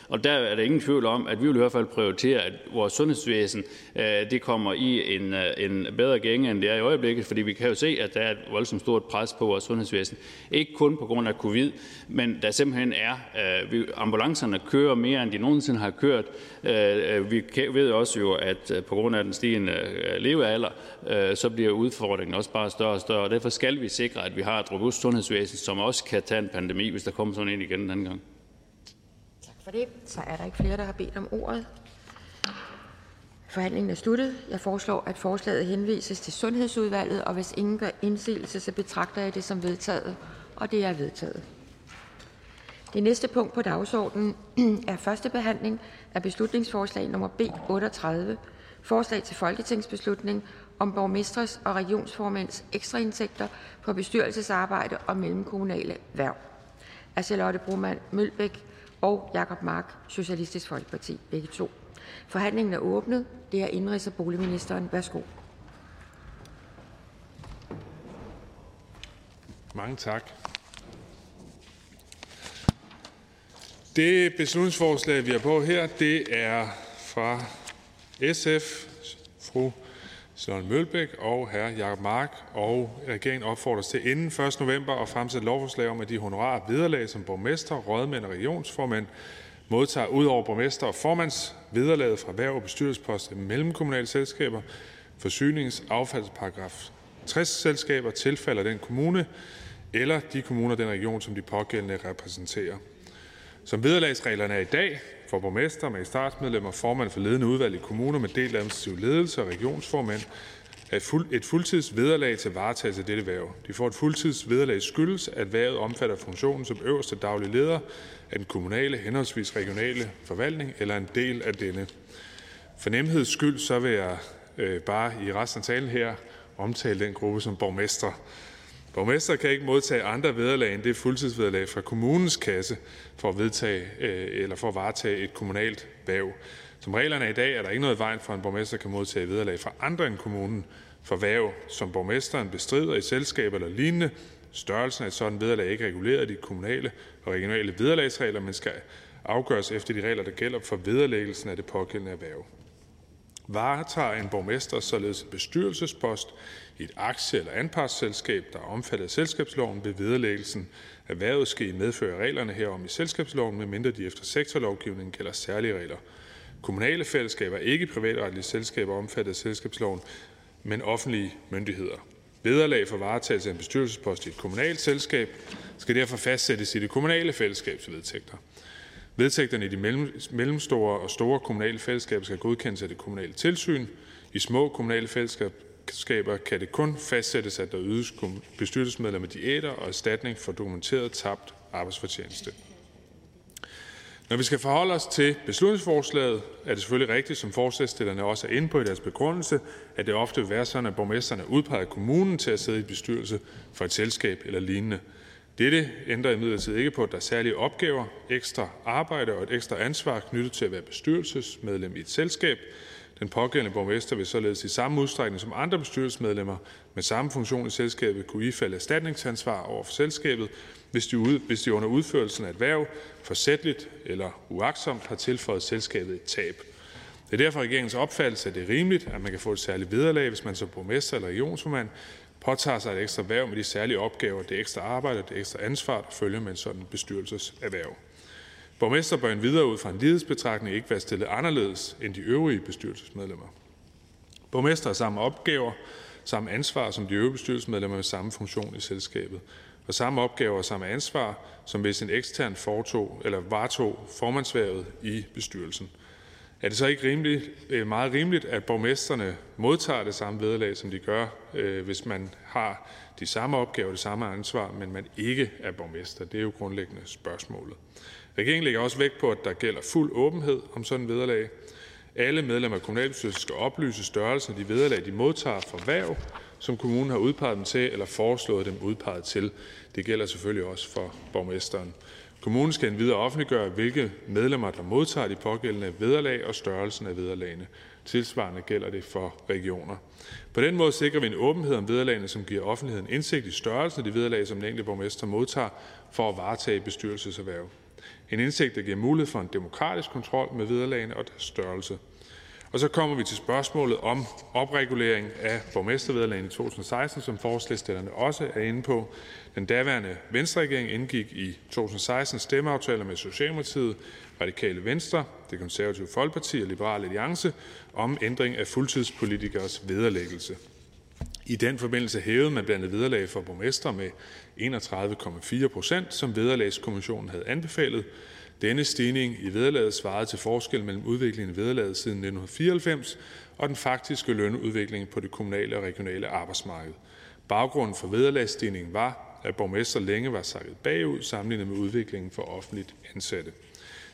Og der er der ingen tvivl om, at vi vil i hvert fald prioritere, at vores sundhedsvæsen øh, det kommer i en, øh, en bedre gænge, end det er i øjeblikket, fordi vi kan jo se, at der er et voldsomt stort pres på vores sundhedsvæsen. Ikke kun på grund af covid, men der simpelthen er, øh, vi, ambulancerne kører mere, end de nogensinde har kørt. Øh, øh vi ved også jo, at på grund af den stigende levealder, så bliver udfordringen også bare større og større. Og derfor skal vi sikre, at vi har et robust sundhedsvæsen, som også kan tage en pandemi, hvis der kommer sådan en igen den anden gang for det. Så er der ikke flere, der har bedt om ordet. Forhandlingen er sluttet. Jeg foreslår, at forslaget henvises til Sundhedsudvalget, og hvis ingen gør indsigelse, så betragter jeg det som vedtaget. Og det er vedtaget. Det næste punkt på dagsordenen er første behandling af beslutningsforslag nummer B 38, forslag til folketingsbeslutning om borgmestres og regionsformænds ekstraindtægter på bestyrelsesarbejde og mellemkommunale værv. Af Charlotte Broman Mølbæk og Jacob Mark, Socialistisk Folkeparti, begge to. Forhandlingen er åbnet. Det er indrigs- og boligministeren. Værsgo. Mange tak. Det beslutningsforslag, vi har på her, det er fra SF, fru Søren Mølbæk og hr. Jakob Mark, og regeringen opfordres til inden 1. november at fremsætte lovforslag om, at de honorarer vederlag som borgmester, rådmænd og regionsformænd modtager ud over borgmester og formands vederlaget fra hver og bestyrelsespost i mellemkommunale selskaber, forsynings- affaldsparagraf 60 selskaber tilfalder den kommune eller de kommuner den region, som de pågældende repræsenterer. Som vederlagsreglerne er i dag, for borgmester, magistratsmedlemmer, formand for ledende udvalg i kommuner med delt administrativ ledelse og regionsformand er et fuldtidsvederlag til varetagelse af dette værv. De får et fuldtidsvederlag skyldes, at værvet omfatter funktionen som øverste daglig leder af den kommunale henholdsvis regionale forvaltning eller en del af denne. For nemheds skyld så vil jeg øh, bare i resten af talen her omtale den gruppe som borgmester. Borgmester kan ikke modtage andre vederlag end det fuldtidsvederlag fra kommunens kasse for at, vedtage, øh, eller for at varetage et kommunalt værv. Som reglerne er i dag, er der ikke noget i vejen for, at en borgmester kan modtage vederlag fra andre end kommunen for værv, som borgmesteren bestrider i selskab eller lignende. Størrelsen af et sådan vederlag er ikke reguleret i de kommunale og regionale vederlagsregler, men skal afgøres efter de regler, der gælder for vederlæggelsen af det pågældende erhverv. Varetager en borgmester således en bestyrelsespost i et aktie- eller anpartsselskab, der er omfattet af selskabsloven, vil vederlæggelsen af værvet ske i medfør af reglerne herom i selskabsloven, medmindre de efter sektorlovgivningen gælder særlige regler. Kommunale fællesskaber er ikke privatretlige selskaber omfattet af selskabsloven, men offentlige myndigheder. Vederlag for varetagelse af en bestyrelsespost i et kommunalt selskab skal derfor fastsættes i det kommunale fællesskabs vedtægter. Vedtægterne i de mellemstore og store kommunale fællesskaber skal godkendes af det kommunale tilsyn. I små kommunale fællesskaber kan det kun fastsættes, at der ydes bestyrelsesmedlemmer diæter og erstatning for dokumenteret tabt arbejdsfortjeneste. Når vi skal forholde os til beslutningsforslaget, er det selvfølgelig rigtigt, som forslagstillerne også er inde på i deres begrundelse, at det ofte vil være sådan, at borgmesterne er udpeget af kommunen til at sidde i bestyrelse for et selskab eller lignende. Dette ændrer imidlertid ikke på, at der er særlige opgaver, ekstra arbejde og et ekstra ansvar knyttet til at være bestyrelsesmedlem i et selskab. Den pågældende borgmester vil således i samme udstrækning som andre bestyrelsesmedlemmer med samme funktion i selskabet kunne ifalde erstatningsansvar over for selskabet, hvis de, ud, hvis de under udførelsen af et værv forsætligt eller uagtsomt har tilføjet selskabet et tab. Det er derfor regeringens opfattelse, at det er rimeligt, at man kan få et særligt vederlag, hvis man som borgmester eller regionsformand påtager sig et ekstra værv med de særlige opgaver, det ekstra arbejde og det ekstra ansvar, der følger med en sådan bestyrelseserhverv. Borgmester bør endvidere ud fra en lighedsbetragtning ikke være stillet anderledes end de øvrige bestyrelsesmedlemmer. Borgmester har samme opgaver, samme ansvar som de øvrige bestyrelsesmedlemmer med samme funktion i selskabet, og samme opgaver og samme ansvar, som hvis en ekstern foretog eller varetog formandsværet i bestyrelsen. Er det så ikke rimeligt, øh, meget rimeligt, at borgmesterne modtager det samme vederlag, som de gør, øh, hvis man har de samme opgaver, det samme ansvar, men man ikke er borgmester? Det er jo grundlæggende spørgsmålet. Regeringen lægger også vægt på, at der gælder fuld åbenhed om sådan en vederlag. Alle medlemmer af kommunalbestyrelsen skal oplyse størrelsen af de vederlag, de modtager for værv, som kommunen har udpeget dem til eller foreslået dem udpeget til. Det gælder selvfølgelig også for borgmesteren. Kommunen skal endvidere offentliggøre, hvilke medlemmer, der modtager de pågældende vederlag og størrelsen af vederlagene. Tilsvarende gælder det for regioner. På den måde sikrer vi en åbenhed om vederlagene, som giver offentligheden indsigt i størrelsen af de vederlag, som den enkelte borgmester modtager for at varetage bestyrelseserhverv. En indsigt, der giver mulighed for en demokratisk kontrol med vederlagene og deres størrelse. Og så kommer vi til spørgsmålet om opregulering af borgmestervederlagene i 2016, som forslagstillerne også er inde på. Den daværende Venstre-regering indgik i 2016 stemmeaftaler med Socialdemokratiet, Radikale Venstre, det konservative Folkeparti og Liberale Alliance om ændring af fuldtidspolitikers vederlæggelse. I den forbindelse hævede man blandt andet vederlag for borgmester med 31,4 procent, som vederlagskommissionen havde anbefalet. Denne stigning i vederlaget svarede til forskel mellem udviklingen i vederlaget siden 1994 og den faktiske lønudvikling på det kommunale og regionale arbejdsmarked. Baggrunden for vederlagsstigningen var, at borgmester længe var sakket bagud sammenlignet med udviklingen for offentligt ansatte.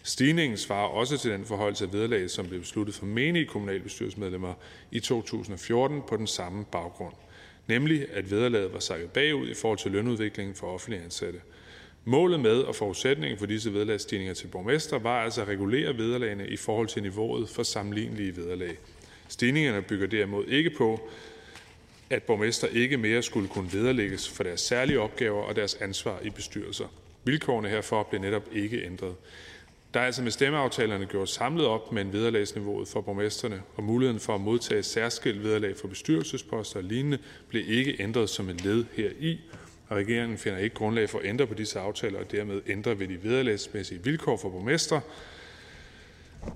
Stigningen svarer også til den forhøjelse af vederlaget, som blev besluttet for menige kommunalbestyrelsesmedlemmer i 2014 på den samme baggrund, nemlig at vederlaget var sakket bagud i forhold til lønudviklingen for offentlige ansatte. Målet med og forudsætningen for disse vederlagsstigninger til borgmester var altså at regulere vederlagene i forhold til niveauet for sammenlignelige vederlag. Stigningerne bygger derimod ikke på, at borgmester ikke mere skulle kunne vederlægges for deres særlige opgaver og deres ansvar i bestyrelser. Vilkårene herfor blev netop ikke ændret. Der er altså med stemmeaftalerne gjort samlet op med en vederlagsniveauet for borgmesterne, og muligheden for at modtage særskilt vederlag for bestyrelsesposter og lignende blev ikke ændret som et led heri, og regeringen finder ikke grundlag for at ændre på disse aftaler og dermed ændre ved de vederlagsmæssige vilkår for borgmestre.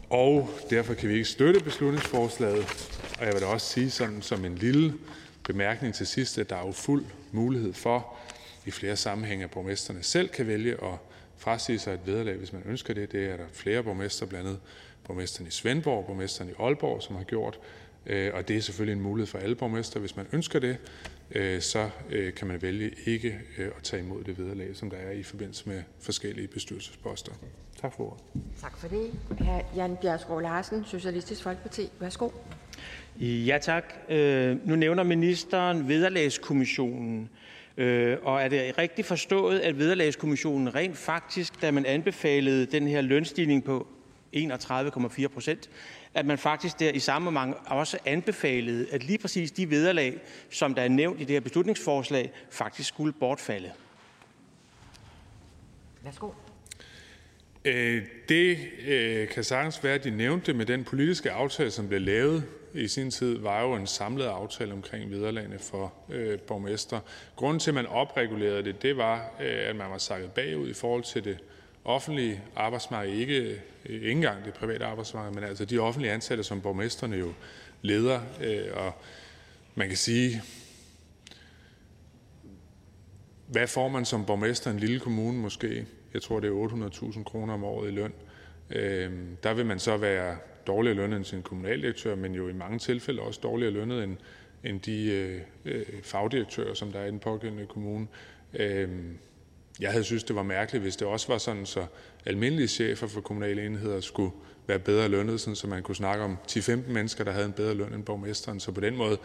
Og derfor kan vi ikke støtte beslutningsforslaget. Og jeg vil da også sige sådan som en lille bemærkning til sidst, at der er jo fuld mulighed for i flere sammenhænge, at borgmesterne selv kan vælge at frasige sig et vederlag, hvis man ønsker det. Det er der flere borgmester, blandt andet borgmesteren i Svendborg, borgmesteren i Aalborg, som har gjort. Øh, og det er selvfølgelig en mulighed for alle borgmester, hvis man ønsker det. Øh, så øh, kan man vælge ikke at tage imod det vederlag, som der er i forbindelse med forskellige bestyrelsesposter. Tak for ordet. Tak for det. Hr. Jan Bjergskov Larsen, Socialistisk Folkeparti. Værsgo. Ja, tak. Nu nævner ministeren vederlagskommissionen. Øh, og er det rigtigt forstået, at vederlagskommissionen rent faktisk, da man anbefalede den her lønstigning på 31,4 procent, at man faktisk der i samme moment også anbefalede, at lige præcis de vederlag, som der er nævnt i det her beslutningsforslag, faktisk skulle bortfalde? Værsgo. Øh, det øh, kan sagtens være, at de nævnte det med den politiske aftale, som blev lavet i sin tid, var jo en samlet aftale omkring vederlagene for øh, borgmester. Grunden til, at man opregulerede det, det var, øh, at man var sakket bagud i forhold til det offentlige arbejdsmarked. Ikke, øh, ikke engang det private arbejdsmarked, men altså de offentlige ansatte, som borgmesterne jo leder. Øh, og man kan sige, hvad får man som borgmester i en lille kommune måske? Jeg tror, det er 800.000 kroner om året i løn. Øh, der vil man så være dårligere lønnet end sin kommunaldirektør, men jo i mange tilfælde også dårligere lønnet end, end de øh, øh fagdirektører, som der er i den pågældende kommune. Øh, jeg havde synes, det var mærkeligt, hvis det også var sådan, så almindelige chefer for kommunale enheder skulle være bedre lønnet, sådan, så man kunne snakke om 10-15 mennesker, der havde en bedre løn end borgmesteren. Så på den måde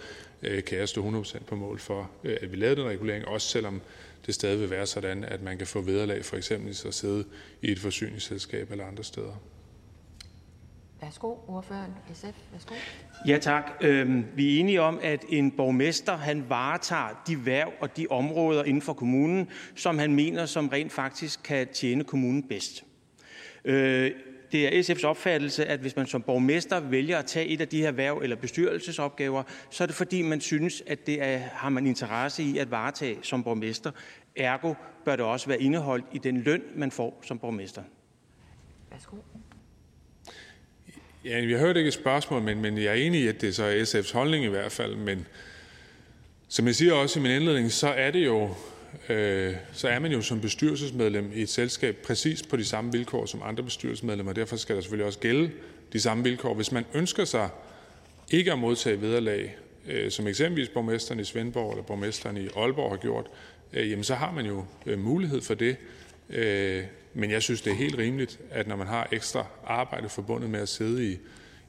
øh, kan jeg stå 100% på mål for, øh, at vi lavede den regulering, også selvom det stadig vil være sådan, at man kan få vederlag for eksempel at sidde i et forsyningsselskab eller andre steder. Værsgo, ordføreren. SF. Værsgo. Ja, tak. Øhm, vi er enige om, at en borgmester han varetager de værv og de områder inden for kommunen, som han mener, som rent faktisk kan tjene kommunen bedst. Øh, det er SF's opfattelse, at hvis man som borgmester vælger at tage et af de her værv eller bestyrelsesopgaver, så er det fordi, man synes, at det er, har man interesse i at varetage som borgmester. Ergo bør det også være indeholdt i den løn, man får som borgmester. Værsgo. Ja, jeg hørte ikke et spørgsmål, men, men jeg er enig i, at det er så SF's holdning i hvert fald. Men som jeg siger også i min indledning, så er det jo øh, så er man jo som bestyrelsesmedlem i et selskab præcis på de samme vilkår som andre bestyrelsesmedlemmer. Derfor skal der selvfølgelig også gælde de samme vilkår. Hvis man ønsker sig ikke at modtage vederlag, øh, som eksempelvis borgmesteren i Svendborg eller borgmesteren i Aalborg har gjort, øh, jamen så har man jo øh, mulighed for det. Øh, men jeg synes, det er helt rimeligt, at når man har ekstra arbejde forbundet med at sidde i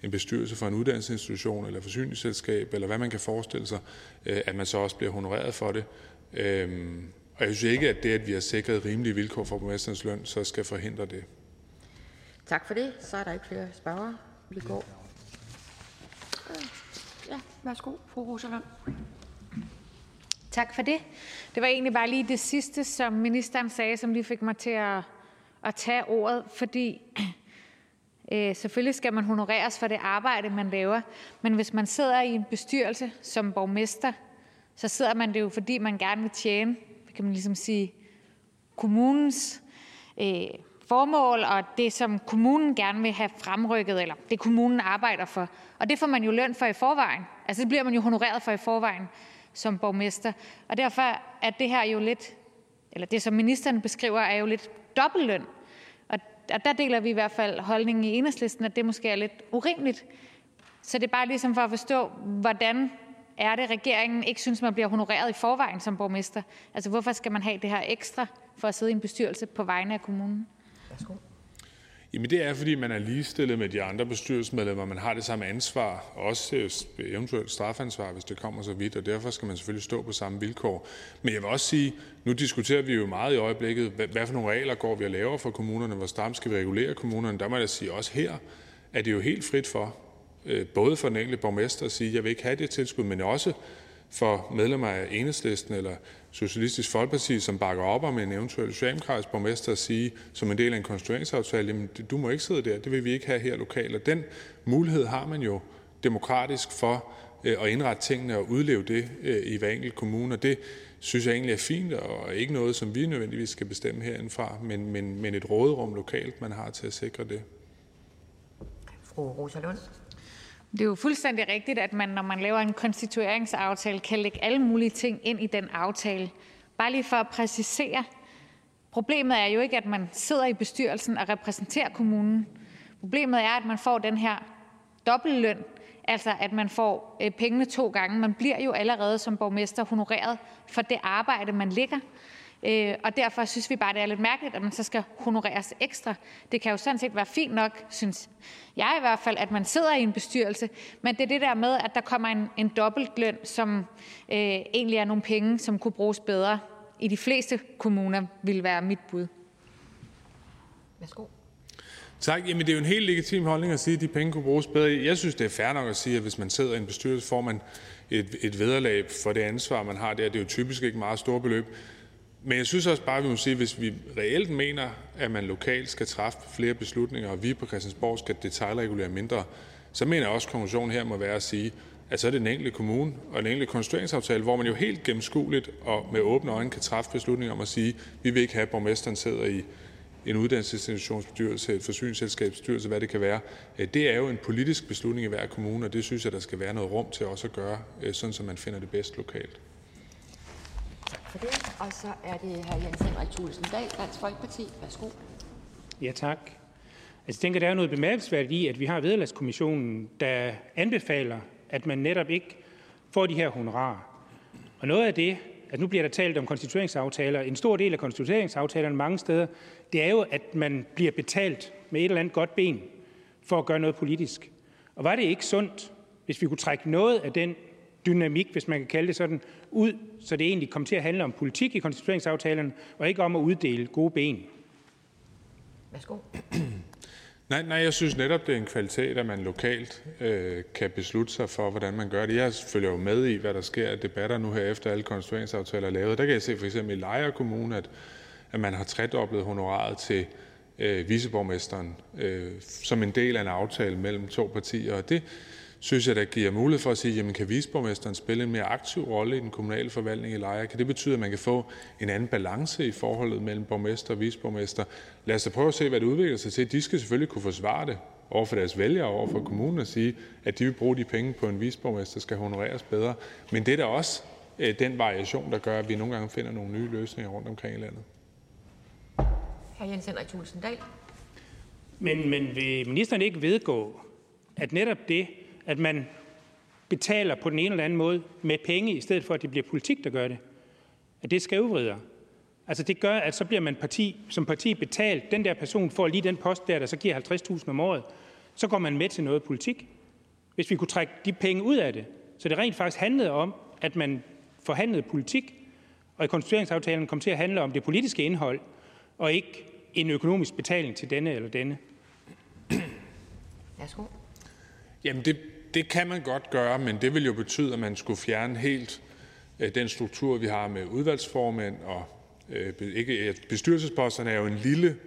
en bestyrelse for en uddannelsesinstitution eller forsyningsselskab, eller hvad man kan forestille sig, øh, at man så også bliver honoreret for det. Øhm, og jeg synes ikke, at det, at vi har sikret rimelige vilkår for borgmesterens løn, så skal forhindre det. Tak for det. Så er der ikke flere spørgere. Vi går. Ja, værsgo, fru Rosalund. Tak for det. Det var egentlig bare lige det sidste, som ministeren sagde, som lige fik mig til at, at tage ordet, fordi øh, selvfølgelig skal man honoreres for det arbejde, man laver, men hvis man sidder i en bestyrelse som borgmester, så sidder man det jo, fordi man gerne vil tjene, kan man ligesom sige, kommunens øh, formål og det, som kommunen gerne vil have fremrykket, eller det kommunen arbejder for. Og det får man jo løn for i forvejen. Altså det bliver man jo honoreret for i forvejen som borgmester. Og derfor er det her jo lidt, eller det som ministeren beskriver, er jo lidt dobbeltløn. Og, der deler vi i hvert fald holdningen i enhedslisten, at det måske er lidt urimeligt. Så det er bare ligesom for at forstå, hvordan er det, regeringen ikke synes, man bliver honoreret i forvejen som borgmester? Altså, hvorfor skal man have det her ekstra for at sidde i en bestyrelse på vegne af kommunen? Værsgo. Jamen det er, fordi man er ligestillet med de andre bestyrelsesmedlemmer. Man har det samme ansvar, også øh, eventuelt strafansvar, hvis det kommer så vidt, og derfor skal man selvfølgelig stå på samme vilkår. Men jeg vil også sige, nu diskuterer vi jo meget i øjeblikket, hvad, hvad for nogle regler går vi at lave for kommunerne, hvor stramt skal vi regulere kommunerne. Der må jeg sige, også her er det jo helt frit for, øh, både for den enkelte borgmester at sige, jeg vil ikke have det tilskud, men også for medlemmer af Enhedslisten eller Socialistisk Folkeparti, som bakker op om en eventuel socialdemokratisk borgmester, at sige som en del af en konstitueringsaftale, jamen du må ikke sidde der, det vil vi ikke have her lokalt. Og den mulighed har man jo demokratisk for øh, at indrette tingene og udleve det øh, i hver enkelt kommune. Og det synes jeg egentlig er fint, og ikke noget, som vi nødvendigvis skal bestemme herindefra, men, men, men et råderum lokalt, man har til at sikre det. Fru Rosa Lund. Det er jo fuldstændig rigtigt, at man, når man laver en konstitueringsaftale, kan lægge alle mulige ting ind i den aftale. Bare lige for at præcisere. Problemet er jo ikke, at man sidder i bestyrelsen og repræsenterer kommunen. Problemet er, at man får den her dobbeltløn, altså at man får øh, pengene to gange. Man bliver jo allerede som borgmester honoreret for det arbejde, man ligger. Øh, og derfor synes vi bare, det er lidt mærkeligt, at man så skal honoreres ekstra. Det kan jo sådan set være fint nok, synes jeg i hvert fald, at man sidder i en bestyrelse, men det er det der med, at der kommer en, en dobbeltløn, som øh, egentlig er nogle penge, som kunne bruges bedre i de fleste kommuner, vil være mit bud. Værsgo. Tak. Jamen, det er jo en helt legitim holdning at sige, at de penge kunne bruges bedre. Jeg synes, det er fair nok at sige, at hvis man sidder i en bestyrelse, får man et, et vederlag for det ansvar, man har der. Det er jo typisk ikke meget store beløb. Men jeg synes også bare, at vi må sige, at hvis vi reelt mener, at man lokalt skal træffe flere beslutninger, og vi på Christiansborg skal detaljregulere mindre, så mener jeg også, at konklusionen her må være at sige, at så er det den enkelte kommune og den enkelte konstitueringsaftale, hvor man jo helt gennemskueligt og med åbne øjne kan træffe beslutninger om at sige, at vi vil ikke have, at borgmesteren sidder i en uddannelsesinstitutionsbestyrelse, et forsyningsselskabsbestyrelse, hvad det kan være. Øh, det er jo en politisk beslutning i hver kommune, og det synes jeg, der skal være noget rum til også at gøre, øh, sådan så man finder det bedst lokalt for det. Og så er det hr. Jens Henrik Thulesen Dahl, Dansk Folkeparti. Værsgo. Ja, tak. Altså, jeg tænker, der er noget bemærkelsesværdigt i, at vi har vederlagskommissionen, der anbefaler, at man netop ikke får de her honorarer. Og noget af det, at nu bliver der talt om konstitueringsaftaler, en stor del af konstitueringsaftalerne mange steder, det er jo, at man bliver betalt med et eller andet godt ben for at gøre noget politisk. Og var det ikke sundt, hvis vi kunne trække noget af den dynamik, hvis man kan kalde det sådan, ud, så det egentlig kommer til at handle om politik i konstitueringsaftalerne, og ikke om at uddele gode ben. Værsgo. Nej, nej, jeg synes netop, det er en kvalitet, at man lokalt øh, kan beslutte sig for, hvordan man gør det. Jeg følger jo med i, hvad der sker af debatter nu her, efter alle konstitueringsaftaler er lavet. Der kan jeg se for eksempel i Lejre Kommune, at, at man har tredoblet honoraret til øh, viceborgmesteren øh, som en del af en aftale mellem to partier. Og det, synes jeg, der giver mulighed for at sige, jamen kan viceborgmesteren spille en mere aktiv rolle i den kommunale forvaltning i Lejre? Kan det betyde, at man kan få en anden balance i forholdet mellem borgmester og viceborgmester? Lad os da prøve at se, hvad det udvikler sig til. De skal selvfølgelig kunne forsvare det over for deres vælgere og over for kommunen og sige, at de vil bruge de penge på en viceborgmester, skal honoreres bedre. Men det er da også øh, den variation, der gør, at vi nogle gange finder nogle nye løsninger rundt omkring i landet. Hr. Jens Henrik Thulesen Dahl. Men, men vil ministeren ikke vedgå, at netop det, at man betaler på den ene eller anden måde med penge, i stedet for at det bliver politik, der gør det. At det skævvrider. Altså det gør, at så bliver man parti, som parti betalt. Den der person får lige den post der, der så giver 50.000 om året. Så går man med til noget politik. Hvis vi kunne trække de penge ud af det, så det rent faktisk handlede om, at man forhandlede politik, og i konstitueringsaftalen kom til at handle om det politiske indhold, og ikke en økonomisk betaling til denne eller denne. Værsgo. Jamen det, det kan man godt gøre, men det vil jo betyde, at man skulle fjerne helt øh, den struktur, vi har med udvalgsformænd. og øh, ikke, Bestyrelsesposterne er jo en lille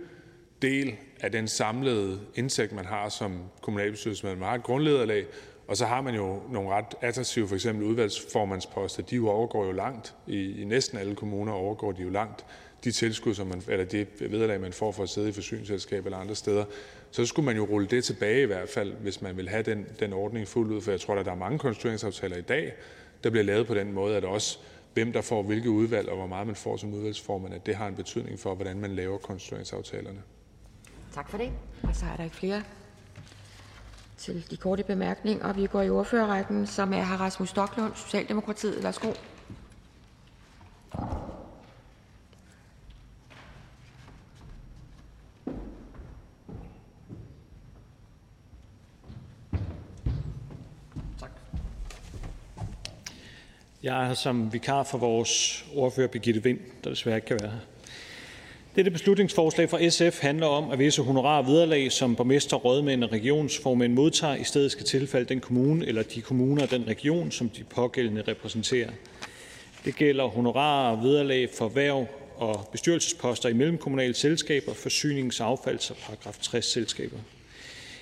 del af den samlede indsigt, man har som kommunalbestyrelsesmedlem. Man har et grundlederlag, og så har man jo nogle ret attraktive, for eksempel udvalgsformandsposter. De jo overgår jo langt. I, I næsten alle kommuner overgår de jo langt de tilskud, som man, eller det vederlag, man får for at sidde i forsyningsselskab eller andre steder så skulle man jo rulle det tilbage i hvert fald, hvis man vil have den, den ordning fuldt ud. For jeg tror, at der er mange konstitueringsaftaler i dag, der bliver lavet på den måde, at også hvem der får hvilke udvalg, og hvor meget man får som udvalgsformand, at det har en betydning for, hvordan man laver konstitueringsaftalerne. Tak for det. Og så er der ikke flere til de korte bemærkninger. Vi går i ordførerrækken, som er hr. Rasmus Stocklund, Socialdemokratiet. Værsgo. Jeg er her som vikar for vores ordfører, Birgitte Vind, der desværre ikke kan være her. Dette beslutningsforslag fra SF handler om, at visse honorar og vederlag, som borgmester, rådmænd og regionsformænd modtager, i stedet skal tilfalde den kommune eller de kommuner og den region, som de pågældende repræsenterer. Det gælder honorarer og vederlag for værv og bestyrelsesposter i mellemkommunale selskaber, forsynings-, affalds- og paragraf 60 selskaber.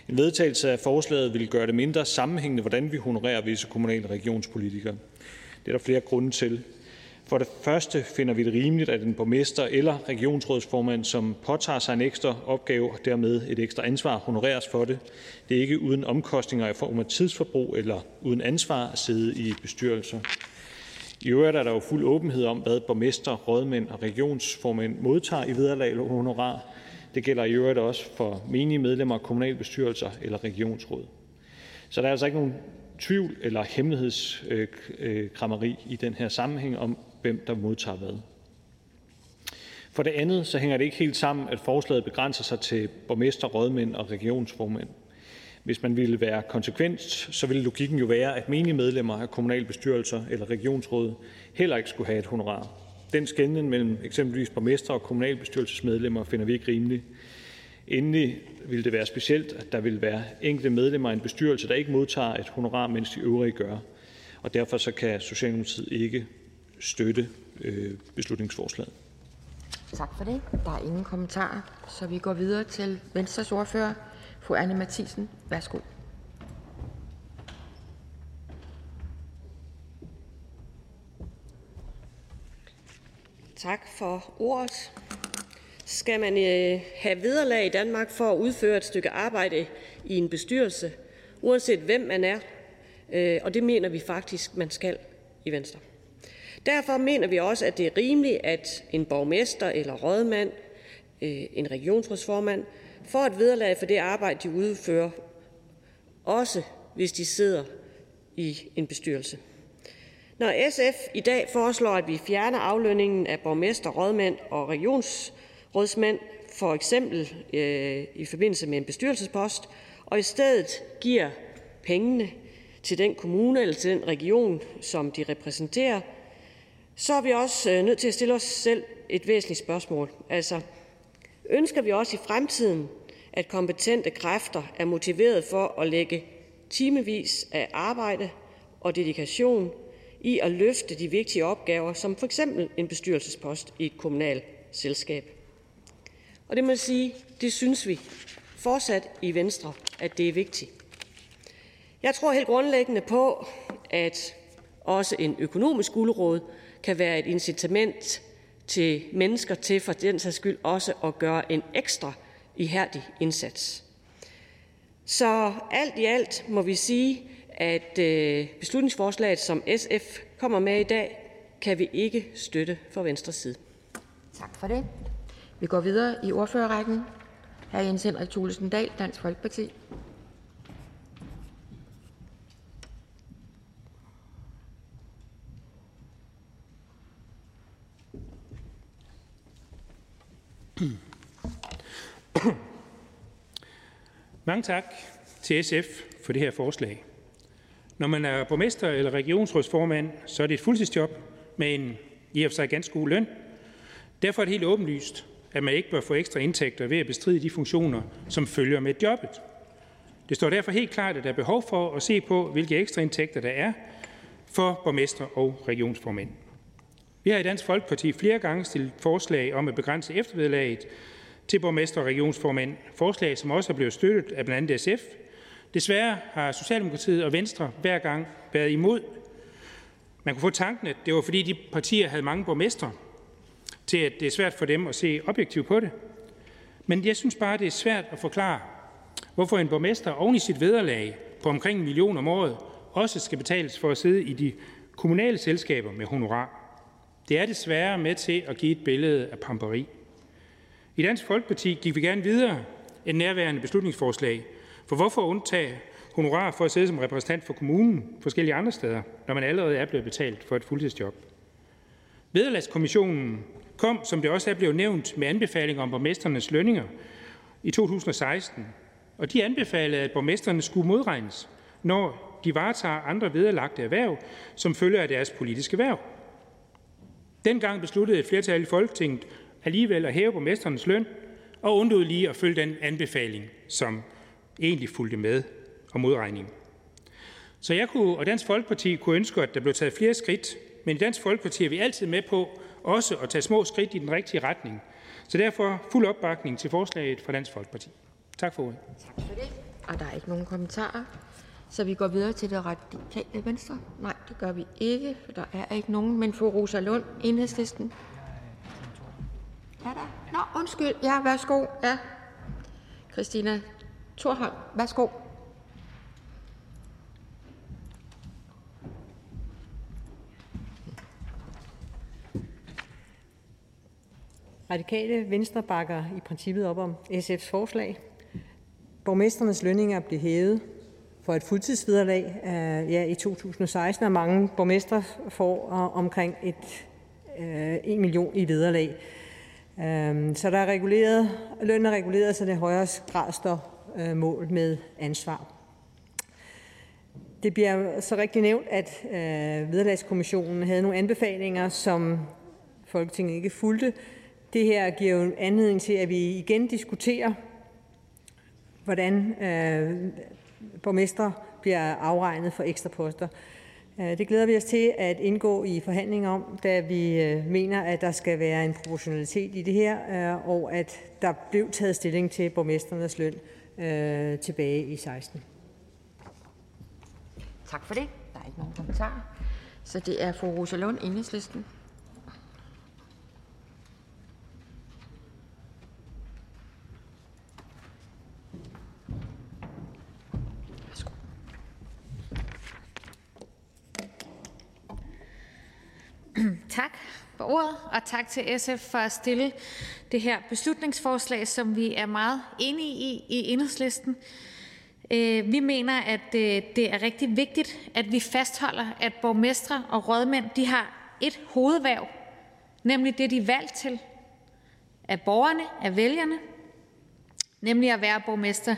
En vedtagelse af forslaget vil gøre det mindre sammenhængende, hvordan vi honorerer visse kommunale regionspolitikere. Det er der flere grunde til. For det første finder vi det rimeligt, at en borgmester eller regionsrådsformand, som påtager sig en ekstra opgave og dermed et ekstra ansvar, honoreres for det. Det er ikke uden omkostninger i form af tidsforbrug eller uden ansvar at sidde i bestyrelser. I øvrigt er der jo fuld åbenhed om, hvad borgmester, rådmænd og regionsformænd modtager i vederlag eller honorar. Det gælder i øvrigt også for menige medlemmer af kommunalbestyrelser eller regionsråd. Så der er altså ikke nogen tvivl eller hemmelighedskrammeri i den her sammenhæng om, hvem der modtager hvad. For det andet så hænger det ikke helt sammen, at forslaget begrænser sig til borgmester, rådmænd og regionsformænd. Hvis man ville være konsekvent, så ville logikken jo være, at menige medlemmer af kommunalbestyrelser eller regionsråd heller ikke skulle have et honorar. Den skændning mellem eksempelvis borgmester og kommunalbestyrelsesmedlemmer finder vi ikke rimelig. Endelig ville det være specielt, at der ville være enkelte medlemmer af en bestyrelse, der ikke modtager et honorar, mens de øvrige gør. Og derfor så kan Socialdemokratiet ikke støtte øh, beslutningsforslaget. Tak for det. Der er ingen kommentarer, så vi går videre til Venstres ordfører, fru Anne Mathisen. Værsgo. Tak for ordet. Skal man øh, have vederlag i Danmark for at udføre et stykke arbejde i en bestyrelse, uanset hvem man er? Øh, og det mener vi faktisk, man skal i Venstre. Derfor mener vi også, at det er rimeligt, at en borgmester eller rådmand, øh, en regionsrådsformand, får et vederlag for det arbejde, de udfører, også hvis de sidder i en bestyrelse. Når SF i dag foreslår, at vi fjerner aflønningen af borgmester, rådmænd og regionsrådsmænd, for eksempel øh, i forbindelse med en bestyrelsespost, og i stedet giver pengene til den kommune eller til den region, som de repræsenterer, så er vi også øh, nødt til at stille os selv et væsentligt spørgsmål. Altså, ønsker vi også i fremtiden, at kompetente kræfter er motiveret for at lægge timevis af arbejde og dedikation i at løfte de vigtige opgaver, som for eksempel en bestyrelsespost i et kommunalt selskab. Og det må jeg sige, det synes vi fortsat i Venstre, at det er vigtigt. Jeg tror helt grundlæggende på, at også en økonomisk guldråd kan være et incitament til mennesker til for den sags skyld også at gøre en ekstra ihærdig indsats. Så alt i alt må vi sige, at øh, beslutningsforslaget, som SF kommer med i dag, kan vi ikke støtte fra Venstres side. Tak for det. Vi går videre i ordførerrækken. Hr. Jens Henrik Thulesen Dahl, Dansk Folkeparti. Mange tak til SF for det her forslag. Når man er borgmester eller regionsrådsformand, så er det et fuldtidsjob med en i og for sig ganske god løn. Derfor er det helt åbenlyst, at man ikke bør få ekstra indtægter ved at bestride de funktioner, som følger med jobbet. Det står derfor helt klart, at der er behov for at se på, hvilke ekstra indtægter der er for borgmester og regionsformænd. Vi har i Dansk Folkeparti flere gange stillet forslag om at begrænse eftervederlaget til borgmester og regionsformænd. Forslag, som også er blevet støttet af blandt andet SF. Desværre har Socialdemokratiet og Venstre hver gang været imod. Man kunne få tanken, at det var fordi de partier havde mange borgmestre, til at det er svært for dem at se objektivt på det. Men jeg synes bare, det er svært at forklare, hvorfor en borgmester oven i sit vederlag på omkring en million om året også skal betales for at sidde i de kommunale selskaber med honorar. Det er desværre med til at give et billede af pamperi. I Dansk Folkeparti gik vi gerne videre end nærværende beslutningsforslag, for hvorfor undtage honorar for at sidde som repræsentant for kommunen forskellige andre steder, når man allerede er blevet betalt for et fuldtidsjob? Vederlagskommissionen kom, som det også er blevet nævnt, med anbefalinger om borgmesternes lønninger i 2016, og de anbefalede, at borgmesterne skulle modregnes, når de varetager andre vederlagte erhverv, som følger af deres politiske værv. Dengang besluttede et flertal i Folketinget alligevel at hæve borgmesternes løn og undlod lige at følge den anbefaling, som egentlig fulgte med og modregning. Så jeg kunne, og Dansk Folkeparti kunne ønske, at der blev taget flere skridt, men i Dansk Folkeparti er vi altid med på også at tage små skridt i den rigtige retning. Så derfor fuld opbakning til forslaget fra Dansk Folkeparti. Tak for ordet. Tak for det. Og der er ikke nogen kommentarer. Så vi går videre til det radikale venstre. Nej, det gør vi ikke, for der er ikke nogen. Men fru Rosa Lund, enhedslisten. Er der? Nå, undskyld. Ja, værsgo. Ja. Christina Thorholm, værsgo. Radikale Venstre bakker i princippet op om SF's forslag. Borgmesternes lønninger blev hævet for et fuldtidsvederlag øh, ja, i 2016, og mange borgmestre får øh, omkring et, øh, 1 million i vederlag. Øh, så der er reguleret, løn er reguleret, så det højere grad står øh, mål med ansvar. Det bliver så rigtig nævnt, at øh, Vederlagskommissionen havde nogle anbefalinger, som Folketinget ikke fulgte. Det her giver jo anledning til, at vi igen diskuterer, hvordan øh, borgmestre bliver afregnet for ekstra poster. Øh, det glæder vi os til at indgå i forhandlinger om, da vi øh, mener, at der skal være en proportionalitet i det her, øh, og at der blev taget stilling til borgmesternes løn tilbage i 16. Tak for det. Der er ikke nogen kommentarer. Så det er fru Rosa Lund, Enhedslisten. Tak for ordet, og tak til SF for at stille det her beslutningsforslag, som vi er meget enige i i Enhedslisten. Øh, vi mener, at øh, det er rigtig vigtigt, at vi fastholder, at borgmestre og rådmænd de har et hovedværv, nemlig det, de er valgt til af borgerne, af vælgerne, nemlig at være borgmester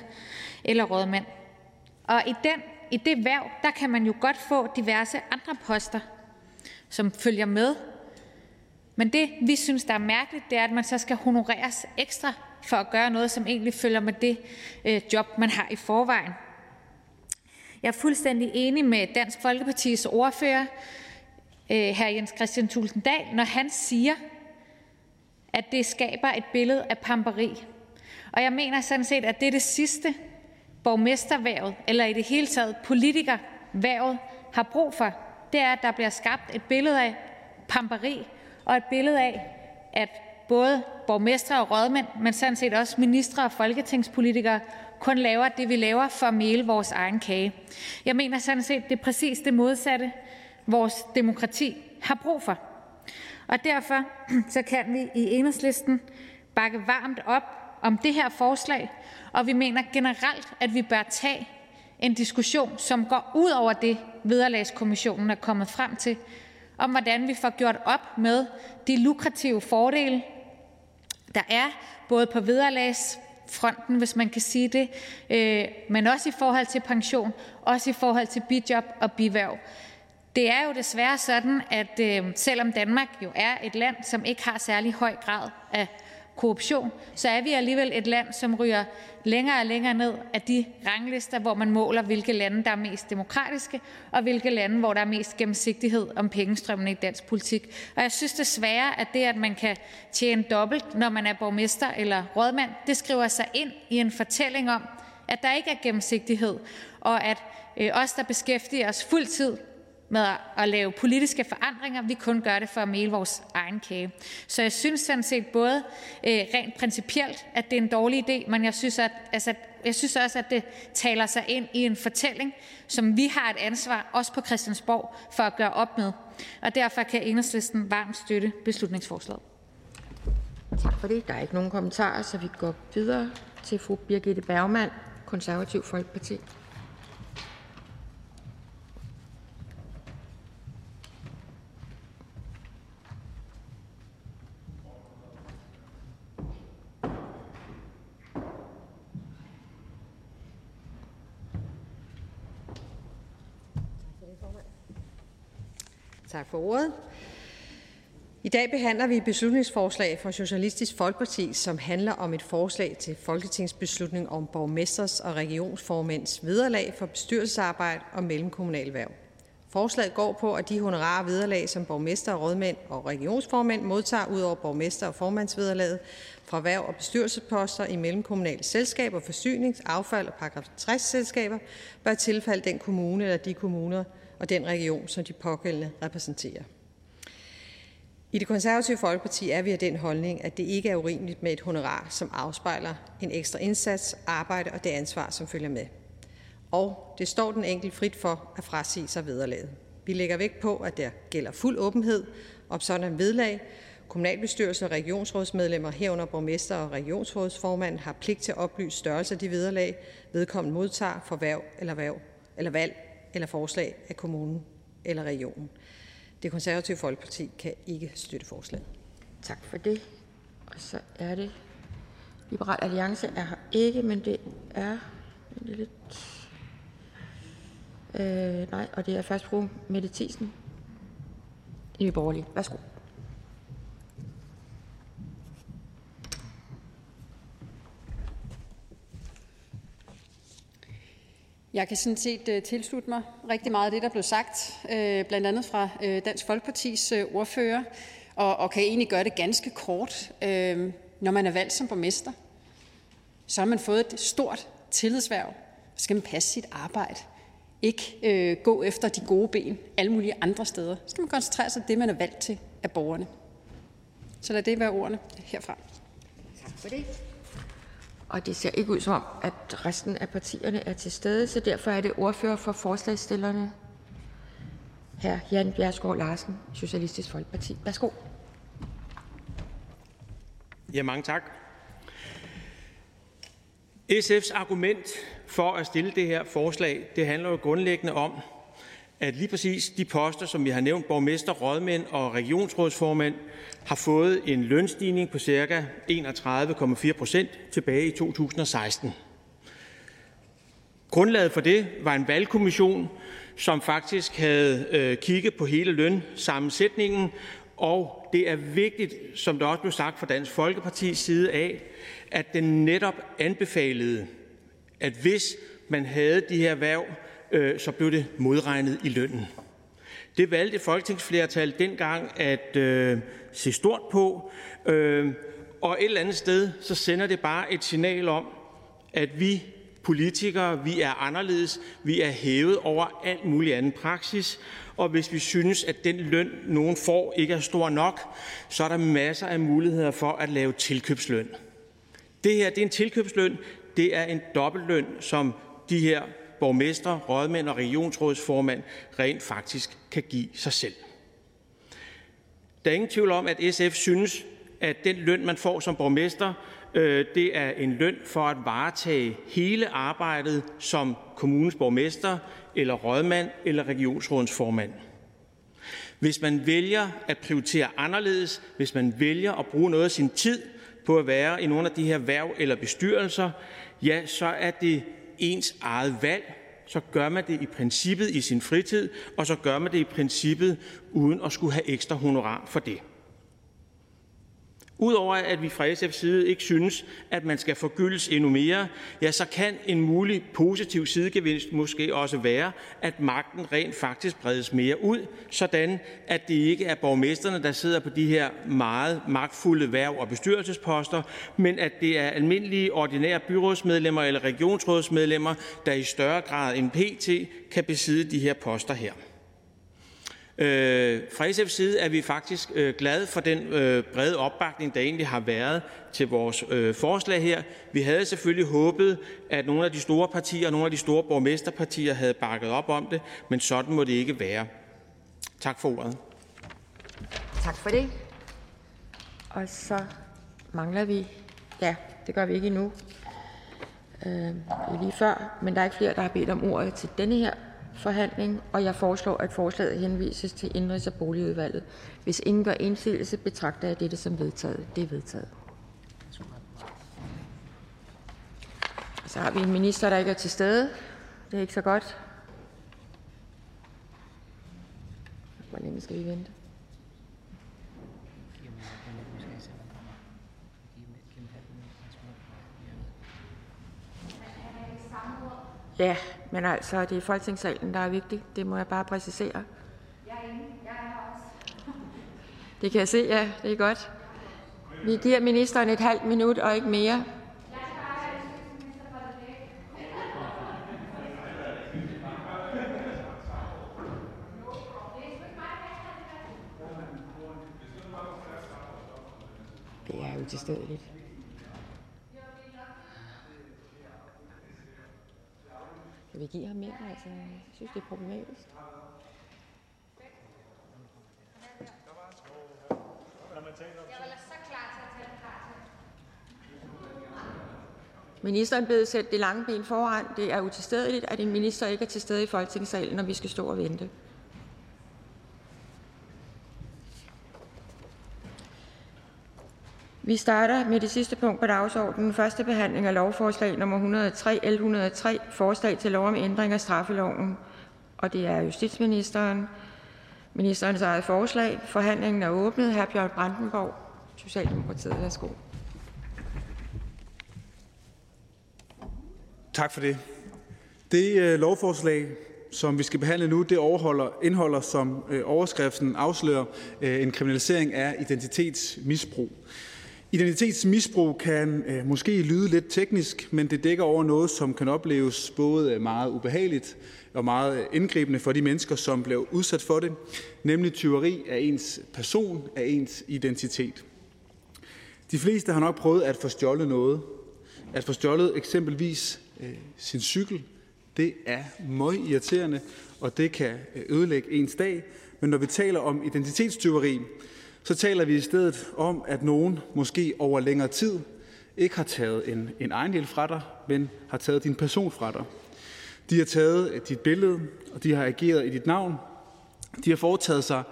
eller rådmand. Og i, den, i det værv, der kan man jo godt få diverse andre poster, som følger med. Men det, vi synes, der er mærkeligt, det er, at man så skal honoreres ekstra for at gøre noget, som egentlig følger med det øh, job, man har i forvejen. Jeg er fuldstændig enig med Dansk Folkepartis ordfører, øh, hr. Jens Christian Tulsendal, når han siger, at det skaber et billede af pamperi. Og jeg mener sådan set, at det er det sidste, borgmesterværet eller i det hele taget politikerværet har brug for er, at der bliver skabt et billede af pamperi og et billede af, at både borgmestre og rådmænd, men sådan set også ministre og folketingspolitikere, kun laver det, vi laver for at male vores egen kage. Jeg mener sådan set, det er præcis det modsatte, vores demokrati har brug for. Og derfor så kan vi i enhedslisten bakke varmt op om det her forslag, og vi mener generelt, at vi bør tage en diskussion, som går ud over det, Vederlagskommissionen er kommet frem til, om hvordan vi får gjort op med de lukrative fordele, der er både på vederlagsfronten, hvis man kan sige det, øh, men også i forhold til pension, også i forhold til bijob og biværv. Det er jo desværre sådan, at øh, selvom Danmark jo er et land, som ikke har særlig høj grad af korruption, så er vi alligevel et land, som ryger længere og længere ned af de ranglister, hvor man måler, hvilke lande der er mest demokratiske, og hvilke lande hvor der er mest gennemsigtighed om pengestrømmene i dansk politik. Og jeg synes desværre, at det, at man kan tjene dobbelt, når man er borgmester eller rådmand, det skriver sig ind i en fortælling om, at der ikke er gennemsigtighed, og at øh, os, der beskæftiger os fuldtid med at lave politiske forandringer, vi kun gør det for at male vores egen kage. Så jeg synes sådan set både øh, rent principielt, at det er en dårlig idé, men jeg synes, at, altså, jeg synes også, at det taler sig ind i en fortælling, som vi har et ansvar, også på Christiansborg, for at gøre op med. Og derfor kan enhedslisten varmt støtte beslutningsforslaget. Tak for det. Der er ikke nogen kommentarer, så vi går videre til fru Birgitte Bergmann, Konservativ Folkeparti. Tak for ordet. I dag behandler vi et beslutningsforslag fra Socialistisk Folkeparti, som handler om et forslag til folketingsbeslutning om borgmesters og regionsformænds vederlag for bestyrelsesarbejde og mellemkommunal værv. Forslaget går på, at de honorarer og vederlag, som borgmester, rådmænd og regionsformænd modtager ud over borgmester- og formandsvederlaget fra værv og bestyrelsesposter i mellemkommunale selskaber, forsynings-, affald- og paragraf 60-selskaber, bør tilfalde den kommune eller de kommuner og den region, som de pågældende repræsenterer. I det konservative Folkeparti er vi af den holdning, at det ikke er urimeligt med et honorar, som afspejler en ekstra indsats, arbejde og det ansvar, som følger med. Og det står den enkelt frit for at frasige sig vederlaget. Vi lægger vægt på, at der gælder fuld åbenhed om sådan en vedlag. Kommunalbestyrelsen og regionsrådsmedlemmer herunder borgmester og regionsrådsformand har pligt til at oplyse størrelse af de vederlag, vedkommende modtager for værv eller, værv, eller valg eller forslag af kommunen eller regionen. Det konservative Folkeparti kan ikke støtte forslaget. Tak for det. Og så er det Liberal Alliance er her ikke, men det er lidt... Øh, nej, og det er først fru Mette Thiesen i Borgerlige. Værsgo. Jeg kan sådan set øh, tilslutte mig rigtig meget af det, der blev sagt, øh, blandt andet fra øh, Dansk Folkepartis øh, ordfører, og, og kan egentlig gøre det ganske kort. Når man er valgt som borgmester, så har man fået et stort tillidsværv. Så skal man passe sit arbejde. Ikke øh, gå efter de gode ben alle mulige andre steder. Så skal man koncentrere sig om det, man er valgt til af borgerne. Så lad det være ordene herfra. Tak for det. Og det ser ikke ud som om, at resten af partierne er til stede, så derfor er det ordfører for forslagsstillerne, hr. Jan Bjergskov Larsen, Socialistisk Folkeparti. Værsgo. Ja, mange tak. SF's argument for at stille det her forslag, det handler jo grundlæggende om, at lige præcis de poster, som vi har nævnt, borgmester, rådmænd og regionsrådsformand, har fået en lønstigning på ca. 31,4 procent tilbage i 2016. Grundlaget for det var en valgkommission, som faktisk havde øh, kigget på hele lønsammensætningen, og det er vigtigt, som der også blev sagt fra Dansk Folkepartis side af, at den netop anbefalede, at hvis man havde de her værv, øh, så blev det modregnet i lønnen. Det valgte folketingsflertal dengang at øh, se stort på, øh, og et eller andet sted så sender det bare et signal om, at vi politikere, vi er anderledes, vi er hævet over alt mulig anden praksis, og hvis vi synes, at den løn, nogen får, ikke er stor nok, så er der masser af muligheder for at lave tilkøbsløn. Det her det er en tilkøbsløn, det er en dobbeltløn, som de her borgmester, rådmænd og regionsrådsformand rent faktisk kan give sig selv. Der er ingen tvivl om, at SF synes, at den løn, man får som borgmester, øh, det er en løn for at varetage hele arbejdet som kommunens borgmester, eller rådmand, eller regionsrådsformand. Hvis man vælger at prioritere anderledes, hvis man vælger at bruge noget af sin tid på at være i nogle af de her værv eller bestyrelser, ja, så er det ens eget valg, så gør man det i princippet i sin fritid, og så gør man det i princippet uden at skulle have ekstra honorar for det. Udover at vi fra SF's side ikke synes, at man skal forgyldes endnu mere, ja, så kan en mulig positiv sidegevinst måske også være, at magten rent faktisk bredes mere ud, sådan at det ikke er borgmesterne, der sidder på de her meget magtfulde værv og bestyrelsesposter, men at det er almindelige ordinære byrådsmedlemmer eller regionsrådsmedlemmer, der i større grad end PT kan besidde de her poster her. Øh, fra SF's side er vi faktisk øh, glade for den øh, brede opbakning, der egentlig har været til vores øh, forslag her. Vi havde selvfølgelig håbet, at nogle af de store partier og nogle af de store borgmesterpartier havde bakket op om det, men sådan må det ikke være. Tak for ordet. Tak for det. Og så mangler vi... Ja, det gør vi ikke endnu. Øh, lige før, men der er ikke flere, der har bedt om ordet til denne her forhandling, og jeg foreslår, at forslaget henvises til Indrigs- og Boligudvalget. Hvis ingen gør indsigelse, betragter jeg dette som vedtaget. Det er vedtaget. Så har vi en minister, der ikke er til stede. Det er ikke så godt. Hvor længe skal vi vente? Ja, men altså, det er Folketingssalen, der er vigtigt. Det må jeg bare præcisere. Det kan jeg se, ja. Det er godt. Vi giver ministeren et halvt minut og ikke mere. Det er utilstedeligt. Skal vi give ham mere? Altså, jeg synes, det er problematisk. Ministeren blev sætte det lange ben foran. Det er utilstedeligt, at en minister ikke er til stede i Folketingssalen, når vi skal stå og vente. Vi starter med det sidste punkt på dagsordenen. Første behandling af lovforslag nummer 103, L 103, forslag til lov om ændring af straffeloven. Og det er justitsministeren. Ministerens eget forslag. Forhandlingen er åbnet. Hr. Bjørn Brandenborg, Socialdemokratiet. Værsgo. Tak for det. Det øh, lovforslag, som vi skal behandle nu, det overholder, indeholder som øh, overskriften afslører øh, en kriminalisering af identitetsmisbrug. Identitetsmisbrug kan øh, måske lyde lidt teknisk, men det dækker over noget, som kan opleves både meget ubehageligt og meget indgribende for de mennesker, som blev udsat for det, nemlig tyveri af ens person, af ens identitet. De fleste har nok prøvet at få stjålet noget. At få stjålet eksempelvis øh, sin cykel, det er meget irriterende, og det kan øh, ødelægge ens dag. Men når vi taler om identitetstyveri, så taler vi i stedet om, at nogen måske over længere tid ikke har taget en, en ejendel fra dig, men har taget din person fra dig. De har taget dit billede, og de har ageret i dit navn. De har foretaget sig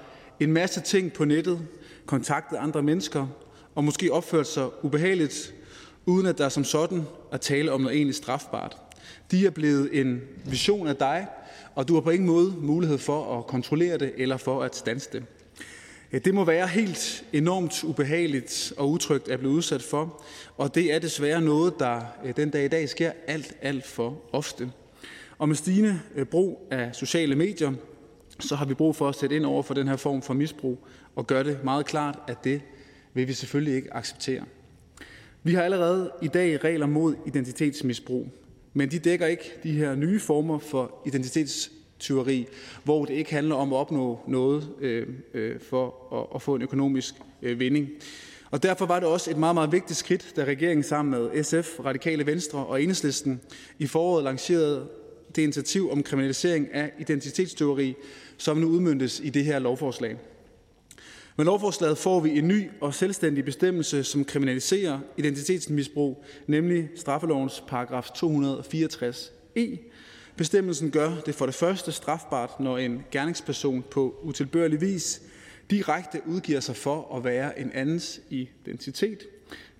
en masse ting på nettet, kontaktet andre mennesker, og måske opført sig ubehageligt, uden at der som sådan er tale om noget egentlig strafbart. De er blevet en vision af dig, og du har på ingen måde mulighed for at kontrollere det eller for at stanse det. Det må være helt enormt ubehageligt og utrygt at blive udsat for, og det er desværre noget, der øh, den dag i dag sker alt, alt for ofte. Og med stigende øh, brug af sociale medier, så har vi brug for at sætte ind over for den her form for misbrug og gøre det meget klart, at det vil vi selvfølgelig ikke acceptere. Vi har allerede i dag regler mod identitetsmisbrug, men de dækker ikke de her nye former for tyveri, hvor det ikke handler om at opnå noget øh, øh, for at, at få en økonomisk øh, vinding. Og derfor var det også et meget, meget vigtigt skridt, da regeringen sammen med SF, Radikale Venstre og Enhedslisten i foråret lancerede det initiativ om kriminalisering af identitetstyveri, som nu udmyndtes i det her lovforslag. Med lovforslaget får vi en ny og selvstændig bestemmelse, som kriminaliserer identitetsmisbrug, nemlig straffelovens paragraf 264e. Bestemmelsen gør det for det første strafbart, når en gerningsperson på utilbørlig vis direkte udgiver sig for at være en andens identitet.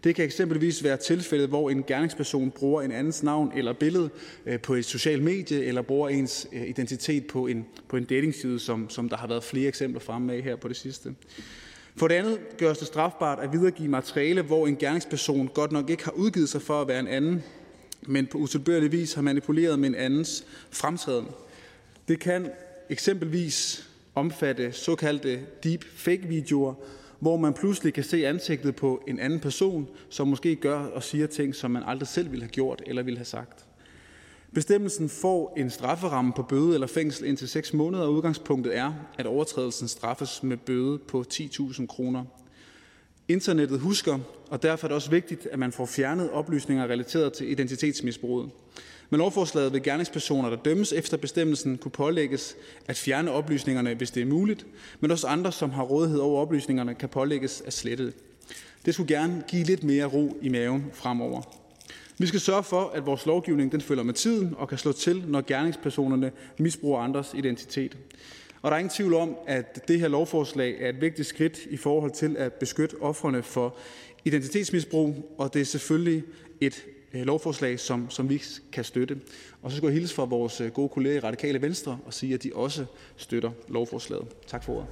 Det kan eksempelvis være tilfældet, hvor en gerningsperson bruger en andens navn eller billede øh, på et socialt medie, eller bruger ens øh, identitet på en, på en datingside, som, som der har været flere eksempler fremme med her på det sidste. For det andet gøres det strafbart at videregive materiale, hvor en gerningsperson godt nok ikke har udgivet sig for at være en anden, men på utilbørlig vis har manipuleret med en andens fremtræden. Det kan eksempelvis omfatte såkaldte deep fake videoer, hvor man pludselig kan se ansigtet på en anden person, som måske gør og siger ting, som man aldrig selv ville have gjort eller ville have sagt. Bestemmelsen får en strafferamme på bøde eller fængsel indtil 6 måneder, og udgangspunktet er, at overtrædelsen straffes med bøde på 10.000 kroner. Internettet husker, og derfor er det også vigtigt, at man får fjernet oplysninger relateret til identitetsmisbruget. Med lovforslaget vil gerningspersoner, der dømmes efter bestemmelsen, kunne pålægges at fjerne oplysningerne, hvis det er muligt, men også andre, som har rådighed over oplysningerne, kan pålægges at slette det. Det skulle gerne give lidt mere ro i maven fremover. Vi skal sørge for, at vores lovgivning den følger med tiden og kan slå til, når gerningspersonerne misbruger andres identitet. Og der er ingen tvivl om, at det her lovforslag er et vigtigt skridt i forhold til at beskytte offrene for identitetsmisbrug, og det er selvfølgelig et Øh, lovforslag, som, som vi kan støtte. Og så skal jeg hilse fra vores øh, gode kolleger i Radikale Venstre og sige, at de også støtter lovforslaget. Tak for ordet.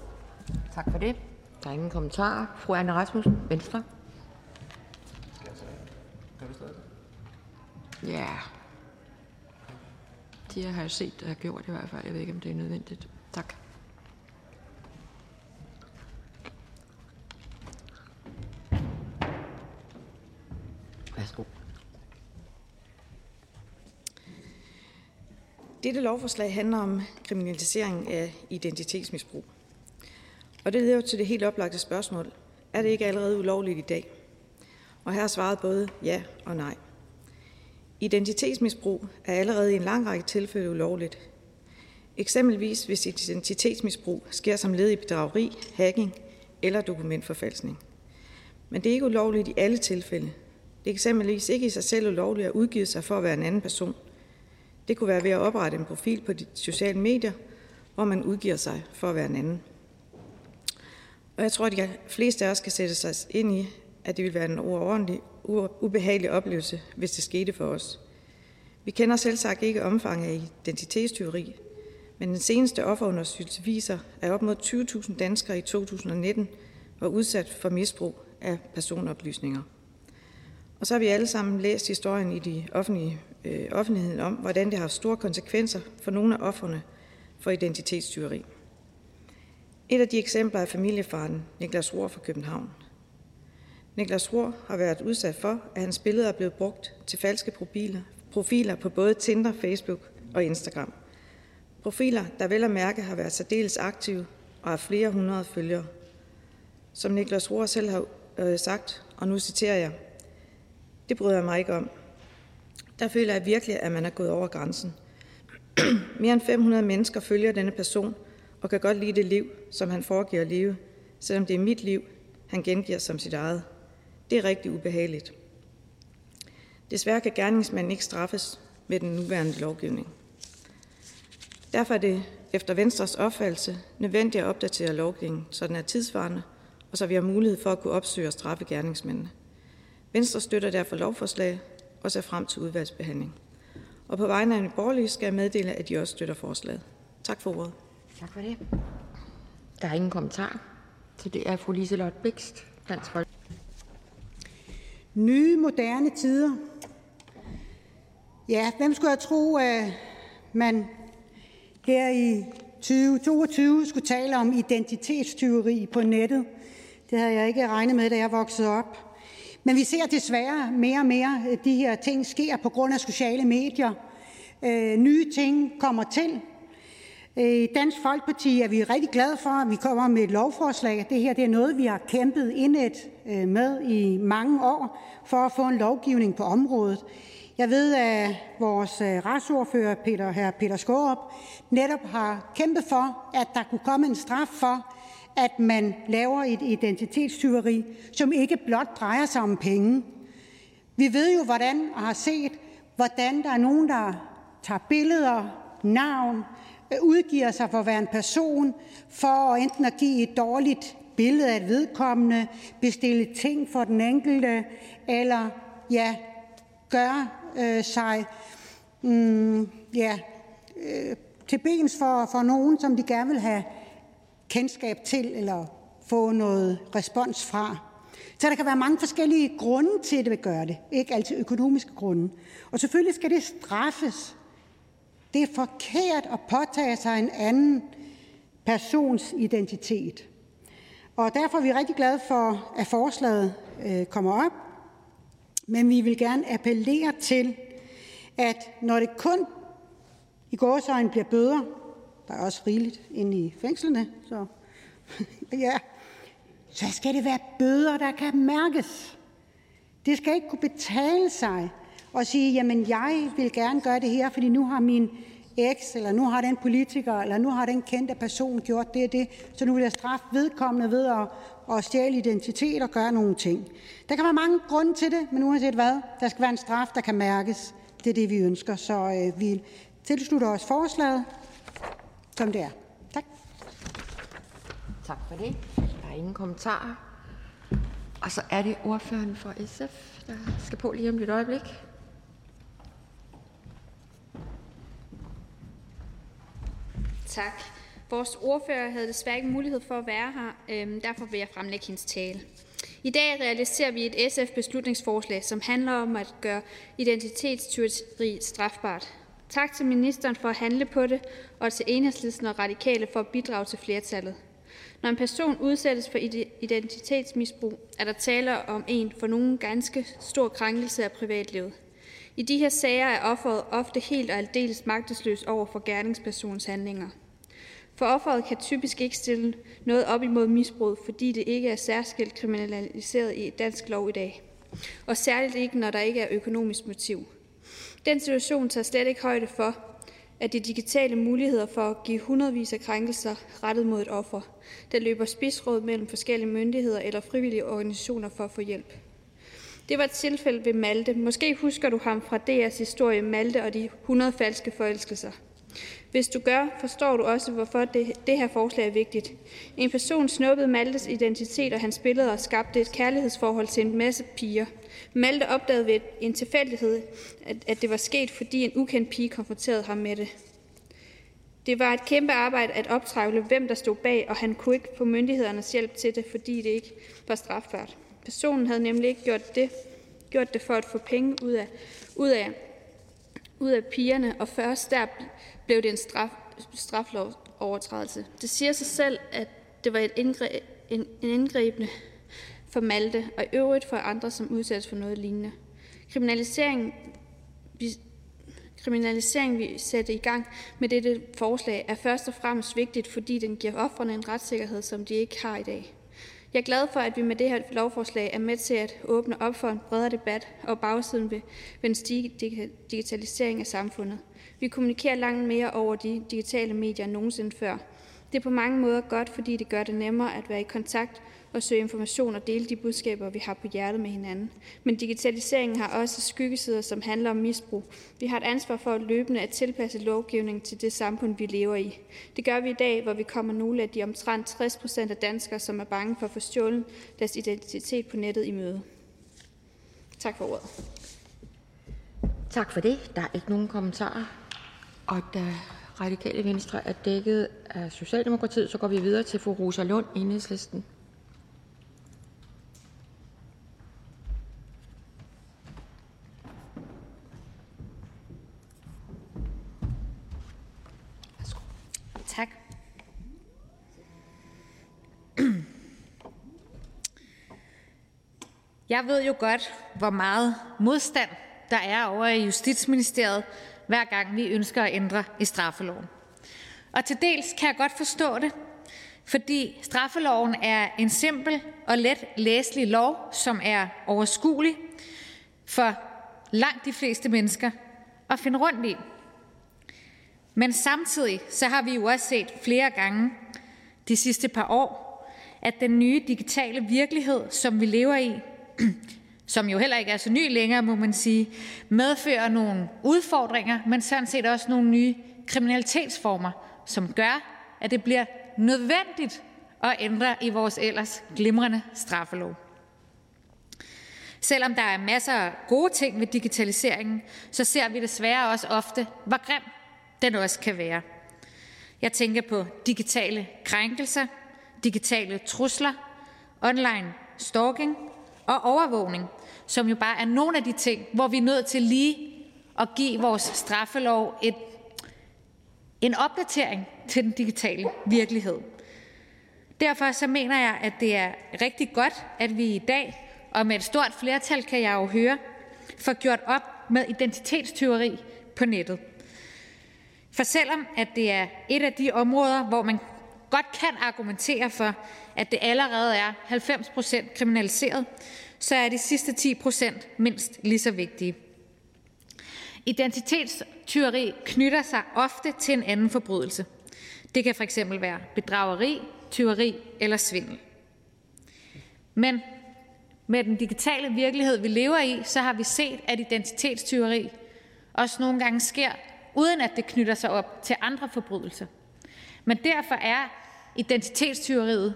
Tak for det. Der er ingen kommentarer. Fru Anne Rasmussen, Venstre. Ja. De har jeg set, der har gjort i hvert fald. Jeg ved ikke, om det er nødvendigt. Tak. Værsgo. Dette lovforslag handler om kriminalisering af identitetsmisbrug. Og det leder til det helt oplagte spørgsmål. Er det ikke allerede ulovligt i dag? Og her er svaret både ja og nej. Identitetsmisbrug er allerede i en lang række tilfælde ulovligt. Eksempelvis hvis identitetsmisbrug sker som led i bedrageri, hacking eller dokumentforfalskning. Men det er ikke ulovligt i alle tilfælde. Det er eksempelvis ikke i sig selv ulovligt at udgive sig for at være en anden person. Det kunne være ved at oprette en profil på de sociale medier, hvor man udgiver sig for at være en anden. Og jeg tror, at de fleste af os kan sætte sig ind i, at det ville være en overordentlig ubehagelig oplevelse, hvis det skete for os. Vi kender selv sagt ikke omfanget af identitetstyveri, men den seneste offerundersøgelse viser, at op mod 20.000 danskere i 2019 var udsat for misbrug af personoplysninger. Og så har vi alle sammen læst historien i de offentlige, øh, offentligheden om, hvordan det har store konsekvenser for nogle af offerne for identitetstyveri. Et af de eksempler er familiefaren Niklas Rohr fra København. Niklas Rohr har været udsat for, at hans billeder er blevet brugt til falske profiler, profiler på både Tinder, Facebook og Instagram. Profiler, der vel at mærke har været særdeles aktive og har flere hundrede følgere. Som Niklas Rohr selv har øh, sagt, og nu citerer jeg, det bryder jeg mig ikke om. Der føler jeg virkelig, at man er gået over grænsen. Mere end 500 mennesker følger denne person og kan godt lide det liv, som han foregiver at leve, selvom det er mit liv, han gengiver som sit eget. Det er rigtig ubehageligt. Desværre kan gerningsmanden ikke straffes med den nuværende lovgivning. Derfor er det efter Venstres opfattelse nødvendigt at opdatere lovgivningen, så den er tidsvarende, og så vi har mulighed for at kunne opsøge og straffe gerningsmændene. Venstre støtter derfor lovforslaget og ser frem til udvalgsbehandling. Og på vegne af en borgerlige skal jeg meddele, at de også støtter forslaget. Tak for ordet. Tak for det. Der er ingen kommentar. Så det er fru Liselotte Bækst, Dansk Folkeparti. Nye, moderne tider. Ja, hvem skulle have tro, at man her i 2022 skulle tale om identitetstyveri på nettet? Det havde jeg ikke regnet med, da jeg voksede op. Men vi ser desværre mere og mere, at de her ting sker på grund af sociale medier. Øh, nye ting kommer til. Øh, I Dansk Folkeparti er vi rigtig glade for, at vi kommer med et lovforslag. Det her det er noget, vi har kæmpet indet øh, med i mange år for at få en lovgivning på området. Jeg ved, at vores øh, retsordfører, Peter, her Peter Skårup, netop har kæmpet for, at der kunne komme en straf for, at man laver et identitetstyveri, som ikke blot drejer sig om penge. Vi ved jo, hvordan og har set, hvordan der er nogen, der tager billeder, navn, øh, udgiver sig for at være en person, for enten at give et dårligt billede af et vedkommende, bestille ting for den enkelte, eller ja, gøre øh, sig mm, ja, øh, til bens for, for nogen, som de gerne vil have kendskab til eller få noget respons fra. Så der kan være mange forskellige grunde til, at det vil gøre det. Ikke altid økonomiske grunde. Og selvfølgelig skal det straffes. Det er forkert at påtage sig en anden persons identitet. Og derfor er vi rigtig glade for, at forslaget øh, kommer op. Men vi vil gerne appellere til, at når det kun i gårsøjne bliver bøder, der er også rigeligt inde i fængslerne, så ja, så skal det være bøder, der kan mærkes. Det skal ikke kunne betale sig at sige, jamen jeg vil gerne gøre det her, fordi nu har min eks, eller nu har den politiker, eller nu har den kendte person gjort det og det, så nu vil jeg straffe vedkommende ved at, at stjæle identitet og gøre nogle ting. Der kan være mange grunde til det, men uanset hvad, der skal være en straf, der kan mærkes. Det er det, vi ønsker. Så øh, vi tilslutter os forslaget, som det er. Tak. Tak for det. Der er ingen kommentarer. Og så er det ordføreren for SF, der skal på lige om et øjeblik. Tak. Vores ordfører havde desværre ikke mulighed for at være her, øhm, derfor vil jeg fremlægge hendes tale. I dag realiserer vi et SF-beslutningsforslag, som handler om at gøre identitetstyveri strafbart. Tak til ministeren for at handle på det, og til Enhedslisten og Radikale for at bidrage til flertallet. Når en person udsættes for identitetsmisbrug, er der tale om en for nogen ganske stor krænkelse af privatlivet. I de her sager er offeret ofte helt og aldeles magtesløs over for gerningspersonens handlinger. For offeret kan typisk ikke stille noget op imod misbrug, fordi det ikke er særskilt kriminaliseret i dansk lov i dag. Og særligt ikke, når der ikke er økonomisk motiv. Den situation tager slet ikke højde for, at de digitale muligheder for at give hundredvis af krænkelser rettet mod et offer, der løber spidsråd mellem forskellige myndigheder eller frivillige organisationer for at få hjælp. Det var et tilfælde ved Malte. Måske husker du ham fra DR's historie Malte og de 100 falske forelskelser. Hvis du gør, forstår du også, hvorfor det, det her forslag er vigtigt. En person snuppede Maltes identitet og hans billeder og skabte et kærlighedsforhold til en masse piger. Malte opdagede ved en tilfældighed, at, at det var sket, fordi en ukendt pige konfronterede ham med det. Det var et kæmpe arbejde at optrævle, hvem der stod bag, og han kunne ikke få myndighedernes hjælp til det, fordi det ikke var strafbart. Personen havde nemlig ikke gjort det, gjort det for at få penge ud af, ud af, ud af pigerne, og først der blev det en straf, straflovovertrædelse. Det siger sig selv, at det var et indgreb, en, en indgribende for Malte, og i øvrigt for andre, som udsættes for noget lignende. Kriminalisering, vi, kriminalisering, vi sætter i gang med dette forslag, er først og fremmest vigtigt, fordi den giver offrene en retssikkerhed, som de ikke har i dag. Jeg er glad for, at vi med det her lovforslag er med til at åbne op for en bredere debat og bagsiden ved, ved den stige digitalisering af samfundet. Vi kommunikerer langt mere over de digitale medier end nogensinde før. Det er på mange måder godt, fordi det gør det nemmere at være i kontakt og søge information og dele de budskaber, vi har på hjertet med hinanden. Men digitaliseringen har også skyggesider, som handler om misbrug. Vi har et ansvar for at løbende at tilpasse lovgivningen til det samfund, vi lever i. Det gør vi i dag, hvor vi kommer nogle af de omtrent 60 procent af danskere, som er bange for at få stjålet deres identitet på nettet i møde. Tak for ordet. Tak for det. Der er ikke nogen kommentarer. Og da Radikale Venstre er dækket af Socialdemokratiet, så går vi videre til fru Rosa Lund, Enhedslisten. Jeg ved jo godt, hvor meget modstand der er over i Justitsministeriet, hver gang vi ønsker at ændre i straffeloven. Og til dels kan jeg godt forstå det, fordi straffeloven er en simpel og let læselig lov, som er overskuelig for langt de fleste mennesker at finde rundt i. Men samtidig så har vi jo også set flere gange de sidste par år, at den nye digitale virkelighed, som vi lever i, som jo heller ikke er så ny længere, må man sige, medfører nogle udfordringer, men sådan set også nogle nye kriminalitetsformer, som gør, at det bliver nødvendigt at ændre i vores ellers glimrende straffelov. Selvom der er masser af gode ting ved digitaliseringen, så ser vi desværre også ofte, hvor grim den også kan være. Jeg tænker på digitale krænkelser, digitale trusler, online stalking og overvågning, som jo bare er nogle af de ting, hvor vi er nødt til lige at give vores straffelov et, en opdatering til den digitale virkelighed. Derfor så mener jeg, at det er rigtig godt, at vi i dag, og med et stort flertal kan jeg jo høre, får gjort op med identitetstyveri på nettet. For selvom at det er et af de områder, hvor man godt kan argumentere for, at det allerede er 90 procent kriminaliseret, så er de sidste 10 procent mindst lige så vigtige. Identitetstyveri knytter sig ofte til en anden forbrydelse. Det kan fx være bedrageri, tyveri eller svindel. Men med den digitale virkelighed, vi lever i, så har vi set, at identitetstyveri også nogle gange sker, uden at det knytter sig op til andre forbrydelser. Men derfor er identitetstyveriet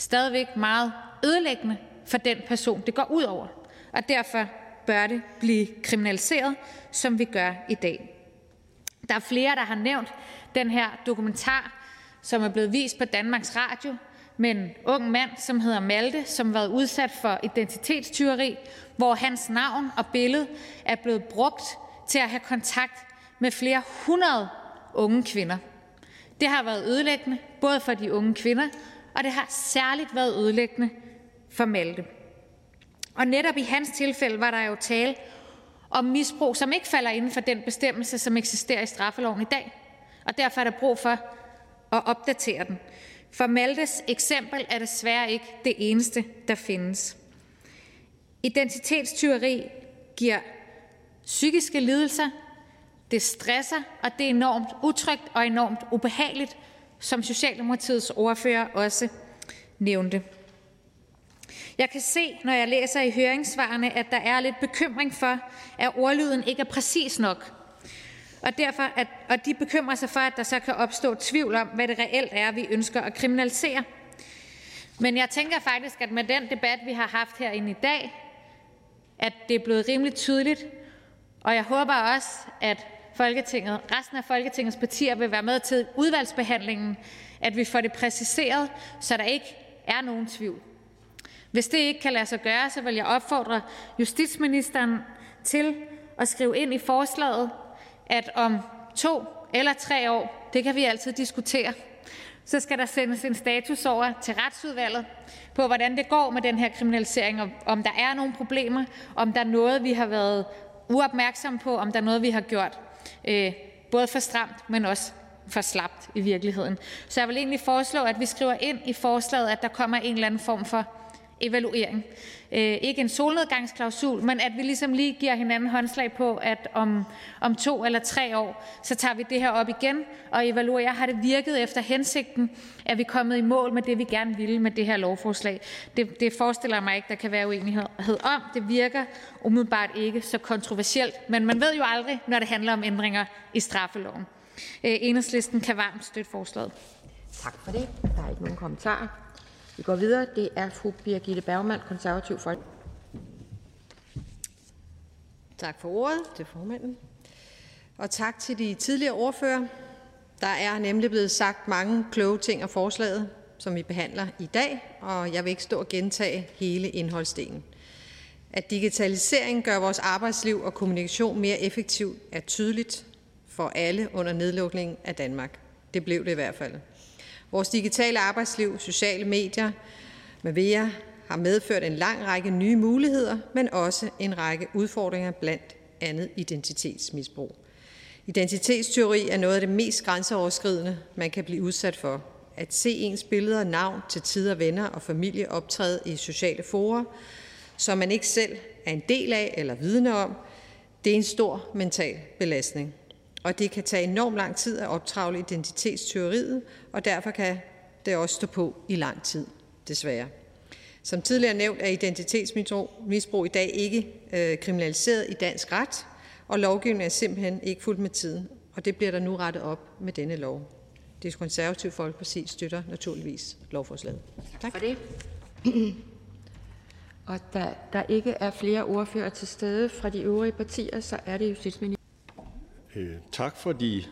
stadigvæk meget ødelæggende for den person, det går ud over, og derfor bør det blive kriminaliseret, som vi gør i dag. Der er flere, der har nævnt den her dokumentar, som er blevet vist på Danmarks Radio, med en ung mand, som hedder Malte, som har været udsat for identitetstyveri, hvor hans navn og billede er blevet brugt til at have kontakt med flere hundrede unge kvinder. Det har været ødelæggende, både for de unge kvinder, og det har særligt været ødelæggende for Malte. Og netop i hans tilfælde var der jo tale om misbrug, som ikke falder inden for den bestemmelse, som eksisterer i straffeloven i dag. Og derfor er der brug for at opdatere den. For Maltes eksempel er desværre ikke det eneste, der findes. Identitetstyveri giver psykiske lidelser, det stresser, og det er enormt utrygt og enormt ubehageligt, som Socialdemokratiets ordfører også nævnte. Jeg kan se, når jeg læser i høringssvarene, at der er lidt bekymring for, at ordlyden ikke er præcis nok. Og, derfor at, og de bekymrer sig for, at der så kan opstå tvivl om, hvad det reelt er, vi ønsker at kriminalisere. Men jeg tænker faktisk, at med den debat, vi har haft herinde i dag, at det er blevet rimelig tydeligt, og jeg håber også, at resten af Folketingets partier vil være med til udvalgsbehandlingen, at vi får det præciseret, så der ikke er nogen tvivl. Hvis det ikke kan lade sig gøre, så vil jeg opfordre justitsministeren til at skrive ind i forslaget, at om to eller tre år, det kan vi altid diskutere, så skal der sendes en status over til retsudvalget på, hvordan det går med den her kriminalisering, og om der er nogle problemer, om der er noget, vi har været uopmærksomme på, om der er noget, vi har gjort Øh, både for stramt, men også for slapt i virkeligheden. Så jeg vil egentlig foreslå, at vi skriver ind i forslaget, at der kommer en eller anden form for evaluering. Øh, ikke en solnedgangsklausul, men at vi ligesom lige giver hinanden håndslag på, at om, om to eller tre år, så tager vi det her op igen og evaluerer, har det virket efter hensigten, er vi kommet i mål med det, vi gerne ville med det her lovforslag. Det, det forestiller mig ikke, der kan være uenighed om. Det virker umiddelbart ikke så kontroversielt, men man ved jo aldrig, når det handler om ændringer i straffeloven. Øh, enhedslisten kan varmt støtte forslaget. Tak for det. Der er ikke nogen kommentarer. Vi går videre. Det er fru Birgitte Bergman, Konservativ Folk. Tak for ordet til formanden. Og tak til de tidligere ordfører. Der er nemlig blevet sagt mange kloge ting og forslaget, som vi behandler i dag, og jeg vil ikke stå og gentage hele indholdsdelen. At digitalisering gør vores arbejdsliv og kommunikation mere effektiv er tydeligt for alle under nedlukningen af Danmark. Det blev det i hvert fald. Vores digitale arbejdsliv, sociale medier med mere har medført en lang række nye muligheder, men også en række udfordringer blandt andet identitetsmisbrug. Identitetsteori er noget af det mest grænseoverskridende, man kan blive udsat for. At se ens billeder og navn til tider venner og familie optræde i sociale forer, som man ikke selv er en del af eller vidne om, det er en stor mental belastning og det kan tage enormt lang tid at optravle identitetsteoriet, og derfor kan det også stå på i lang tid, desværre. Som tidligere nævnt er identitetsmisbrug i dag ikke øh, kriminaliseret i dansk ret, og lovgivningen er simpelthen ikke fuldt med tiden, og det bliver der nu rettet op med denne lov. Det konservative folkeparti støtter naturligvis lovforslaget. Tak. For det. Og da der ikke er flere ordfører til stede fra de øvrige partier, så er det justitsminister. Øh, tak for de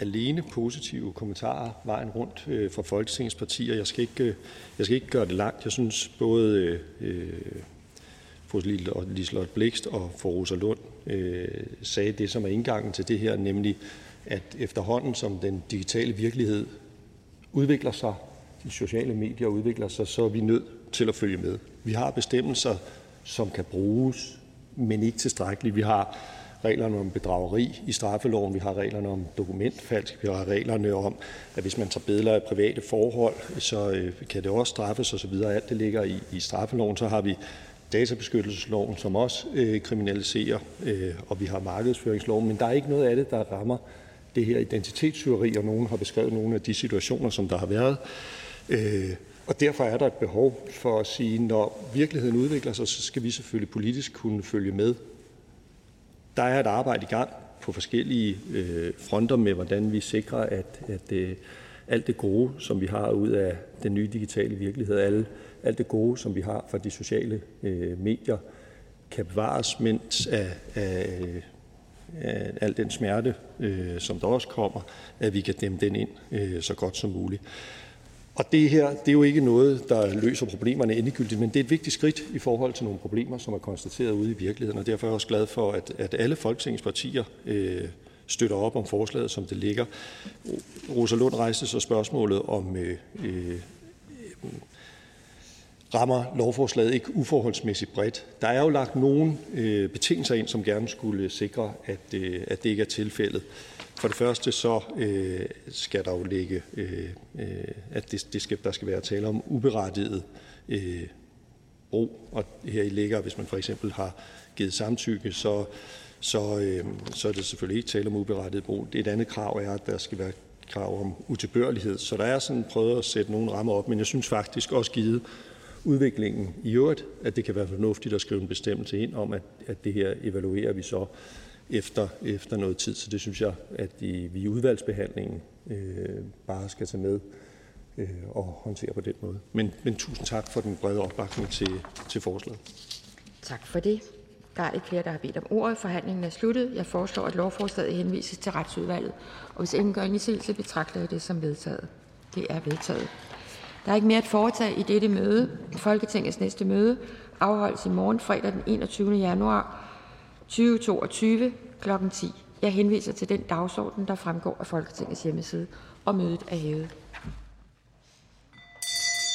alene positive kommentarer vejen rundt øh, fra Folketingets partier. Jeg skal ikke, øh, jeg skal ikke gøre det langt. Jeg synes både øh, fru Liselotte Blikst og fru Rosa Lund øh, sagde det, som er indgangen til det her, nemlig at efterhånden som den digitale virkelighed udvikler sig, de sociale medier udvikler sig, så er vi nødt til at følge med. Vi har bestemmelser, som kan bruges, men ikke tilstrækkeligt. Vi har reglerne om bedrageri i straffeloven, vi har reglerne om dokumentfalsk, vi har reglerne om, at hvis man tager billeder af private forhold, så øh, kan det også straffes osv. Alt det ligger i, i straffeloven. Så har vi databeskyttelsesloven, som også øh, kriminaliserer, øh, og vi har markedsføringsloven, men der er ikke noget af det, der rammer det her identitetstyveri, og nogen har beskrevet nogle af de situationer, som der har været. Øh, og derfor er der et behov for at sige, når virkeligheden udvikler sig, så skal vi selvfølgelig politisk kunne følge med der er et arbejde i gang på forskellige øh, fronter med, hvordan vi sikrer, at, at øh, alt det gode, som vi har ud af den nye digitale virkelighed, alle, alt det gode, som vi har fra de sociale øh, medier, kan bevares, mens af, af, af al den smerte, øh, som der også kommer, at vi kan dæmme den ind øh, så godt som muligt. Og det her det er jo ikke noget, der løser problemerne endegyldigt, men det er et vigtigt skridt i forhold til nogle problemer, som er konstateret ude i virkeligheden. Og derfor er jeg også glad for, at, at alle Folketingets partier øh, støtter op om forslaget, som det ligger. Rosa Lund rejste så spørgsmålet om, øh, øh, rammer lovforslaget ikke uforholdsmæssigt bredt. Der er jo lagt nogle øh, betingelser ind, som gerne skulle sikre, at, øh, at det ikke er tilfældet. For det første så øh, skal der jo ligge, øh, øh, at det, det skal, der skal være tale om uberettiget øh, brug, og her i ligger, hvis man for eksempel har givet samtykke, så, så, øh, så er det selvfølgelig ikke tale om uberettiget brug. Et andet krav er, at der skal være krav om utilbørlighed. Så der er sådan prøvet at sætte nogle rammer op, men jeg synes faktisk også givet udviklingen i øvrigt, at det kan være fornuftigt at skrive en bestemmelse ind om, at, at det her evaluerer vi så efter, efter noget tid. Så det synes jeg, at vi i udvalgsbehandlingen øh, bare skal tage med øh, og håndtere på den måde. Men, men tusind tak for den brede opbakning til, til forslaget. Tak for det. Der er ikke flere, der har bedt om ordet. Forhandlingen er sluttet. Jeg foreslår, at lovforslaget henvises til retsudvalget. Og hvis ingen gør indsigelse, betragter jeg det som vedtaget. Det er vedtaget. Der er ikke mere at foretage i dette møde. Folketingets næste møde afholdes i morgen fredag den 21. januar 2022 kl. 10. Jeg henviser til den dagsorden, der fremgår af Folketingets hjemmeside. Og mødet er hævet.